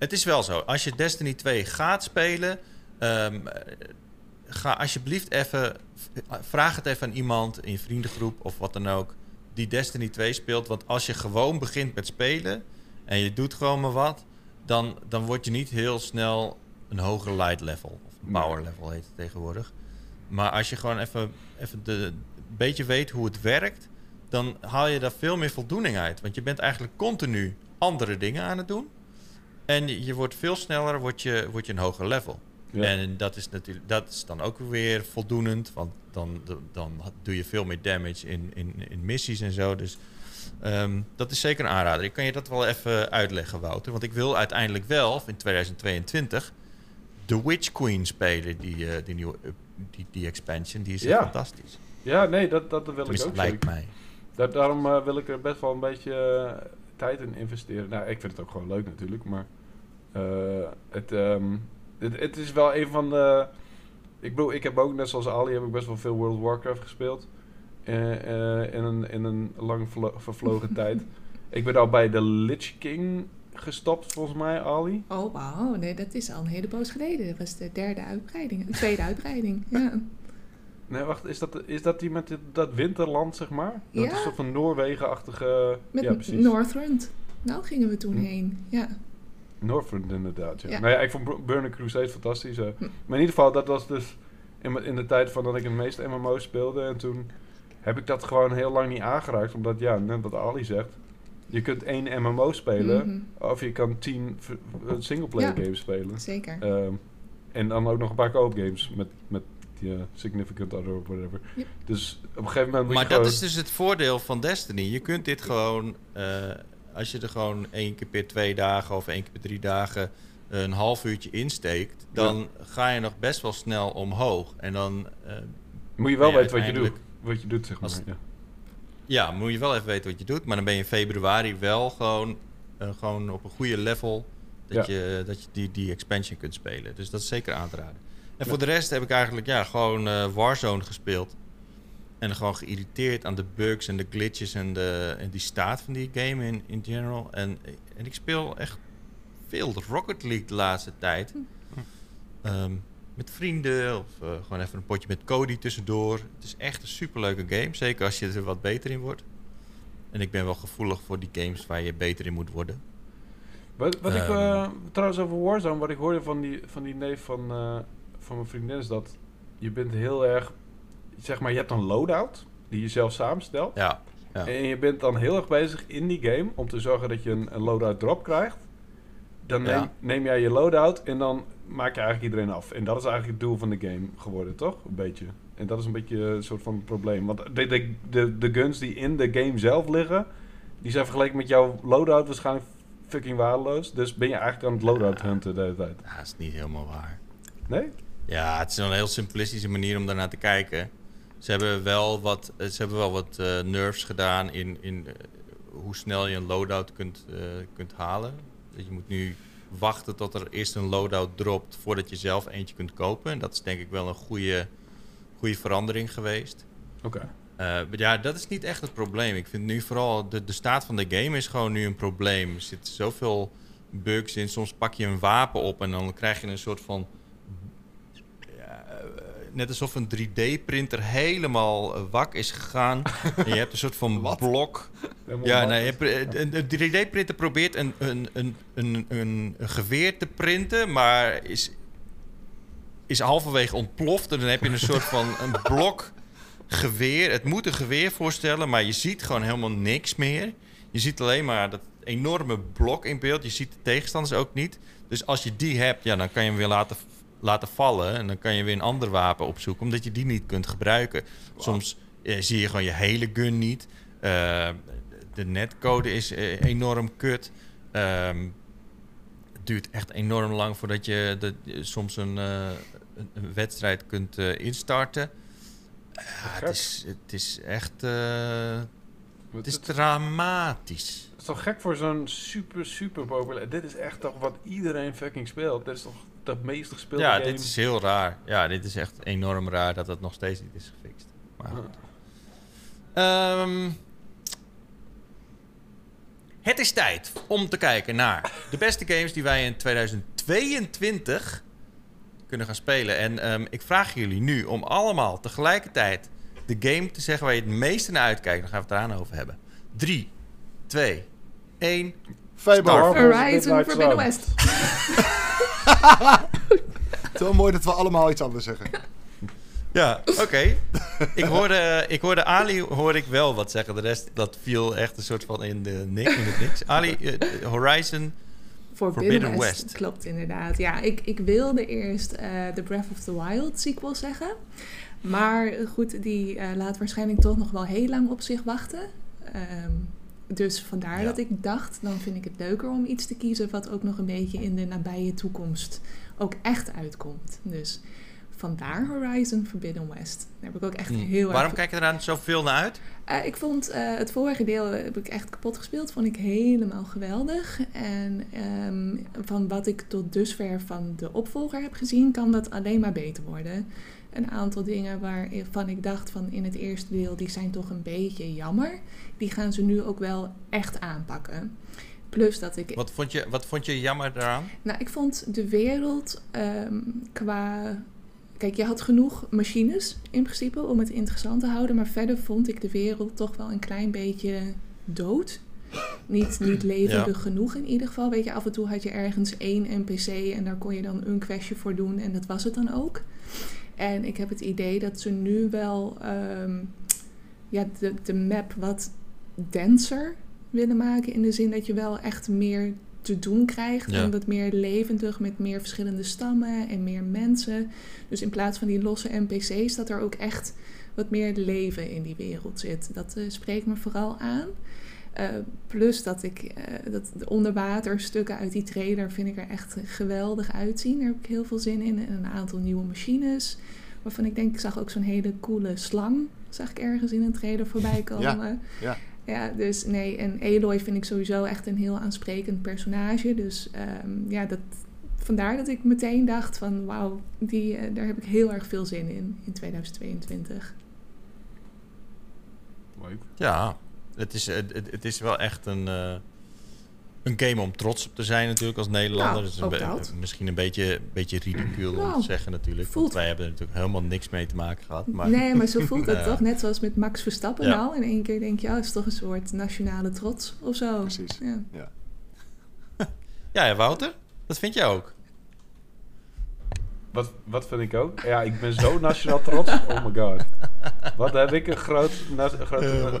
het is wel zo. Als je Destiny 2 gaat spelen, ehm, eh, ga alsjeblieft even. Vraag het even aan iemand in je vriendengroep of wat dan ook. Die Destiny 2 speelt. Want als je gewoon begint met spelen en je doet gewoon maar wat, dan, dan word je niet heel snel een hoger light level. Of power level heet het tegenwoordig. Maar als je gewoon even, even de, een beetje weet hoe het werkt, dan haal je daar veel meer voldoening uit. Want je bent eigenlijk continu andere dingen aan het doen. En je- wordt veel sneller, word je, word je een hoger level. Ja. En dat is, natuurlijk, dat is dan ook weer voldoenend, want dan, dan doe je veel meer damage in, in, in missies en zo. Dus ehm, dat is zeker een aanrader. Ik kan je dat wel even uitleggen, Wouter. Want ik wil uiteindelijk wel, in 2022, The Witch Queen spelen, die, eh, die nieuwe up- die, die expansion. Die is Ja. fantastisch. Ja, nee, dat, dat wil ik ook lijkt zeker. mij. Daar- daarom eh, wil ik er best wel een beetje eh, tijd in investeren. Nou, ik vind het ook gewoon leuk natuurlijk, maar eh, het, ehm, het, het is wel een van de... Ik bedoel, ik heb ook, net zoals Ali, heb ik best wel veel World of Warcraft gespeeld. Eh, eh, in, een, in een lang vervlogen tijd. Ik ben al bij de Lich King gestopt, volgens mij, Ali. Oh, wauw. Nee, dat is al een hele poos geleden. Dat was de derde uitbreiding. De tweede uitbreiding, ja. Nee, wacht, is dat, is dat die met dit- dat winterland, zeg maar? Dat Ja. is een soort van Noorwegen-achtige... Met ja, precies. Northrend. Nou gingen we toen Hm. heen, ja. Northrend inderdaad, ja. Ja. Nou ja, ik vond Bur- Burning Crusade fantastisch. eh. Hm. Maar in ieder geval, dat was dus in, in de tijd van dat ik het meeste MMO's speelde. En toen heb ik dat gewoon heel lang niet aangeraakt. Omdat, ja, net wat Ali zegt. Je kunt één MMO spelen. Mhm, Of je kan tien eh, singleplayer Ja. games spelen. Zeker. Ehm, en dan ook nog een paar co-op games met, met die eh, Significant Other of whatever. Ja. Dus op een gegeven moment moet Maar je dat gewoon... is dus het voordeel van Destiny. Je kunt dit gewoon, eh, als je er gewoon één keer per twee dagen of één keer per drie dagen een half uurtje insteekt, dan ga je nog best wel snel omhoog. En dan, eh, moet je wel je weten wat je doet. Wat je doet, zeg maar. Als- ja. ja, moet je wel even weten wat je doet. Maar dan ben je in februari wel gewoon, eh, gewoon op een goede level dat, je, dat je die, die expansion kunt spelen. Dus dat is zeker aan te raden. En voor de rest heb ik eigenlijk ja, gewoon eh, Warzone gespeeld. En gewoon geïrriteerd aan de bugs en de glitches en, de, en die staat van die game in, in general. En, en ik speel echt veel Rocket League de laatste tijd. Ehm, met vrienden of eh, gewoon even een potje met Cody tussendoor. Het is echt een superleuke game. Zeker als je er wat beter in wordt. En ik ben wel gevoelig voor die games waar je beter in moet worden. Wat, wat ik Ehm. eh, trouwens over Warzone, wat ik hoorde van die, van die neef van, eh, van mijn vriendin is dat je bent heel erg, zeg maar, je hebt een loadout die je zelf samenstelt. Ja, ja. En je bent dan heel erg bezig in die game om te zorgen dat je een, een loadout drop krijgt. Dan neem, Ja. neem jij je loadout en dan maak je eigenlijk iedereen af. En dat is eigenlijk het doel van de game geworden, toch? Een beetje. En dat is een beetje een soort van probleem. Want de, de, de, de guns die in de game zelf liggen, die zijn vergeleken met jouw loadout waarschijnlijk fucking waardeloos. Dus ben je eigenlijk aan het loadout hunten de hele tijd. Ja, dat is niet helemaal waar. Nee? Ja, het is een heel simplistische manier om daarnaar te kijken. Ze hebben wel wat, eh, ze hebben wel wat eh, nerfs gedaan in, in eh, hoe snel je een loadout kunt, kunt halen. Dus je moet nu wachten tot er eerst een loadout dropt voordat je zelf eentje kunt kopen. En dat is denk ik wel een goede, goede verandering geweest. Oké. Maar ja, dat is niet echt het probleem. Ik vind nu vooral de, de staat van de game is gewoon nu een probleem. Er zitten zoveel bugs in. Soms pak je een wapen op en dan krijg je een soort van. Eh, net alsof een 3D-printer helemaal eh, wak is gegaan. en je hebt een soort van Wat? blok. Ja, nee, pr- een, een 3D-printer probeert een, een, een, een, een, een geweer te printen, maar is, is halverwege ontploft. En dan heb je een soort van een blok geweer. Het moet een geweer voorstellen, maar je ziet gewoon helemaal niks meer. Je ziet alleen maar dat enorme blok in beeld. Je ziet de tegenstanders ook niet. Dus als je die hebt, ja, dan kan je hem weer laten, laten vallen. En dan kan je weer een ander wapen opzoeken, omdat je die niet kunt gebruiken. Soms eh, zie je gewoon je hele gun niet. Eh, de netcode is eh, enorm kut. Ehm, het duurt echt enorm lang voordat je de, soms een, een, een wedstrijd kunt instarten. Gek. het, is, het is echt het is het dramatisch. is toch gek voor zo'n super, super populair... Dit is echt toch wat iedereen fucking speelt. Dit is toch de meest gespeelde Ja, game. dit is heel raar. Ja, dit is echt enorm raar dat het nog steeds niet is gefixt. Maar goed. Ehm, het is tijd om te kijken naar de beste games die wij in 2022 kunnen gaan spelen. En ehm, ik vraag jullie nu om allemaal tegelijkertijd de game te zeggen waar je het meeste naar uitkijkt. Dan gaan we het eraan over hebben. 3, 2, 1. Fable. Horizon Forbidden. West. Het is wel mooi dat we allemaal iets anders zeggen. Ja, oké. ik, hoorde, ik hoorde Ali hoorde ik wel wat zeggen. De rest dat viel echt een soort van in de niks. In het niks. Ali, eh, Horizon Forbidden, Forbidden West. West. Klopt, inderdaad. Ja, ik, ik wilde eerst eh The Breath of the Wild sequel zeggen. Maar goed, die eh, laat waarschijnlijk toch nog wel heel lang op zich wachten. Ehm, dus vandaar Ja. dat ik dacht, dan vind ik het leuker om iets te kiezen wat ook nog een beetje in de nabije toekomst ook echt uitkomt. Dus vandaar Horizon Forbidden West. Daar heb ik ook echt Hm. heel erg Waarom kijk je er dan zoveel naar uit? eh, ik vond eh, het vorige deel heb ik echt kapot gespeeld. Vond ik helemaal geweldig. En ehm, van wat ik tot dusver van de opvolger heb gezien, kan dat alleen maar beter worden. Een aantal dingen waarvan ik dacht van in het eerste deel, die zijn toch een beetje jammer. Die gaan ze nu ook wel echt aanpakken. Plus dat ik Wat vond je, wat vond je jammer daaraan? nou, ik vond de wereld ehm, qua. Kijk, je had genoeg machines in principe om het interessant te houden. Maar verder vond ik de wereld toch wel een klein beetje dood. Niet, niet levendig Ja. genoeg in ieder geval. Weet je, af en toe had je ergens één NPC en daar kon je dan een questje voor doen. En dat was het dan ook. En ik heb het idee dat ze nu wel ehm, ja, de, de map wat denser willen maken. In de zin dat je wel echt meer te doen krijgt. Ja. En wat meer levendig met meer verschillende stammen en meer mensen. Dus in plaats van die losse NPC's, dat er ook echt wat meer leven in die wereld zit. Dat eh, spreekt me vooral aan. Eh, plus dat ik eh, dat de onderwaterstukken uit die trailer vind ik er echt geweldig uitzien. Daar heb ik heel veel zin in. En een aantal nieuwe machines. Waarvan ik denk, ik zag ook zo'n hele coole slang. Zag ik ergens in een trailer voorbij komen. ja. Ja, dus nee. En Aloy vind ik sowieso echt een heel aansprekend personage. Dus ehm, ja, dat, vandaar dat ik meteen dacht van wauw, die, eh, daar heb ik heel erg veel zin in in 2022. Leuk. Ja, het is, het, het- het is wel echt een, eh, een game om trots op te zijn natuurlijk als Nederlander. Nou, Dat is een ook be- dat. misschien een beetje, een beetje ridicuul om Nou, te zeggen natuurlijk. voelt- Want wij hebben er natuurlijk helemaal niks mee te maken gehad. Maar Nee, maar zo voelt het Ja. toch? Net zoals met Max Verstappen Ja. nou. In één keer denk je, oh, het is toch een soort nationale trots of zo. Precies. Ja. ja, ja, Wouter, dat vind jij ook. Wat, wat vind ik ook? Ja, ik ben zo nationaal trots. Oh my god. Wat heb ik een groot, na, na-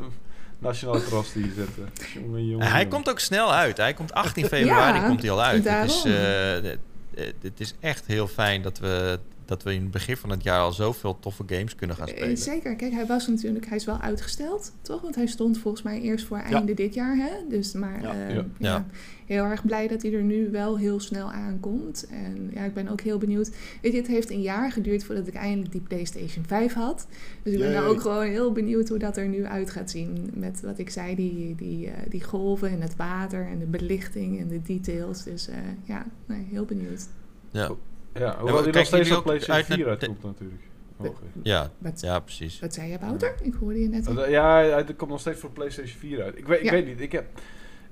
nationale trots hier zitten. Jongen, jongen. hij jongen. komt ook snel uit. Hij komt 18 februari Ja, komt hij al uit. Het is, eh, het- het is echt heel fijn dat we, dat we in het begin van het jaar al zoveel toffe games kunnen gaan Eh, spelen. Zeker. Kijk, hij was natuurlijk, hij is wel uitgesteld, toch? Want hij stond volgens mij eerst voor einde dit jaar, hè? Dus, maar Ja. eh, Ja. ja. Ja. heel erg blij dat hij er nu wel heel snel aankomt. En ja, ik ben ook heel benieuwd. Weet je, het heeft een jaar geduurd voordat ik eindelijk die PlayStation 5 had. Dus ik ben nou ook gewoon heel benieuwd hoe dat er nu uit gaat zien. Met wat ik zei, die, die, eh, die golven en het water en de belichting en de details. Dus eh, ja, nee, heel benieuwd. Ja, Ja, hoewel die nog steeds op PlayStation uit naar 4 de- uitkomt natuurlijk. Oké. ja, Wat, ja, precies. wat zei je, Wouter? Ik hoorde je net. Ja, hij hij komt nog steeds voor PlayStation 4 uit. Ik weet, ik Ja. weet niet. Ik, heb,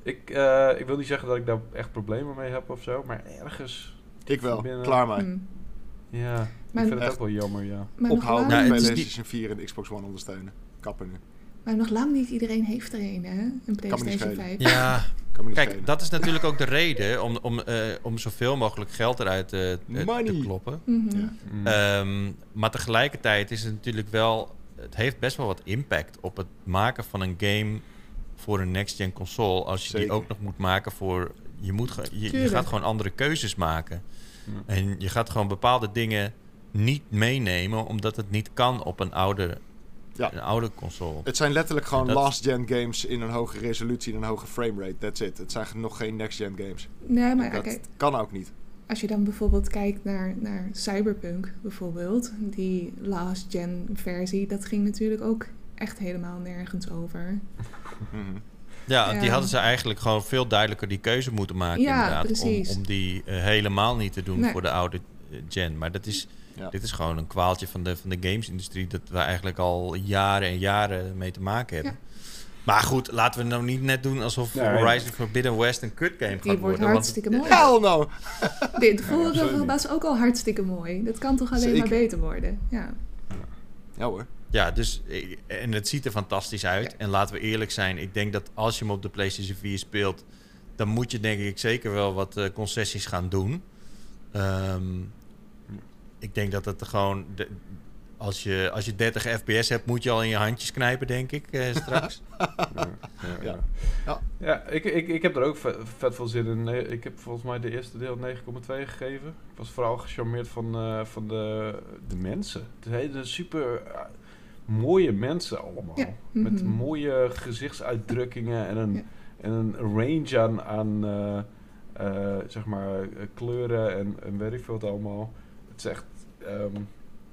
ik, eh, ik wil niet zeggen dat ik daar echt problemen mee heb of zo, maar ergens. Ik wel. Binnen- Klaar maar. Hm. Ja, ik Maar- vind het Echt. ook wel jammer, ja. Ophouden Nou, met het PlayStation 4 en de Xbox One ondersteunen. Kappen nu. Maar nog lang niet iedereen heeft er een, hè? Een PlayStation schelen. 5. Ja, kijk, schelen. dat is natuurlijk ook de reden om, om, eh, om zoveel mogelijk geld eruit eh, te- te kloppen. Mhm. Ja. Ehm, maar tegelijkertijd is het natuurlijk wel... Het heeft best wel wat impact op het maken van een game voor een next-gen console. Als je die ook nog moet maken voor... Je, moet, ge- je, gaat gewoon andere keuzes maken. Ja. En je gaat gewoon bepaalde dingen niet meenemen... omdat het niet kan op een oude, Ja. een oude console. Het zijn letterlijk gewoon Dat- last-gen games in een hoge resolutie en een hoge framerate. That's it. Het zijn nog geen next-gen games. Nee, maar dat kan ook niet. als je dan bijvoorbeeld kijkt naar, naar Cyberpunk bijvoorbeeld, die last-gen versie, dat ging natuurlijk ook echt helemaal nergens over. Mhm. Ja, Ja. die hadden ze eigenlijk gewoon veel duidelijker die keuze moeten maken. Ja, inderdaad, precies. Om, om die eh, helemaal niet te doen Nee. voor de oude eh, gen. Maar dat is, Ja. dit is gewoon een kwaaltje van de, van de gamesindustrie... dat we eigenlijk al jaren en jaren mee te maken hebben. Maar goed, laten we nou niet net doen alsof Nee. Horizon Forbidden West een kut game gaat Die wordt worden. want- hartstikke mooi. Hell no! Dit niet. was ook al hartstikke mooi. Dat kan toch alleen Zeker. maar beter worden. Ja. Ja hoor. Ja, dus, eh, en het ziet er fantastisch uit. En laten we eerlijk zijn, ik denk dat als je hem op de PlayStation 4 speelt, dan moet je denk ik zeker wel wat eh, concessies gaan doen. Ehm, ik denk dat het gewoon. De, als je, als je 30 fps hebt, moet je al in je handjes knijpen, denk ik, eh, straks. Ja, ja, Ja. ja. Ik, ik, ik heb er ook vet, vet veel zin in. Ik heb volgens mij de eerste deel 9,2 gegeven. Ik was vooral gecharmeerd van, eh, van de, de mensen. Het hele super eh, mooie mensen allemaal. Ja. Met Mhm. mooie gezichtsuitdrukkingen en een, Ja. en een range aan, aan eh, zeg maar, kleuren en, en weet ik veel wat allemaal. Het is echt... ehm,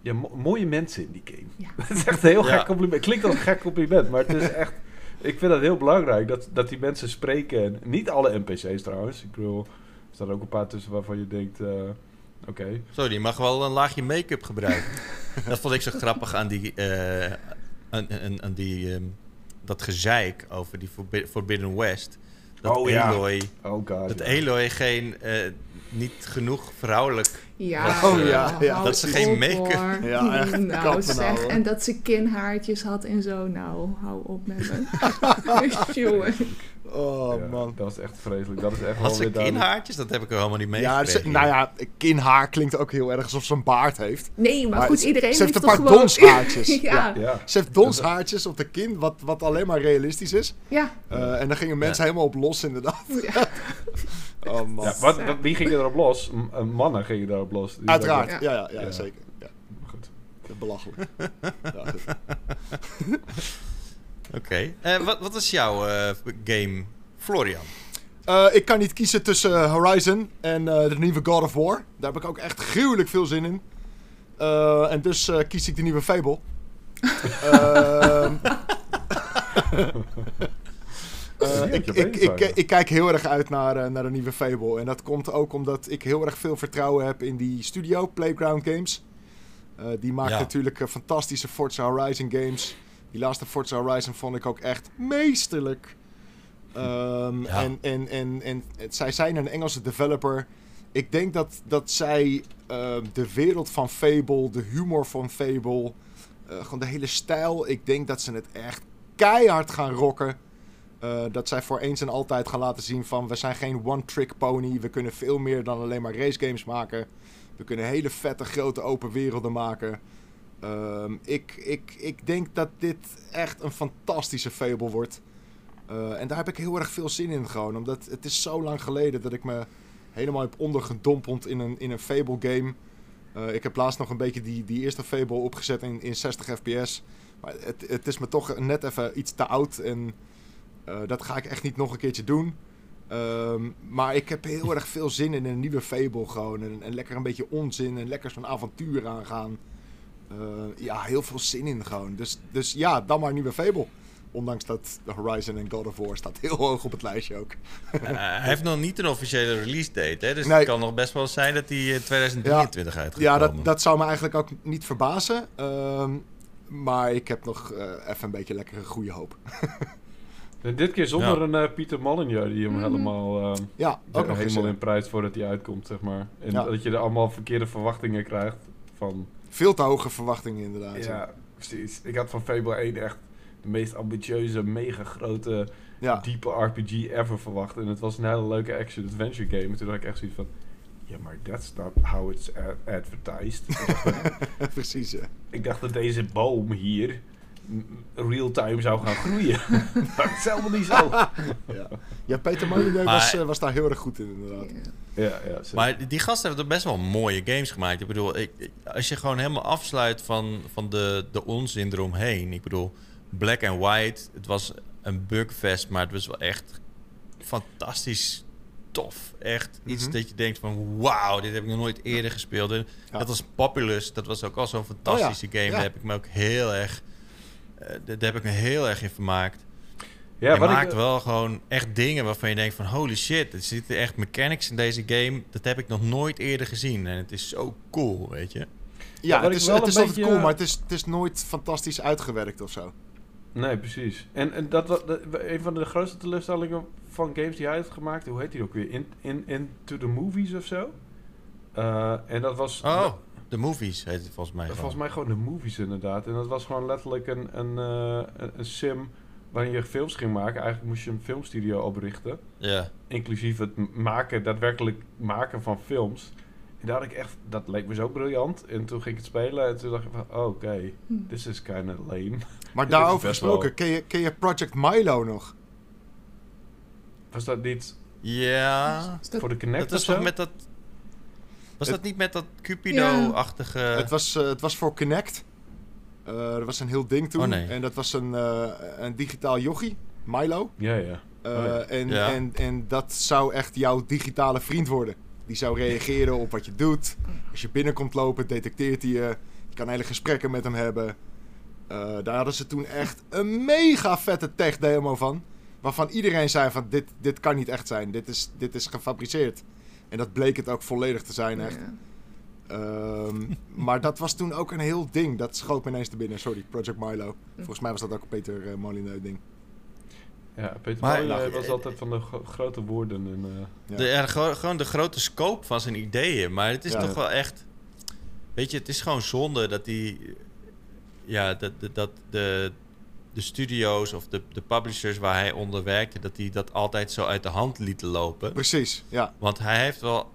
ja, mo- mooie mensen in die game. Ja. Het is echt een heel Ja. gek compliment. Klinkt als een gek compliment, maar het is echt... Ik vind dat heel belangrijk, dat, dat die mensen spreken. En niet alle NPC's trouwens. Ik bedoel, er staan ook een paar tussen waarvan je denkt... eh, Oké. Zo, die mag wel een laagje make-up gebruiken. dat vond ik zo grappig aan die, eh, aan, aan, aan die ehm, dat gezeik over die Forbi- Forbidden West. Dat Oh, ja. Oh god. dat ja. Aloy geen, eh, niet genoeg vrouwelijk... Ja, Oh, ja, ja. Dat ze geen make-up-. Ja, echt, Nou, nou, en dat ze kinhaartjes had en zo. Nou, hou op met me. Jongen. Oh, Ja, man. Dat is echt vreselijk. Dat is echt Had ze kinhaartjes? Dat heb ik er helemaal niet mee Ja, ze, nou ja, kinhaar klinkt ook heel erg alsof ze een baard heeft. Nee, maar, Maar goed, iedereen ze heeft heeft een toch paar gewoon... donshaartjes. ja, ja. Ja. Ze heeft donshaartjes op de kin, wat, wat alleen maar realistisch is. ja. Eh, en dan gingen mensen helemaal op los, inderdaad. Oh, man. Ja, wat, wat, wie ging erop los? M- eh, mannen gingen erop los. Die Uiteraard, ja, ja, ja, Ja. zeker. Ja, Goed. belachelijk. ja, Oké. Eh, wat, wat is jouw eh, game, Florian? Eh, ik kan niet kiezen tussen Horizon en eh, de nieuwe God of War. Daar heb ik ook echt gruwelijk veel zin in. Eh, en dus eh, kies ik de nieuwe Fable. Ehm, eh, ik, ik, ik, ik kijk heel erg uit naar, naar de nieuwe Fable. En dat komt ook omdat ik heel erg veel vertrouwen heb in die studio, Playground Games. Eh, die maakt Ja. natuurlijk fantastische Forza Horizon games. Die laatste Forza Horizon vond ik ook echt meesterlijk. Ehm, Ja. en, en, en, en het- zij zijn een Engelse developer. Ik denk dat, dat zij eh, de wereld van Fable, de humor van Fable, eh, gewoon de hele stijl. Ik denk dat ze het echt keihard gaan rocken. Eh, dat zij voor eens en altijd gaan laten zien van we zijn geen one-trick pony. We kunnen veel meer dan alleen maar racegames maken. We kunnen hele vette grote open werelden maken. Ehm, ik, ik, ik denk dat dit echt een fantastische Fable wordt. Eh, en daar heb ik heel erg veel zin in gewoon. Omdat het is zo lang geleden dat ik me helemaal heb ondergedompeld in een, in een Fable game. Eh, ik heb laatst nog een beetje die, die eerste Fable opgezet in, in 60 fps. Maar het, het is me toch net even iets te oud. En eh, dat ga ik echt niet nog een keertje doen. Ehm, maar ik heb heel erg veel zin in een nieuwe Fable gewoon. En, en lekker een beetje onzin en lekker zo'n avontuur aangaan. Eh, ja, heel veel zin in gewoon. Dus, dus ja, dan maar een nieuwe Fable. Ondanks dat Horizon en God of War staat heel hoog op het lijstje ook. Eh, hij heeft nog niet een officiële release date, hè? Dus Nee. het kan nog best wel zijn dat hij in 2023 uit gaat Ja, komen. dat, dat zou me eigenlijk ook niet verbazen. Ehm, maar ik heb nog eh, even een beetje lekkere goede hoop. En dit keer zonder Ja. een eh, Pieter Molyneux die hem Mhm. helemaal, eh, Ja, ook nog helemaal eh, in prijs voordat hij uitkomt, zeg maar. En Ja. dat je er allemaal verkeerde verwachtingen krijgt van... Veel te hoge verwachtingen inderdaad. Ja, precies. Ik had van Fable 1 echt de meest ambitieuze, mega grote, ja. diepe RPG ever verwacht. En het was een hele leuke action-adventure game. En toen had ik echt zoiets van... Ja, maar that's not how it's advertised. precies. ja. ik dacht dat deze boom hier real-time zou gaan groeien. maar dat is helemaal niet zo. Ja. ja, Peter Molyneux was, eh, was daar heel erg goed in inderdaad. Ja, ja. Maar die- gasten hebben er best wel mooie games gemaakt. Ik bedoel, ik, als je gewoon helemaal afsluit van, van de, de onzin eromheen. Ik bedoel, Black and White, het was een bugfest, maar het was wel echt fantastisch tof. Echt iets Mhm. dat je denkt van, wauw, dit heb ik nog nooit eerder gespeeld. En Ja. Dat was Populous, dat was ook al zo'n fantastische game. ja. Daar heb ik me ook heel erg, daar daar heb ik me heel erg in vermaakt. ja, je wat maakt ik, wel gewoon echt dingen waarvan je denkt van holy shit, er zitten echt mechanics in deze game. Dat heb ik nog nooit eerder gezien en het is zo cool, weet je. Ja, het is, wel het een is altijd beetje- cool, maar het is, het is nooit fantastisch uitgewerkt of zo. Nee, precies. En, en dat, wat- dat, een van de grootste teleurstellingen van games die hij heeft gemaakt, hoe heet die ook weer? In, in, into the Movies of zo? Eh, en dat was... Oh, de movies heet het volgens mij. Volgens gewoon. mij gewoon de movies inderdaad. En dat was gewoon letterlijk een, een, eh, een, een sim waarin je films ging maken. Eigenlijk moest je een filmstudio oprichten. Ja, Inclusief het maken, daadwerkelijk maken van films. En daar had ik echt, dat leek me zo briljant. En toen ging ik het spelen en toen dacht ik van, oh, oké, Hm. this is kind of lame. Maar is daarover gesproken, ken je, ken je Project Milo nog? Was dat niet Ja, Is dat- voor de Kinect dat zo? toch met dat... Was Het- dat niet met dat Cupido-achtige... Het, was, eh, het was voor Kinect. Eh er was een heel ding toen. Oh, nee. En dat was een, eh, een digitaal jochie, Milo. Ja, ja. Eh, Oh, ja. en, Ja. En, en dat zou echt jouw digitale vriend worden. Die zou reageren op wat je doet. Als je binnenkomt lopen, detecteert hij je. Je kan hele gesprekken met hem hebben. Eh, daar hadden ze toen echt een mega vette tech demo van. Waarvan iedereen zei van dit, dit kan niet echt zijn. Dit is, dit is gefabriceerd. En dat bleek het ook volledig te zijn echt. Ja. Ehm, maar dat was toen ook een heel ding. Dat schoot me ineens te binnen. Sorry, Project Milo. Volgens mij was dat ook een Peter uh, Molineux ding. Ja, Peter Maar- Molineux Nou, was eh, altijd van de gro- grote woorden. En, eh, Ja. De, ja, gewoon, gewoon de grote scope van zijn ideeën. Maar het is Ja. toch wel echt... Weet je, het is gewoon zonde dat die... Ja, dat, dat, dat de, de studio's of de, de publishers waar hij onder werkte... dat die dat altijd zo uit de hand lieten lopen. Precies, ja. Want hij heeft wel...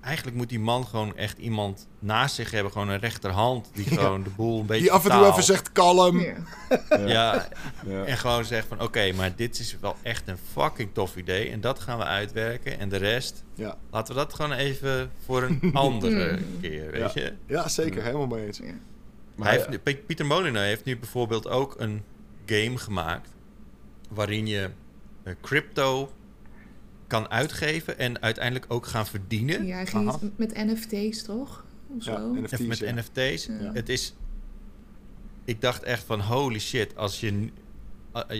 Eigenlijk moet die man gewoon echt iemand naast zich hebben. Gewoon een rechterhand die Ja. gewoon de boel een beetje Die af en toe taalt. even zegt kalm. Ja. ja, Ja, ja. en gewoon zegt van... Oké, maar dit is wel echt een fucking tof idee. En dat gaan we uitwerken. En de rest... Ja, Laten we dat gewoon even voor een andere Mm. keer, weet je? ja zeker. Ja. Helemaal mee eens. Maar Hij heeft, Pieter Molyneux heeft nu bijvoorbeeld ook een game gemaakt... waarin je eh, crypto kan uitgeven en uiteindelijk ook gaan verdienen. Ja, hij ging met NFT's toch? Of Ja, zo? NFT's, met ja. NFT's. Ja. Het is... Ik dacht echt van holy shit, als je,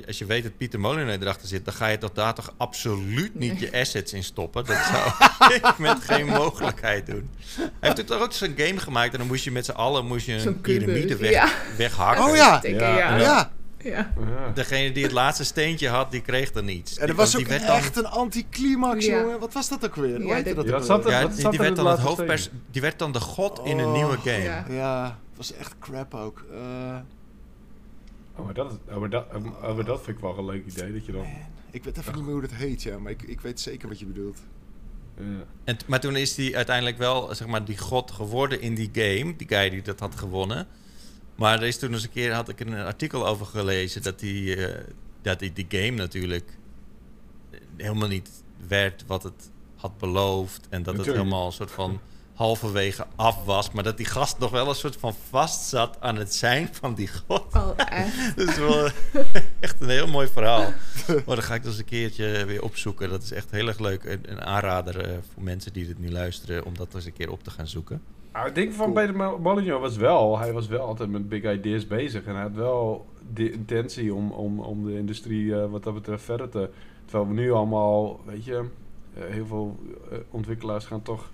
als je weet dat Pieter Molyneux erachter zit... dan ga je toch daar toch absoluut niet je assets in stoppen. Dat zou ik met geen mogelijkheid doen. Hij heeft toen toch ook zo'n game gemaakt... en dan moest je met z'n allen moest je een piramide weg, Ja. weghakken. Oh ja, Ja. ja. Ja. Degene die het laatste steentje had, die kreeg er niets. En dat was ook dan- echt een anticlimax, Ja. jongen. Wat was dat ook weer? Ja, dat- dat Ja, zat er- wat die, zat die er werd dan het het laatste hoofdpers... Die werd dan de god in een Oh. nieuwe game. Ja. Ja, het was echt crap ook. Eh, Oh, maar dat, is, oh, maar dat, oh, maar dat vind ik wel een leuk idee. Dat je dan... ik weet even niet meer hoe dat heet, ja. Maar ik, ik weet zeker wat je bedoelt. Ja. En, maar toen is hij uiteindelijk wel, zeg maar, die god geworden in die game. Die guy die dat had gewonnen. Maar er is toen eens een keer, had ik een artikel over gelezen... dat die, eh, dat die, die game natuurlijk helemaal niet werd wat het had beloofd. En dat het helemaal een soort van halverwege af was. Maar dat die gast nog wel een soort van vast zat aan het zijn van die god. Oh, echt. Dat is wel echt een heel mooi verhaal. Maar dan ga ik dus een keertje weer opzoeken. Dat is echt heel erg leuk. Een, een aanrader eh, voor mensen die dit nu luisteren... om dat eens een keer op te gaan zoeken. Nou, het ding van Cool. Molyneux was wel, hij was wel altijd met big ideas bezig. En hij had wel de intentie om, om, om de industrie eh, wat dat betreft verder te... Terwijl we nu allemaal, weet je, eh, heel veel ontwikkelaars gaan toch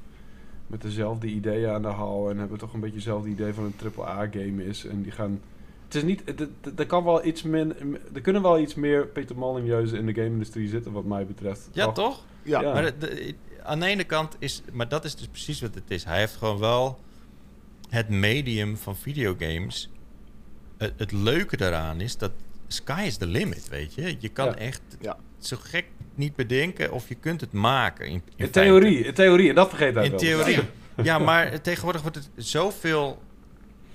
met dezelfde ideeën aan de haal. En hebben toch een beetje hetzelfde idee van een AAA-game is. En die gaan... Het is niet... Er kan wel iets min... Er kunnen wel iets meer Peter Molyneux in de game-industrie zitten, wat mij betreft. Ja, toch? Ja, Ja. Maar de- de- aan de ene kant is... Maar dat is dus precies wat het is. Hij heeft gewoon wel het medium van videogames. Het, het leuke daaraan is dat sky is the limit, weet je. Je kan Ja. echt Ja. zo gek niet bedenken of je kunt het maken. In, in In feite. theorie, in theorie. En dat vergeet hij In wel. theorie. Ja, maar tegenwoordig wordt het zoveel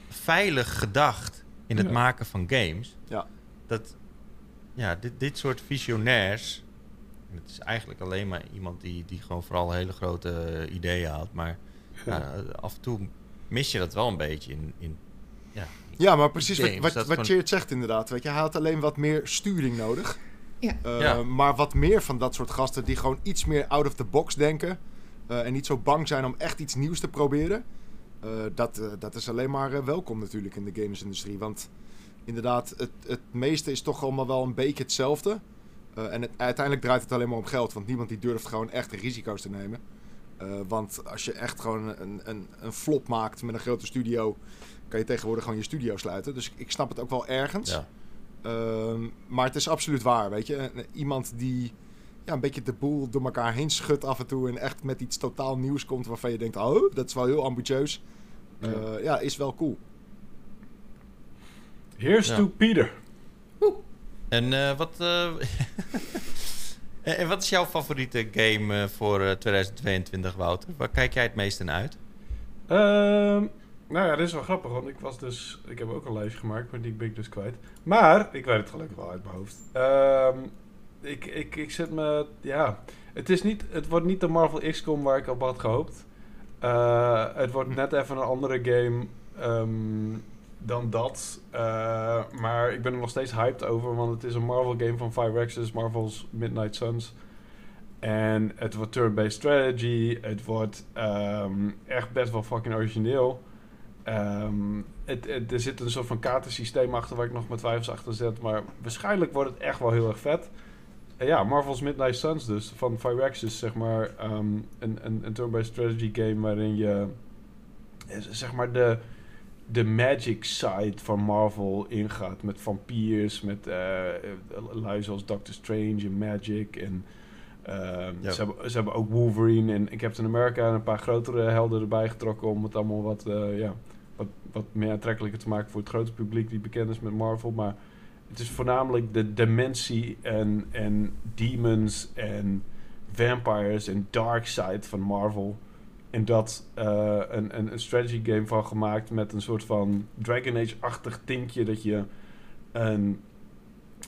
veilig gedacht in het Ja. maken van games. Ja. Dat ja, dit, dit soort visionairs. en Het is eigenlijk alleen maar iemand die, die gewoon vooral hele grote ideeën had. Maar ja, af en toe mis je dat wel een beetje in. in ja, Ja, maar precies wat, games. wat, gewoon- Cheert zegt inderdaad. Weet je, hij had alleen wat meer sturing nodig. Ja. Eh, Ja. Maar wat meer van dat soort gasten die gewoon iets meer out of the box denken. eh, en niet zo bang zijn om echt iets nieuws te proberen. eh, dat, eh, dat is alleen maar welkom natuurlijk in de gamesindustrie. Want inderdaad, het, het meeste is toch allemaal wel een beetje hetzelfde. Eh, en het, uiteindelijk draait het alleen maar om geld. Want niemand die durft gewoon echt risico's te nemen. Eh, want als je echt gewoon een, een, een flop maakt met een grote studio... kan je tegenwoordig gewoon je studio sluiten. Dus ik snap het ook wel ergens. ja. Ehm, maar het is absoluut waar, weet je. Eh, Iemand die ja, een beetje de boel door elkaar heen schudt af en toe... en echt met iets totaal nieuws komt waarvan je denkt... oh, dat is wel heel ambitieus. Ja. Eh, ja, is wel cool. Here's Ja. to Peter. En eh, wat. eh, En, wat is jouw favoriete game voor eh, 2022, Wouter? Waar kijk jij het meeste naar uit? Ehm, nou ja, dit is wel grappig, want ik was dus... Ik heb ook een lijstje gemaakt, maar die ben ik dus kwijt. Maar, ik weet het gelukkig wel uit mijn hoofd. Ehm, ik, ik, ik zit me... Ja, het, is niet, het wordt niet de Marvel XCOM waar ik op had gehoopt. Eh, het wordt net even een andere game ehm, dan dat. Eh, maar ik ben er nog steeds hyped over, want het is een Marvel game van Firaxis, Marvel's Midnight Suns. En het wordt turn-based strategy. Het wordt ehm, echt best wel fucking origineel. Ehm, het, het- er zit een soort van kaartensysteem achter waar ik nog mijn twijfels achter zet. Maar waarschijnlijk wordt het echt wel heel erg vet. En ja, Marvel's Midnight Suns dus. Van Firaxis, zeg maar. ehm, een, een, een turn-based strategy game waarin je... eh, Zeg maar de, de magic side van Marvel ingaat. Met vampiers, met eh lui zoals Doctor Strange en Magic en... Ehm, Ja. ze, hebben, ze hebben ook Wolverine en Captain America en een paar grotere helden erbij getrokken om het allemaal wat, eh, ja, wat, meer aantrekkelijker te maken voor het grote publiek die bekend is met Marvel. Maar het is voornamelijk de dimensie en, en demons en vampires en dark side van Marvel. En dat eh, een, een, een strategy game van gemaakt met een soort van Dragon Age-achtig tintje dat je een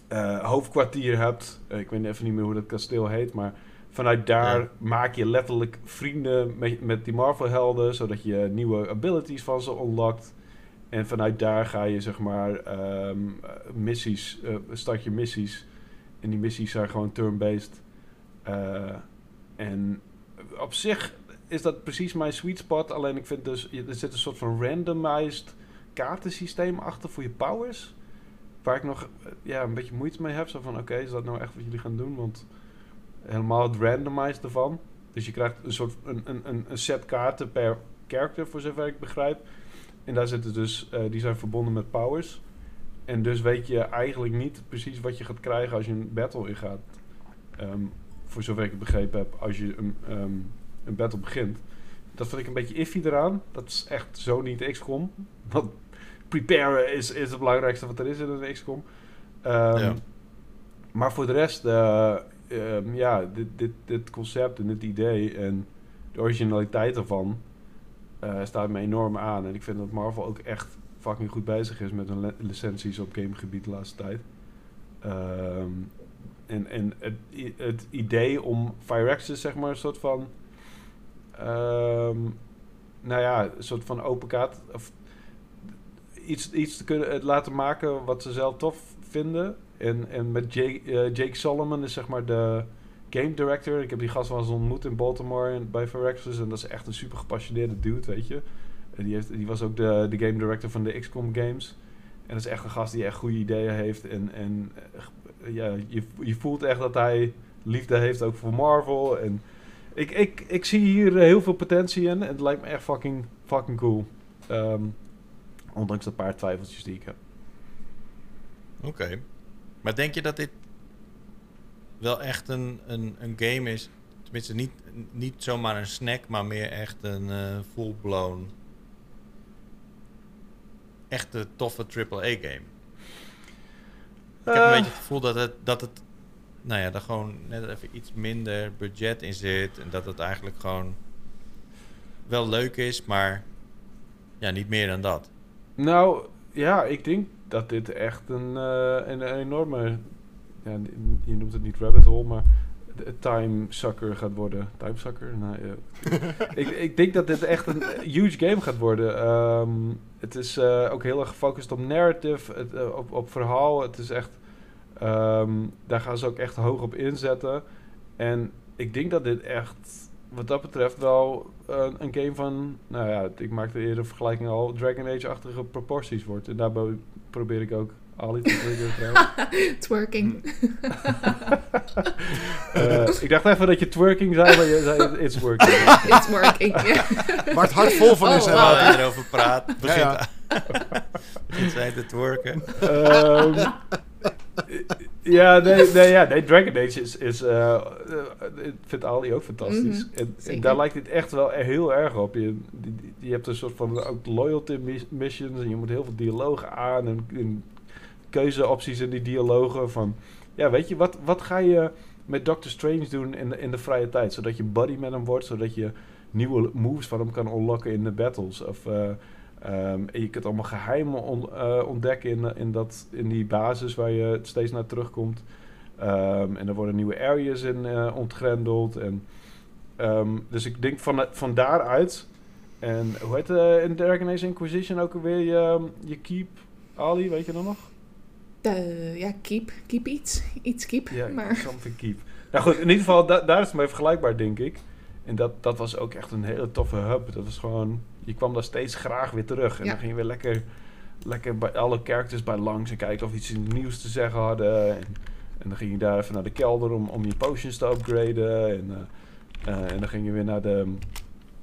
eh, hoofdkwartier hebt. Eh, ik weet even niet meer hoe dat kasteel heet, maar vanuit daar Ja. maak je letterlijk vrienden met, met die Marvel-helden, zodat je nieuwe abilities van ze unlockt. En vanuit daar ga je zeg maar ehm, eh, missies, eh, start je missies. En die missies zijn gewoon turn-based. Eh, en op zich is dat precies mijn sweet spot. Alleen ik vind dus, er zit een soort van randomized kaartensysteem achter voor je powers. Waar ik nog eh, ja, een beetje moeite mee heb. Zo van, oké, is dat nou echt wat jullie gaan doen? Want helemaal het randomized ervan. Dus je krijgt een soort een, een, een, set kaarten per character, voor zover ik begrijp. En daar zitten dus, eh, die zijn verbonden met powers. En dus weet je eigenlijk niet precies wat je gaat krijgen als je een battle ingaat. Ehm, voor zover ik het begrepen heb, als je een, ehm, een battle begint. Dat vind ik een beetje iffy eraan. Dat is echt zo niet XCOM. Want preparen is, is het belangrijkste wat er is in een XCOM. Ehm, Ja. Maar voor de rest, eh, ehm, ja, dit, dit, dit concept en dit idee en de originaliteit ervan eh, staat me enorm aan. En ik vind dat Marvel ook echt fucking goed bezig is met hun li- licenties op gamegebied de laatste tijd. Ehm, en en het, het idee om Firaxis, zeg maar, een soort van. ehm, nou ja, een soort van open kaart. Of iets, iets te kunnen laten maken wat ze zelf tof vinden. En, en met Jake, eh, Jake Solomon is zeg maar de game director. Ik heb die gast wel eens ontmoet in Baltimore bij Firaxis. En dat is echt een super gepassioneerde dude, weet je. En die, heeft, was ook de, de game director van de XCOM games. En dat is echt een gast die echt goede ideeën heeft. En, en eh, ja, je, je voelt echt dat hij liefde heeft ook voor Marvel. En ik, ik, ik zie hier heel veel potentie in. En het lijkt me echt fucking, fucking cool. Ehm, ondanks de paar twijfeltjes die ik heb. Oké. Maar denk je dat dit wel echt een, een, een game is? Tenminste, niet, niet zomaar een snack, maar meer echt een eh full-blown... Echte toffe AAA-game. Ik heb een Eh, beetje het gevoel dat het, dat het... Nou ja, er gewoon net even iets minder budget in zit. En dat het eigenlijk gewoon wel leuk is, maar... Ja, niet meer dan dat. Nou, ja, ik denk dat dit echt een, eh, een, enorme... Ja, je noemt het niet rabbit hole, maar de- time sucker gaat worden. Time sucker? Nou, ja. ik, ik denk dat dit echt een huge game gaat worden. Ehm, het is eh, ook heel erg gefocust op narrative, het, eh, op, op verhaal. Het is echt... ehm, daar gaan ze ook echt hoog op inzetten. En ik denk dat dit echt, wat dat betreft, wel een game van... Nou ja, ik maakte eerder een vergelijking al... Dragon Age-achtige proporties wordt. En daarbij probeer ik ook Ali te triggeren trouwens. Twerking. Eh, ik dacht even dat je twerking zei, maar je zei it's working. It's working. ja. Waar het hart vol van is, Oh, je erover praat, begint, ja. begint zij te twerken. Ehm, ja, nee, nee, ja, nee, Dragon Age is, is eh, eh, ik vind Ali ook fantastisch. Mhm, en, en daar lijkt dit echt wel heel erg op. Je, je hebt een soort van ook loyalty mis- missions en je moet heel veel dialogen aan en, en keuzeopties in die dialogen van, ja, weet je, wat, wat ga je, met Doctor Strange doen in de, in de vrije tijd. Zodat je buddy met hem wordt, zodat je nieuwe moves van hem kan unlocken in de battles. Of, eh, ehm, en je kunt allemaal geheimen on- eh, ontdekken in, in, dat, in die basis waar je steeds naar terugkomt. Ehm, en er worden nieuwe areas in eh, ontgrendeld. En, ehm, dus ik denk van, van daaruit. En hoe heet eh in Dragon Age Inquisition ook alweer je, je keep, Ali, weet je dat nog? Eh, ja, keep. Keep iets. Iets keep. Ja, maar something keep. Nou goed, in ieder geval, da- daar is het mee vergelijkbaar, denk ik. En dat, dat was ook echt een hele toffe hub. Dat was gewoon, je kwam daar steeds graag weer terug. En Ja. dan ging je weer lekker, lekker bij alle characters bij langs en kijken of iets nieuws te zeggen hadden. En, en dan ging je daar even naar de kelder om, om je potions te upgraden. En, eh, eh, en dan ging je weer naar de,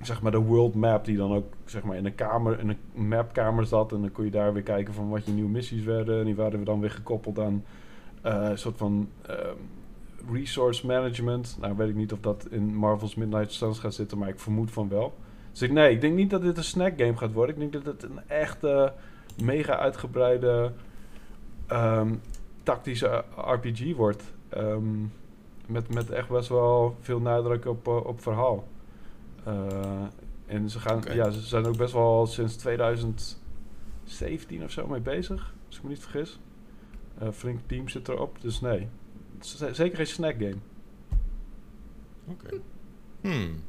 zeg maar de world map, die dan ook zeg maar in een kamer, in een mapkamer zat. En dan kon je daar weer kijken van wat je nieuwe missies werden. En die waren we dan weer gekoppeld aan eh, een soort van ehm, resource management. Nou, weet ik niet of dat in Marvel's Midnight Suns gaat zitten, maar ik vermoed van wel. Dus ik, nee, ik denk niet dat dit een snack game gaat worden. Ik denk dat het een echte, mega uitgebreide ehm, tactische RPG wordt. Ehm, met, met echt best wel veel nadruk op, eh, op verhaal. Eh, en ze, gaan, ja, ze zijn ook best wel sinds 2017 of zo mee bezig, als ik me niet vergis. Eh flink team zit erop, dus nee. Z- zeker geen snack game. Oké. Hmm.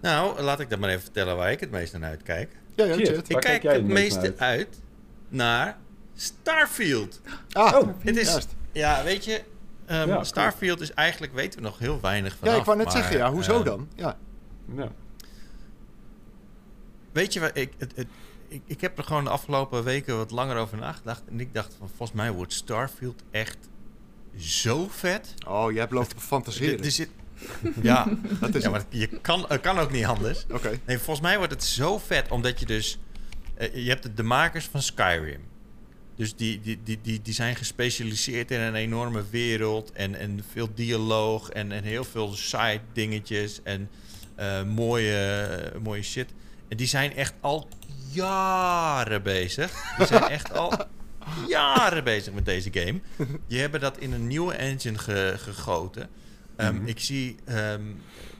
Nou, laat ik dan maar even vertellen waar ik het meest naar uitkijk. Ja, ja. Ik Waar kijk kijk jij het meest meeste uit naar Starfield. Ah, Oh, Het is, juist. ja, weet je, ehm, Ja, cool. Starfield is eigenlijk, weten we nog heel weinig van. Ja, ik wou net zeggen, ja, hoezo dan? Ja. Ja. Weet je, wat, ik, het, het, ik, ik heb er gewoon de afgelopen weken wat langer over nagedacht. En ik dacht van, volgens mij wordt Starfield echt zo vet. Oh, je hebt lopen te Er, fantaseren. er zit, ja, Dat is ja, het. maar je kan, het kan ook niet anders. Oké. Nee, volgens mij wordt het zo vet, omdat je dus... eh, je hebt de, de makers van Skyrim. Dus die, die, die, die, die zijn gespecialiseerd in een enorme wereld en, en veel dialoog en, en heel veel side dingetjes en eh, mooie, mooie shit. En die zijn echt al jaren bezig. Die zijn echt al jaren bezig met deze game. Die hebben dat in een nieuwe engine ge- gegoten. Ehm, Mhm. ik, zie, ehm,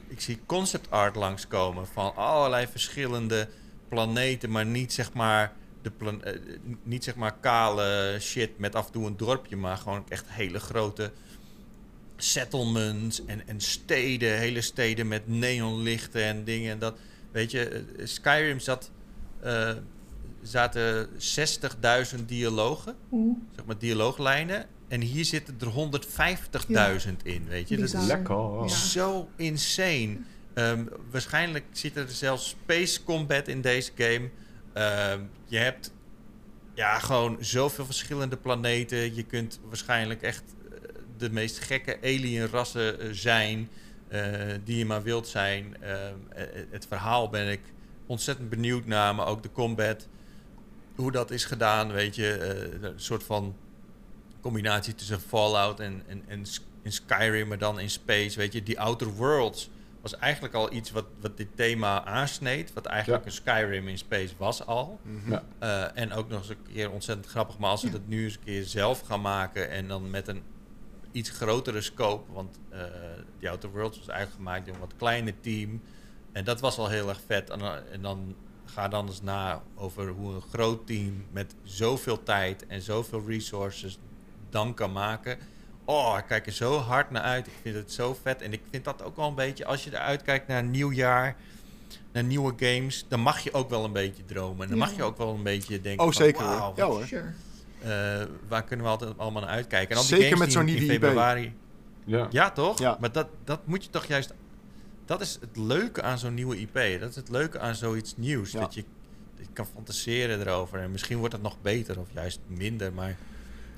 ik zie concept art langskomen van allerlei verschillende planeten, maar niet zeg maar de plan- eh, niet zeg maar kale shit met af en toe een dorpje, maar gewoon echt hele grote settlements en, en steden, hele steden met neonlichten en dingen en dat. Weet je, eh, Skyrim zat, eh, zaten 60.000 dialogen, Oeh, zeg maar dialooglijnen. En hier zitten er 150.000 in, weet je. Dat is Lekker. Ja. zo insane. Ehm, waarschijnlijk zit er zelfs space combat in deze game. Ehm, je hebt ja, gewoon zoveel verschillende planeten. Je kunt waarschijnlijk echt eh, de meest gekke alien rassen eh, zijn eh, die je maar wilt zijn. Ehm, eh, het verhaal ben ik ontzettend benieuwd naar, maar ook de combat. Hoe dat is gedaan, weet je. eh, een soort van combinatie tussen Fallout en, en, en, Skyrim, maar dan in space. Weet je, die Outer Worlds was eigenlijk al iets wat, wat dit thema aansneed. Wat eigenlijk Ja. een Skyrim in space was al. Mhm. Ja. Eh, en ook nog eens een keer ontzettend grappig. Maar als ze Ja. dat nu eens een keer zelf gaan maken en dan met een iets grotere scope. Want eh die Outer Worlds was eigenlijk gemaakt door een wat kleiner team. En dat was al heel erg vet. En, dan- en dan ga dan eens na over hoe een groot team met zoveel tijd en zoveel resources dan kan maken. Oh, ik kijk er zo hard naar uit. Ik vind het zo vet. En ik vind dat ook wel een beetje, als je eruit kijkt naar een nieuw jaar, naar nieuwe games, dan mag je ook wel een beetje dromen. En dan Ja. mag je ook wel een beetje denken. Oh, van, zeker hoor. wauw, Ja hoor. sure. eh, waar kunnen we altijd allemaal naar uitkijken? En al die Zeker games met die zo'n nieuwe februari. Ja. Ja, toch? Ja. Maar dat, dat moet je toch juist. Dat is het leuke aan zo'n nieuwe IP. Dat is het leuke aan zoiets nieuws. Ja. Dat je, je kan fantaseren erover. En misschien wordt het nog beter of juist minder. Maar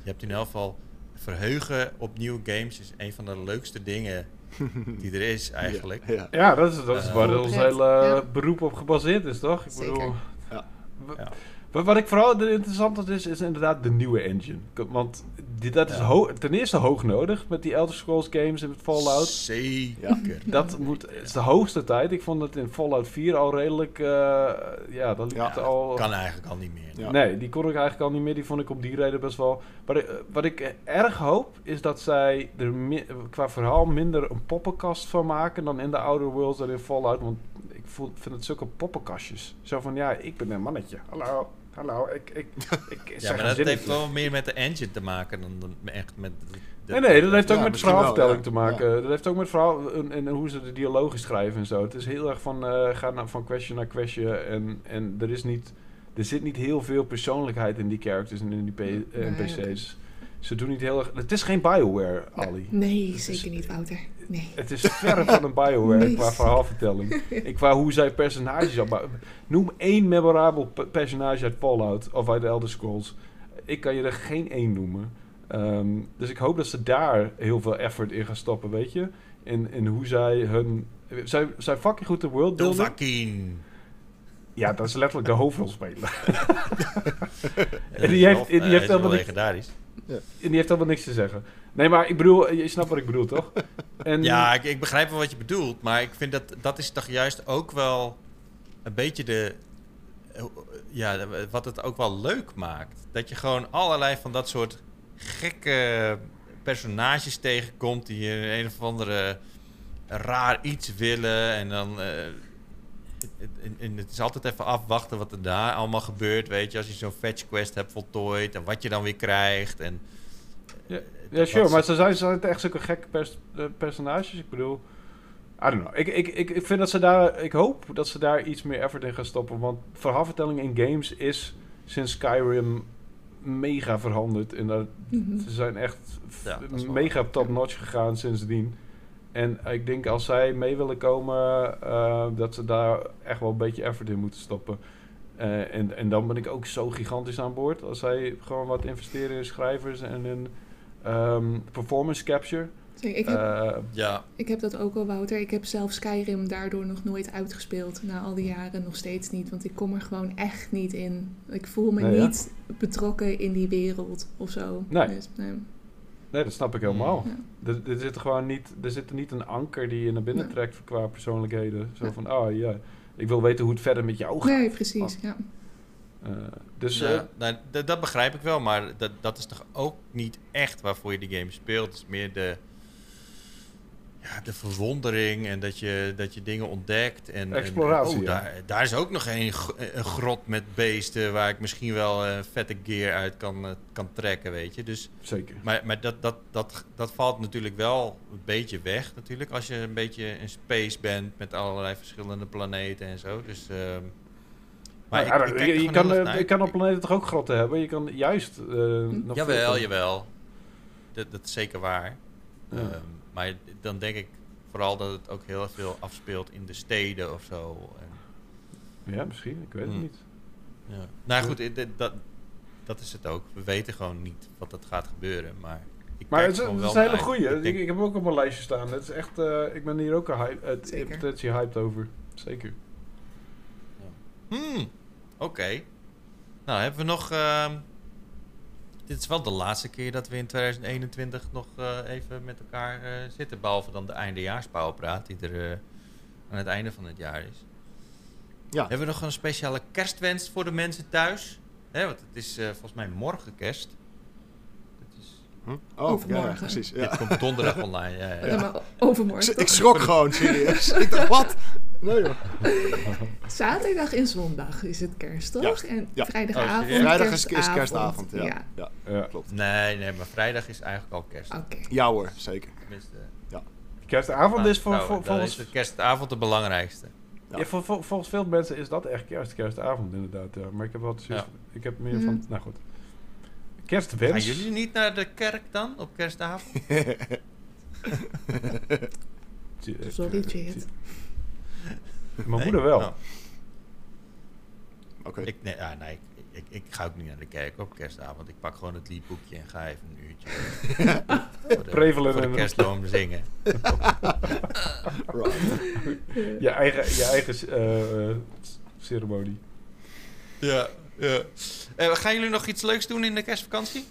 je hebt in elk geval verheugen op nieuwe games is een van de leukste dingen die er is eigenlijk. Ja. Ja, dat is, dat is Eh, waar ons hele ja. beroep op gebaseerd is, toch? Ik Zeker. bedoel, Ja. Wat ik vooral interessant vind is, is inderdaad de nieuwe engine. Want die, dat is Ja. ten eerste hoog nodig met die Elder Scrolls games en Fallout. Zeker. Dat moet, het is de hoogste tijd. Ik vond het in Fallout 4 al redelijk... eh, ja, dat liep Ja, het al... Kan eigenlijk al niet meer. Ja. Nee, die kon ik eigenlijk al niet meer. Die vond ik om die reden best wel... Wat ik, eh, wat ik erg hoop, is dat zij er qua verhaal minder een poppenkast van maken... dan in de Outer Worlds en in Fallout. Want ik voel, vind het zulke poppenkastjes. Zo van, ja, ik ben een mannetje. Hallo, hallo, ik... ik, ik Ja, zeg maar dat heeft wel meer met de engine te maken dan, dan echt met... de- de- Nee, nee, dat heeft ook Ja, met verhaalvertelling ja. te maken. Dat heeft ook met verhaal en, en hoe ze de dialogen schrijven en zo. Het is heel erg van, eh ga naar, van question naar question. En, en er, is niet, er zit niet heel veel persoonlijkheid in die characters en in die P- eh, Nee, NPC's. Ze doen niet heel erg... Het is geen Bioware, Ali. Nee, zeker niet, Wouter. Nee. Het is verre van een Bioware Nee. qua verhaalvertelling. en qua hoe zij personages. Noem één memorabel pe- personage uit Fallout of uit Elder Scrolls. Ik kan je er geen één noemen. Ehm, dus ik hoop dat ze daar heel veel effort in gaan stoppen, weet je? In, in hoe zij hun... Zij, zij fucking goed de world building. Dovahkiin. Ja, dat is letterlijk de hoofdrolspeler. en die heeft, die heeft helemaal niks, legendarisch. en die heeft helemaal niks te zeggen. Nee, maar ik bedoel, je snapt wat ik bedoel, toch? En, Ja, ik, ik begrijp wel wat je bedoelt, maar ik vind dat dat is toch juist ook wel een beetje de ja, wat het ook wel leuk maakt. Dat je gewoon allerlei van dat soort gekke personages tegenkomt die een of andere raar iets willen en dan eh, en het is altijd even afwachten wat er daar allemaal gebeurt, weet je, als je zo'n fetch quest hebt voltooid en wat je dan weer krijgt en Ja, dat- sure, dat- maar ze zijn, zijn echt zulke gekke pers- eh, personages. Ik bedoel, I don't know. Ik, ik, ik, ik vind dat ze daar, ik hoop dat ze daar iets meer effort in gaan stoppen. Want verhaalvertelling in games is sinds Skyrim mega veranderd. En dat, Mhm. ze zijn echt Ja, mega top-notch gegaan sindsdien. En ik denk als zij mee willen komen, eh, dat ze daar echt wel een beetje effort in moeten stoppen. Eh, en, en dan ben ik ook zo gigantisch aan boord. Als zij gewoon wat investeren in schrijvers en in ehm, performance capture. Zeg, Ik heb, Eh, ja, ik heb dat ook al, Wouter. Ik heb zelf Skyrim daardoor nog nooit uitgespeeld. Na al die jaren nog steeds niet. Want ik kom er gewoon echt niet in. Ik voel me Nee, ja? niet betrokken in die wereld of zo. Nee. Dus, nee. nee, dat snap ik helemaal. Ja. Er, er, zit gewoon niet, er zit er niet een anker die je naar binnen trekt qua persoonlijkheden. Zo Ja. van, oh ja, ik wil weten hoe het verder met jou gaat. Nee, precies. Ja. Eh, dus Ja, eh, nou, dat begrijp ik wel, maar dat, dat is toch ook niet echt waarvoor je de game speelt. Het is meer de, ja, de verwondering en dat je, dat je dingen ontdekt. En, Exploratie, En, oh, ja. daar, daar is ook nog een, een grot met beesten waar ik misschien wel eh, vette gear uit kan, kan trekken, weet je. Dus, zeker. maar maar dat, dat, dat, dat valt natuurlijk wel een beetje weg, natuurlijk, als je een beetje in space bent met allerlei verschillende planeten en zo. Dus... ehm, maar ja, ik, ik je, kan, eh, je kan op planeten toch ook grotten hebben? Je kan juist eh nog Jawel, jawel. Dat, dat is zeker waar. Ja. Ehm, maar dan denk ik vooral dat het ook heel veel afspeelt in de steden of zo. En, Ja, misschien. Ik weet het Hmm. niet. ja. Nou goed, eh, dit- dat, dat is het ook. We weten gewoon niet wat er gaat gebeuren. Maar, ik Maar kijk het is, het is wel een hele goeie. Ik Ik, denk- ik heb hem ook op mijn lijstje staan. Het is echt, eh, ik ben hier ook een hype, Zeker. potentie hyped over. Zeker. Hmm, Oké. Nou, hebben we nog... ehm, dit is wel de laatste keer dat we in 2021 nog eh, even met elkaar eh, zitten. Behalve dan de eindejaarspouwpraat die er eh, aan het einde van het jaar is. Ja. Hebben we nog een speciale kerstwens voor de mensen thuis? Hè, want het is eh, volgens mij morgen kerst. Hm? Oh, Overmorgen. ja, precies. Ja. Dit komt donderdag online. Ja, ja. Ja, maar overmorgen. Ik, ik schrok gewoon, serieus. ik dacht, wat? Nee joh. Zaterdag en zondag is het kerst, toch? Ja, En ja. vrijdagavond. Oh? Vrijdag is, is kerstavond, ja. Ja, ja. Ja. klopt. Nee, nee, maar vrijdag is eigenlijk al kerst. oké. Ja hoor, zeker. Tenminste, Kerstavond is voor, nou, voor, volgens, is de kerstavond de belangrijkste. Ja. ja, voor, voor- volgens veel mensen is dat echt kerst, kerstavond inderdaad. Ja. Maar ik heb wel ik heb meer van, Mm. nou goed. Kerstwens. Gaan jullie niet naar de kerk dan op kerstavond? Sorry, Chad. Mijn Nee? moeder wel. Nou, Oké. ik, nee, ah, nee ik, ik, ik ga ook niet naar de kerk op kerstavond. Ik pak gewoon het liedboekje en ga even een uurtje voor de, Prevelen voor de en- kerstboom zingen. Je eigen, je eigen eh, ceremonie. Ja, ja. Eh, gaan jullie nog iets leuks doen in de kerstvakantie?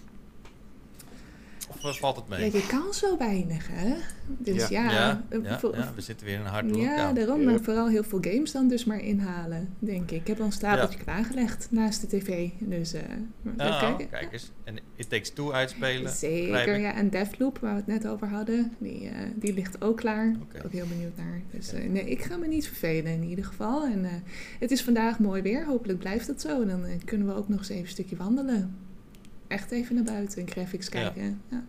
Of eh, valt het Ja, mee? je kan zo weinig, hè? Dus ja, ja, eh, ja, ja, we zitten weer in een harde ja, lockdown. daarom. Ja. Maar vooral heel veel games dan dus maar inhalen, denk ik. Ik heb al een stapeltje klaargelegd naast de tv. Dus eh even Oh, kijken. kijk eens. En It Takes Two uitspelen. Zeker, ja. En Deathloop, waar we het net over hadden, die, eh, die ligt ook klaar. Ook heel benieuwd naar. Dus eh, nee, ik ga me niet vervelen in ieder geval. En eh, het is vandaag mooi weer. Hopelijk blijft het zo. En dan eh, kunnen we ook nog eens even een stukje wandelen. Echt even naar buiten en graphics Ja. kijken. Ja.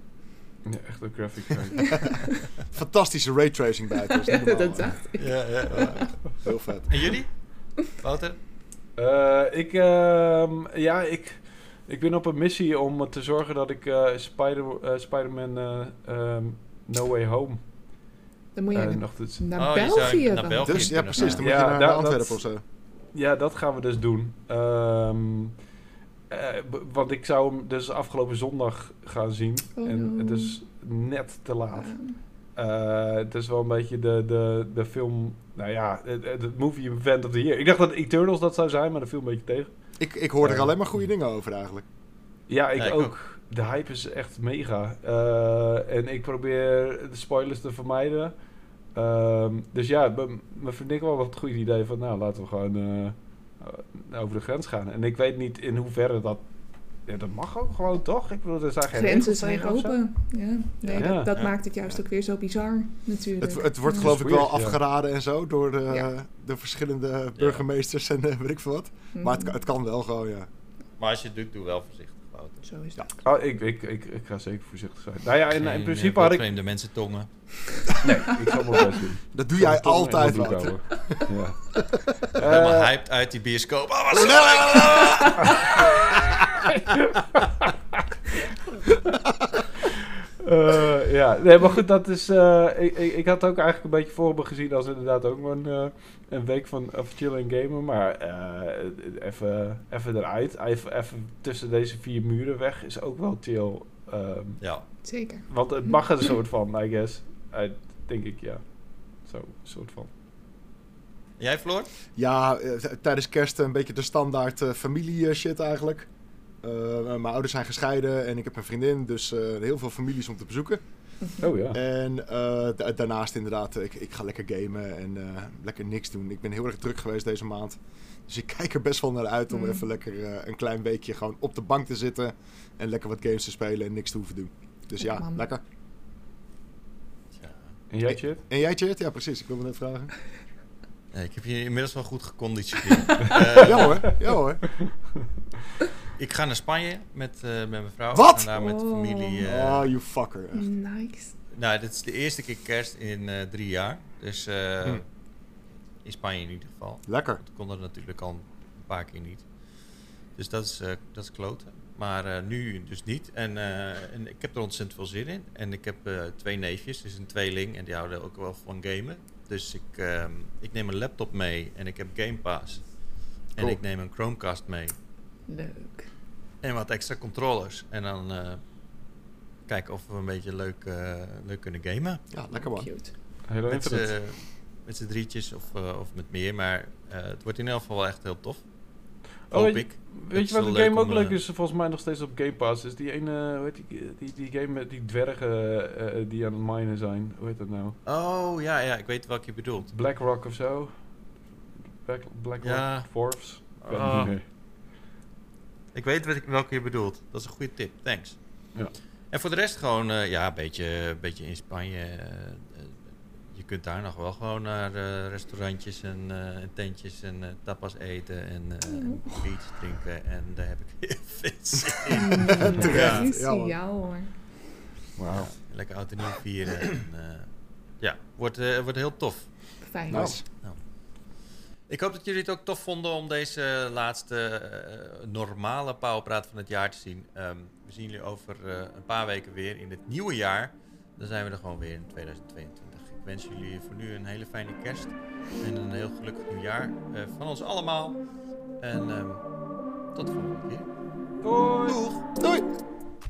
Ja, echt een graphic card. Fantastische raytracing buiten. Dat is niet normaal, dat dacht ik. Ja, ja, ja. Ja, heel vet. En jullie? Wouter? Eh, ik, ehm, ja, ik, ik ben op een missie om te zorgen dat ik eh, Spider, eh, Spider-Man eh, ehm, No Way Home Dan moet je naar- nog dus, naar Oh, je België. naar dan. België. Dus ja, precies. Dan moet Ja, je naar Antwerpen dat- of zo. Ja, dat gaan we dus doen. Ehm, eh, want ik zou hem dus afgelopen zondag gaan zien. Oh, en het is net te laat. Eh, het is wel een beetje de, de, de film... Nou ja, het, het het movie event of the year. Ik dacht dat Eternals dat zou zijn, maar dat viel een beetje tegen. Ik, ik hoor er Ja. alleen maar goede dingen over eigenlijk. Ja, ik, Ja, ik ook. ook. De hype is echt mega. Eh, en ik probeer de spoilers te vermijden. Ehm, dus ja, m- mijn vriendin kwam wel het goede idee van... Nou, laten we gewoon eh, over de grens gaan. En ik weet niet in hoeverre dat... Ja, dat mag ook gewoon, toch? Ik bedoel, er zijn geen Grenzen zijn open. Ja. Nee, Ja. dat, dat Ja. maakt het juist ook weer zo bizar, natuurlijk. Het, het wordt Ja. geloof ik wel ja. afgeraden en zo door de, Ja. de verschillende burgemeesters en eh, weet ik veel wat. Maar het, Mhm. het kan wel gewoon, ja. Maar als je het doet, doe wel voorzichtig. Zo is dat. Oh, ik, ik, ik, ik ga zeker voorzichtig zijn. Nou ja, in, principe eh, had ik... vreemde mensen tongen. Nee, ik zal mijn best doen. Dat doe jij altijd, Wouter. houden. Ja. Helemaal Eh, hyped uit die bioscoop. Oh, wat leuk! Eh, ja, nee, maar goed, dat is. eh, ik, ik, ik had ook eigenlijk een beetje voor me gezien als inderdaad ook een, eh, een week van of chillen en gamen. Maar eh, even even eruit, even, even tussen deze vier muren weg is ook wel chill. Ehm, Ja, Zeker. want het mag een soort van, I guess. I, denk ik, ja. Zo, een soort van. jij Floor? Ja, tijdens kerst een beetje de standaard familie shit eigenlijk. Eh, mijn ouders zijn gescheiden en ik heb een vriendin, dus eh, heel veel families om te bezoeken. Oh ja. En eh, da- daarnaast inderdaad, ik, ik ga lekker gamen en eh, lekker niks doen. Ik ben heel erg druk geweest deze maand. Dus ik kijk er best wel naar uit om Mm. even lekker eh, een klein weekje gewoon op de bank te zitten. En lekker wat games te spelen en niks te hoeven doen. Dus ja, lekker. Ja. En jij, Chit? En jij, Chert? Ja, precies. Ik wilde net vragen. Ja, ik heb je inmiddels wel goed geconditioneerd. Eh, ja hoor, ja hoor. Ik ga naar Spanje met, eh, met mijn vrouw. Wat? Ga daar met de familie. eh, Oh, you fucker. echt. Nice. Nou, dit is de eerste keer kerst in eh, drie jaar. Dus eh, Hm. in Spanje in ieder geval. Lekker. Dat kon er natuurlijk al een paar keer niet. Dus dat is, eh, dat is kloten. Maar eh, nu dus niet. En, eh, en ik heb er ontzettend veel zin in. En ik heb eh, twee neefjes, dus een tweeling. En die houden ook wel van gamen. Dus ik, ehm, ik neem een laptop mee en ik heb Game Pass. En ik neem een Chromecast mee. Leuk. En wat extra controllers. En dan eh, kijken of we een beetje leuk, eh, leuk kunnen gamen. Ja, lekker man. Cute. Met z'n- met z'n drietjes of, eh, of met meer. Maar eh, het wordt in ieder geval wel echt heel tof. Oh, Hoop weet je- ik. Weet je wat de game ook om, leuk is? Volgens mij nog steeds op Game Pass. Is die ene, hoe heet die, die, die game met die dwergen eh, die aan het minen zijn. Hoe heet dat nou? Oh ja, ja, ik weet welke je bedoelt. BlackRock of zo? Black, BlackRock Ja. Forbes? Ik weet het Ah. niet meer. Ik weet wat ik- welke je bedoelt. Dat is een goede tip. Thanks. Ja. En voor de rest gewoon, eh, ja, een beetje, beetje in Spanje. eh, eh, je kunt daar nog wel gewoon naar eh, restaurantjes en, eh, en tentjes en eh, tapas eten en, eh en biertjes drinken. En daar heb ik heel veel zin in. Terecht. Ja, man. Ja hoor. Wauw. Ja, lekker oud en nieuw vieren. En, eh, ja, wordt, eh, wordt heel tof. Fijn. Nice. Ik hoop dat jullie het ook tof vonden om deze laatste eh, normale Powerpraat van het jaar te zien. Ehm, we zien jullie over eh, een paar weken weer in het nieuwe jaar. Dan zijn we er gewoon weer in 2022. Ik wens jullie voor nu een hele fijne kerst en een heel gelukkig nieuwjaar eh, van ons allemaal. En ehm, tot de volgende keer. Doei! Doeg! Doei!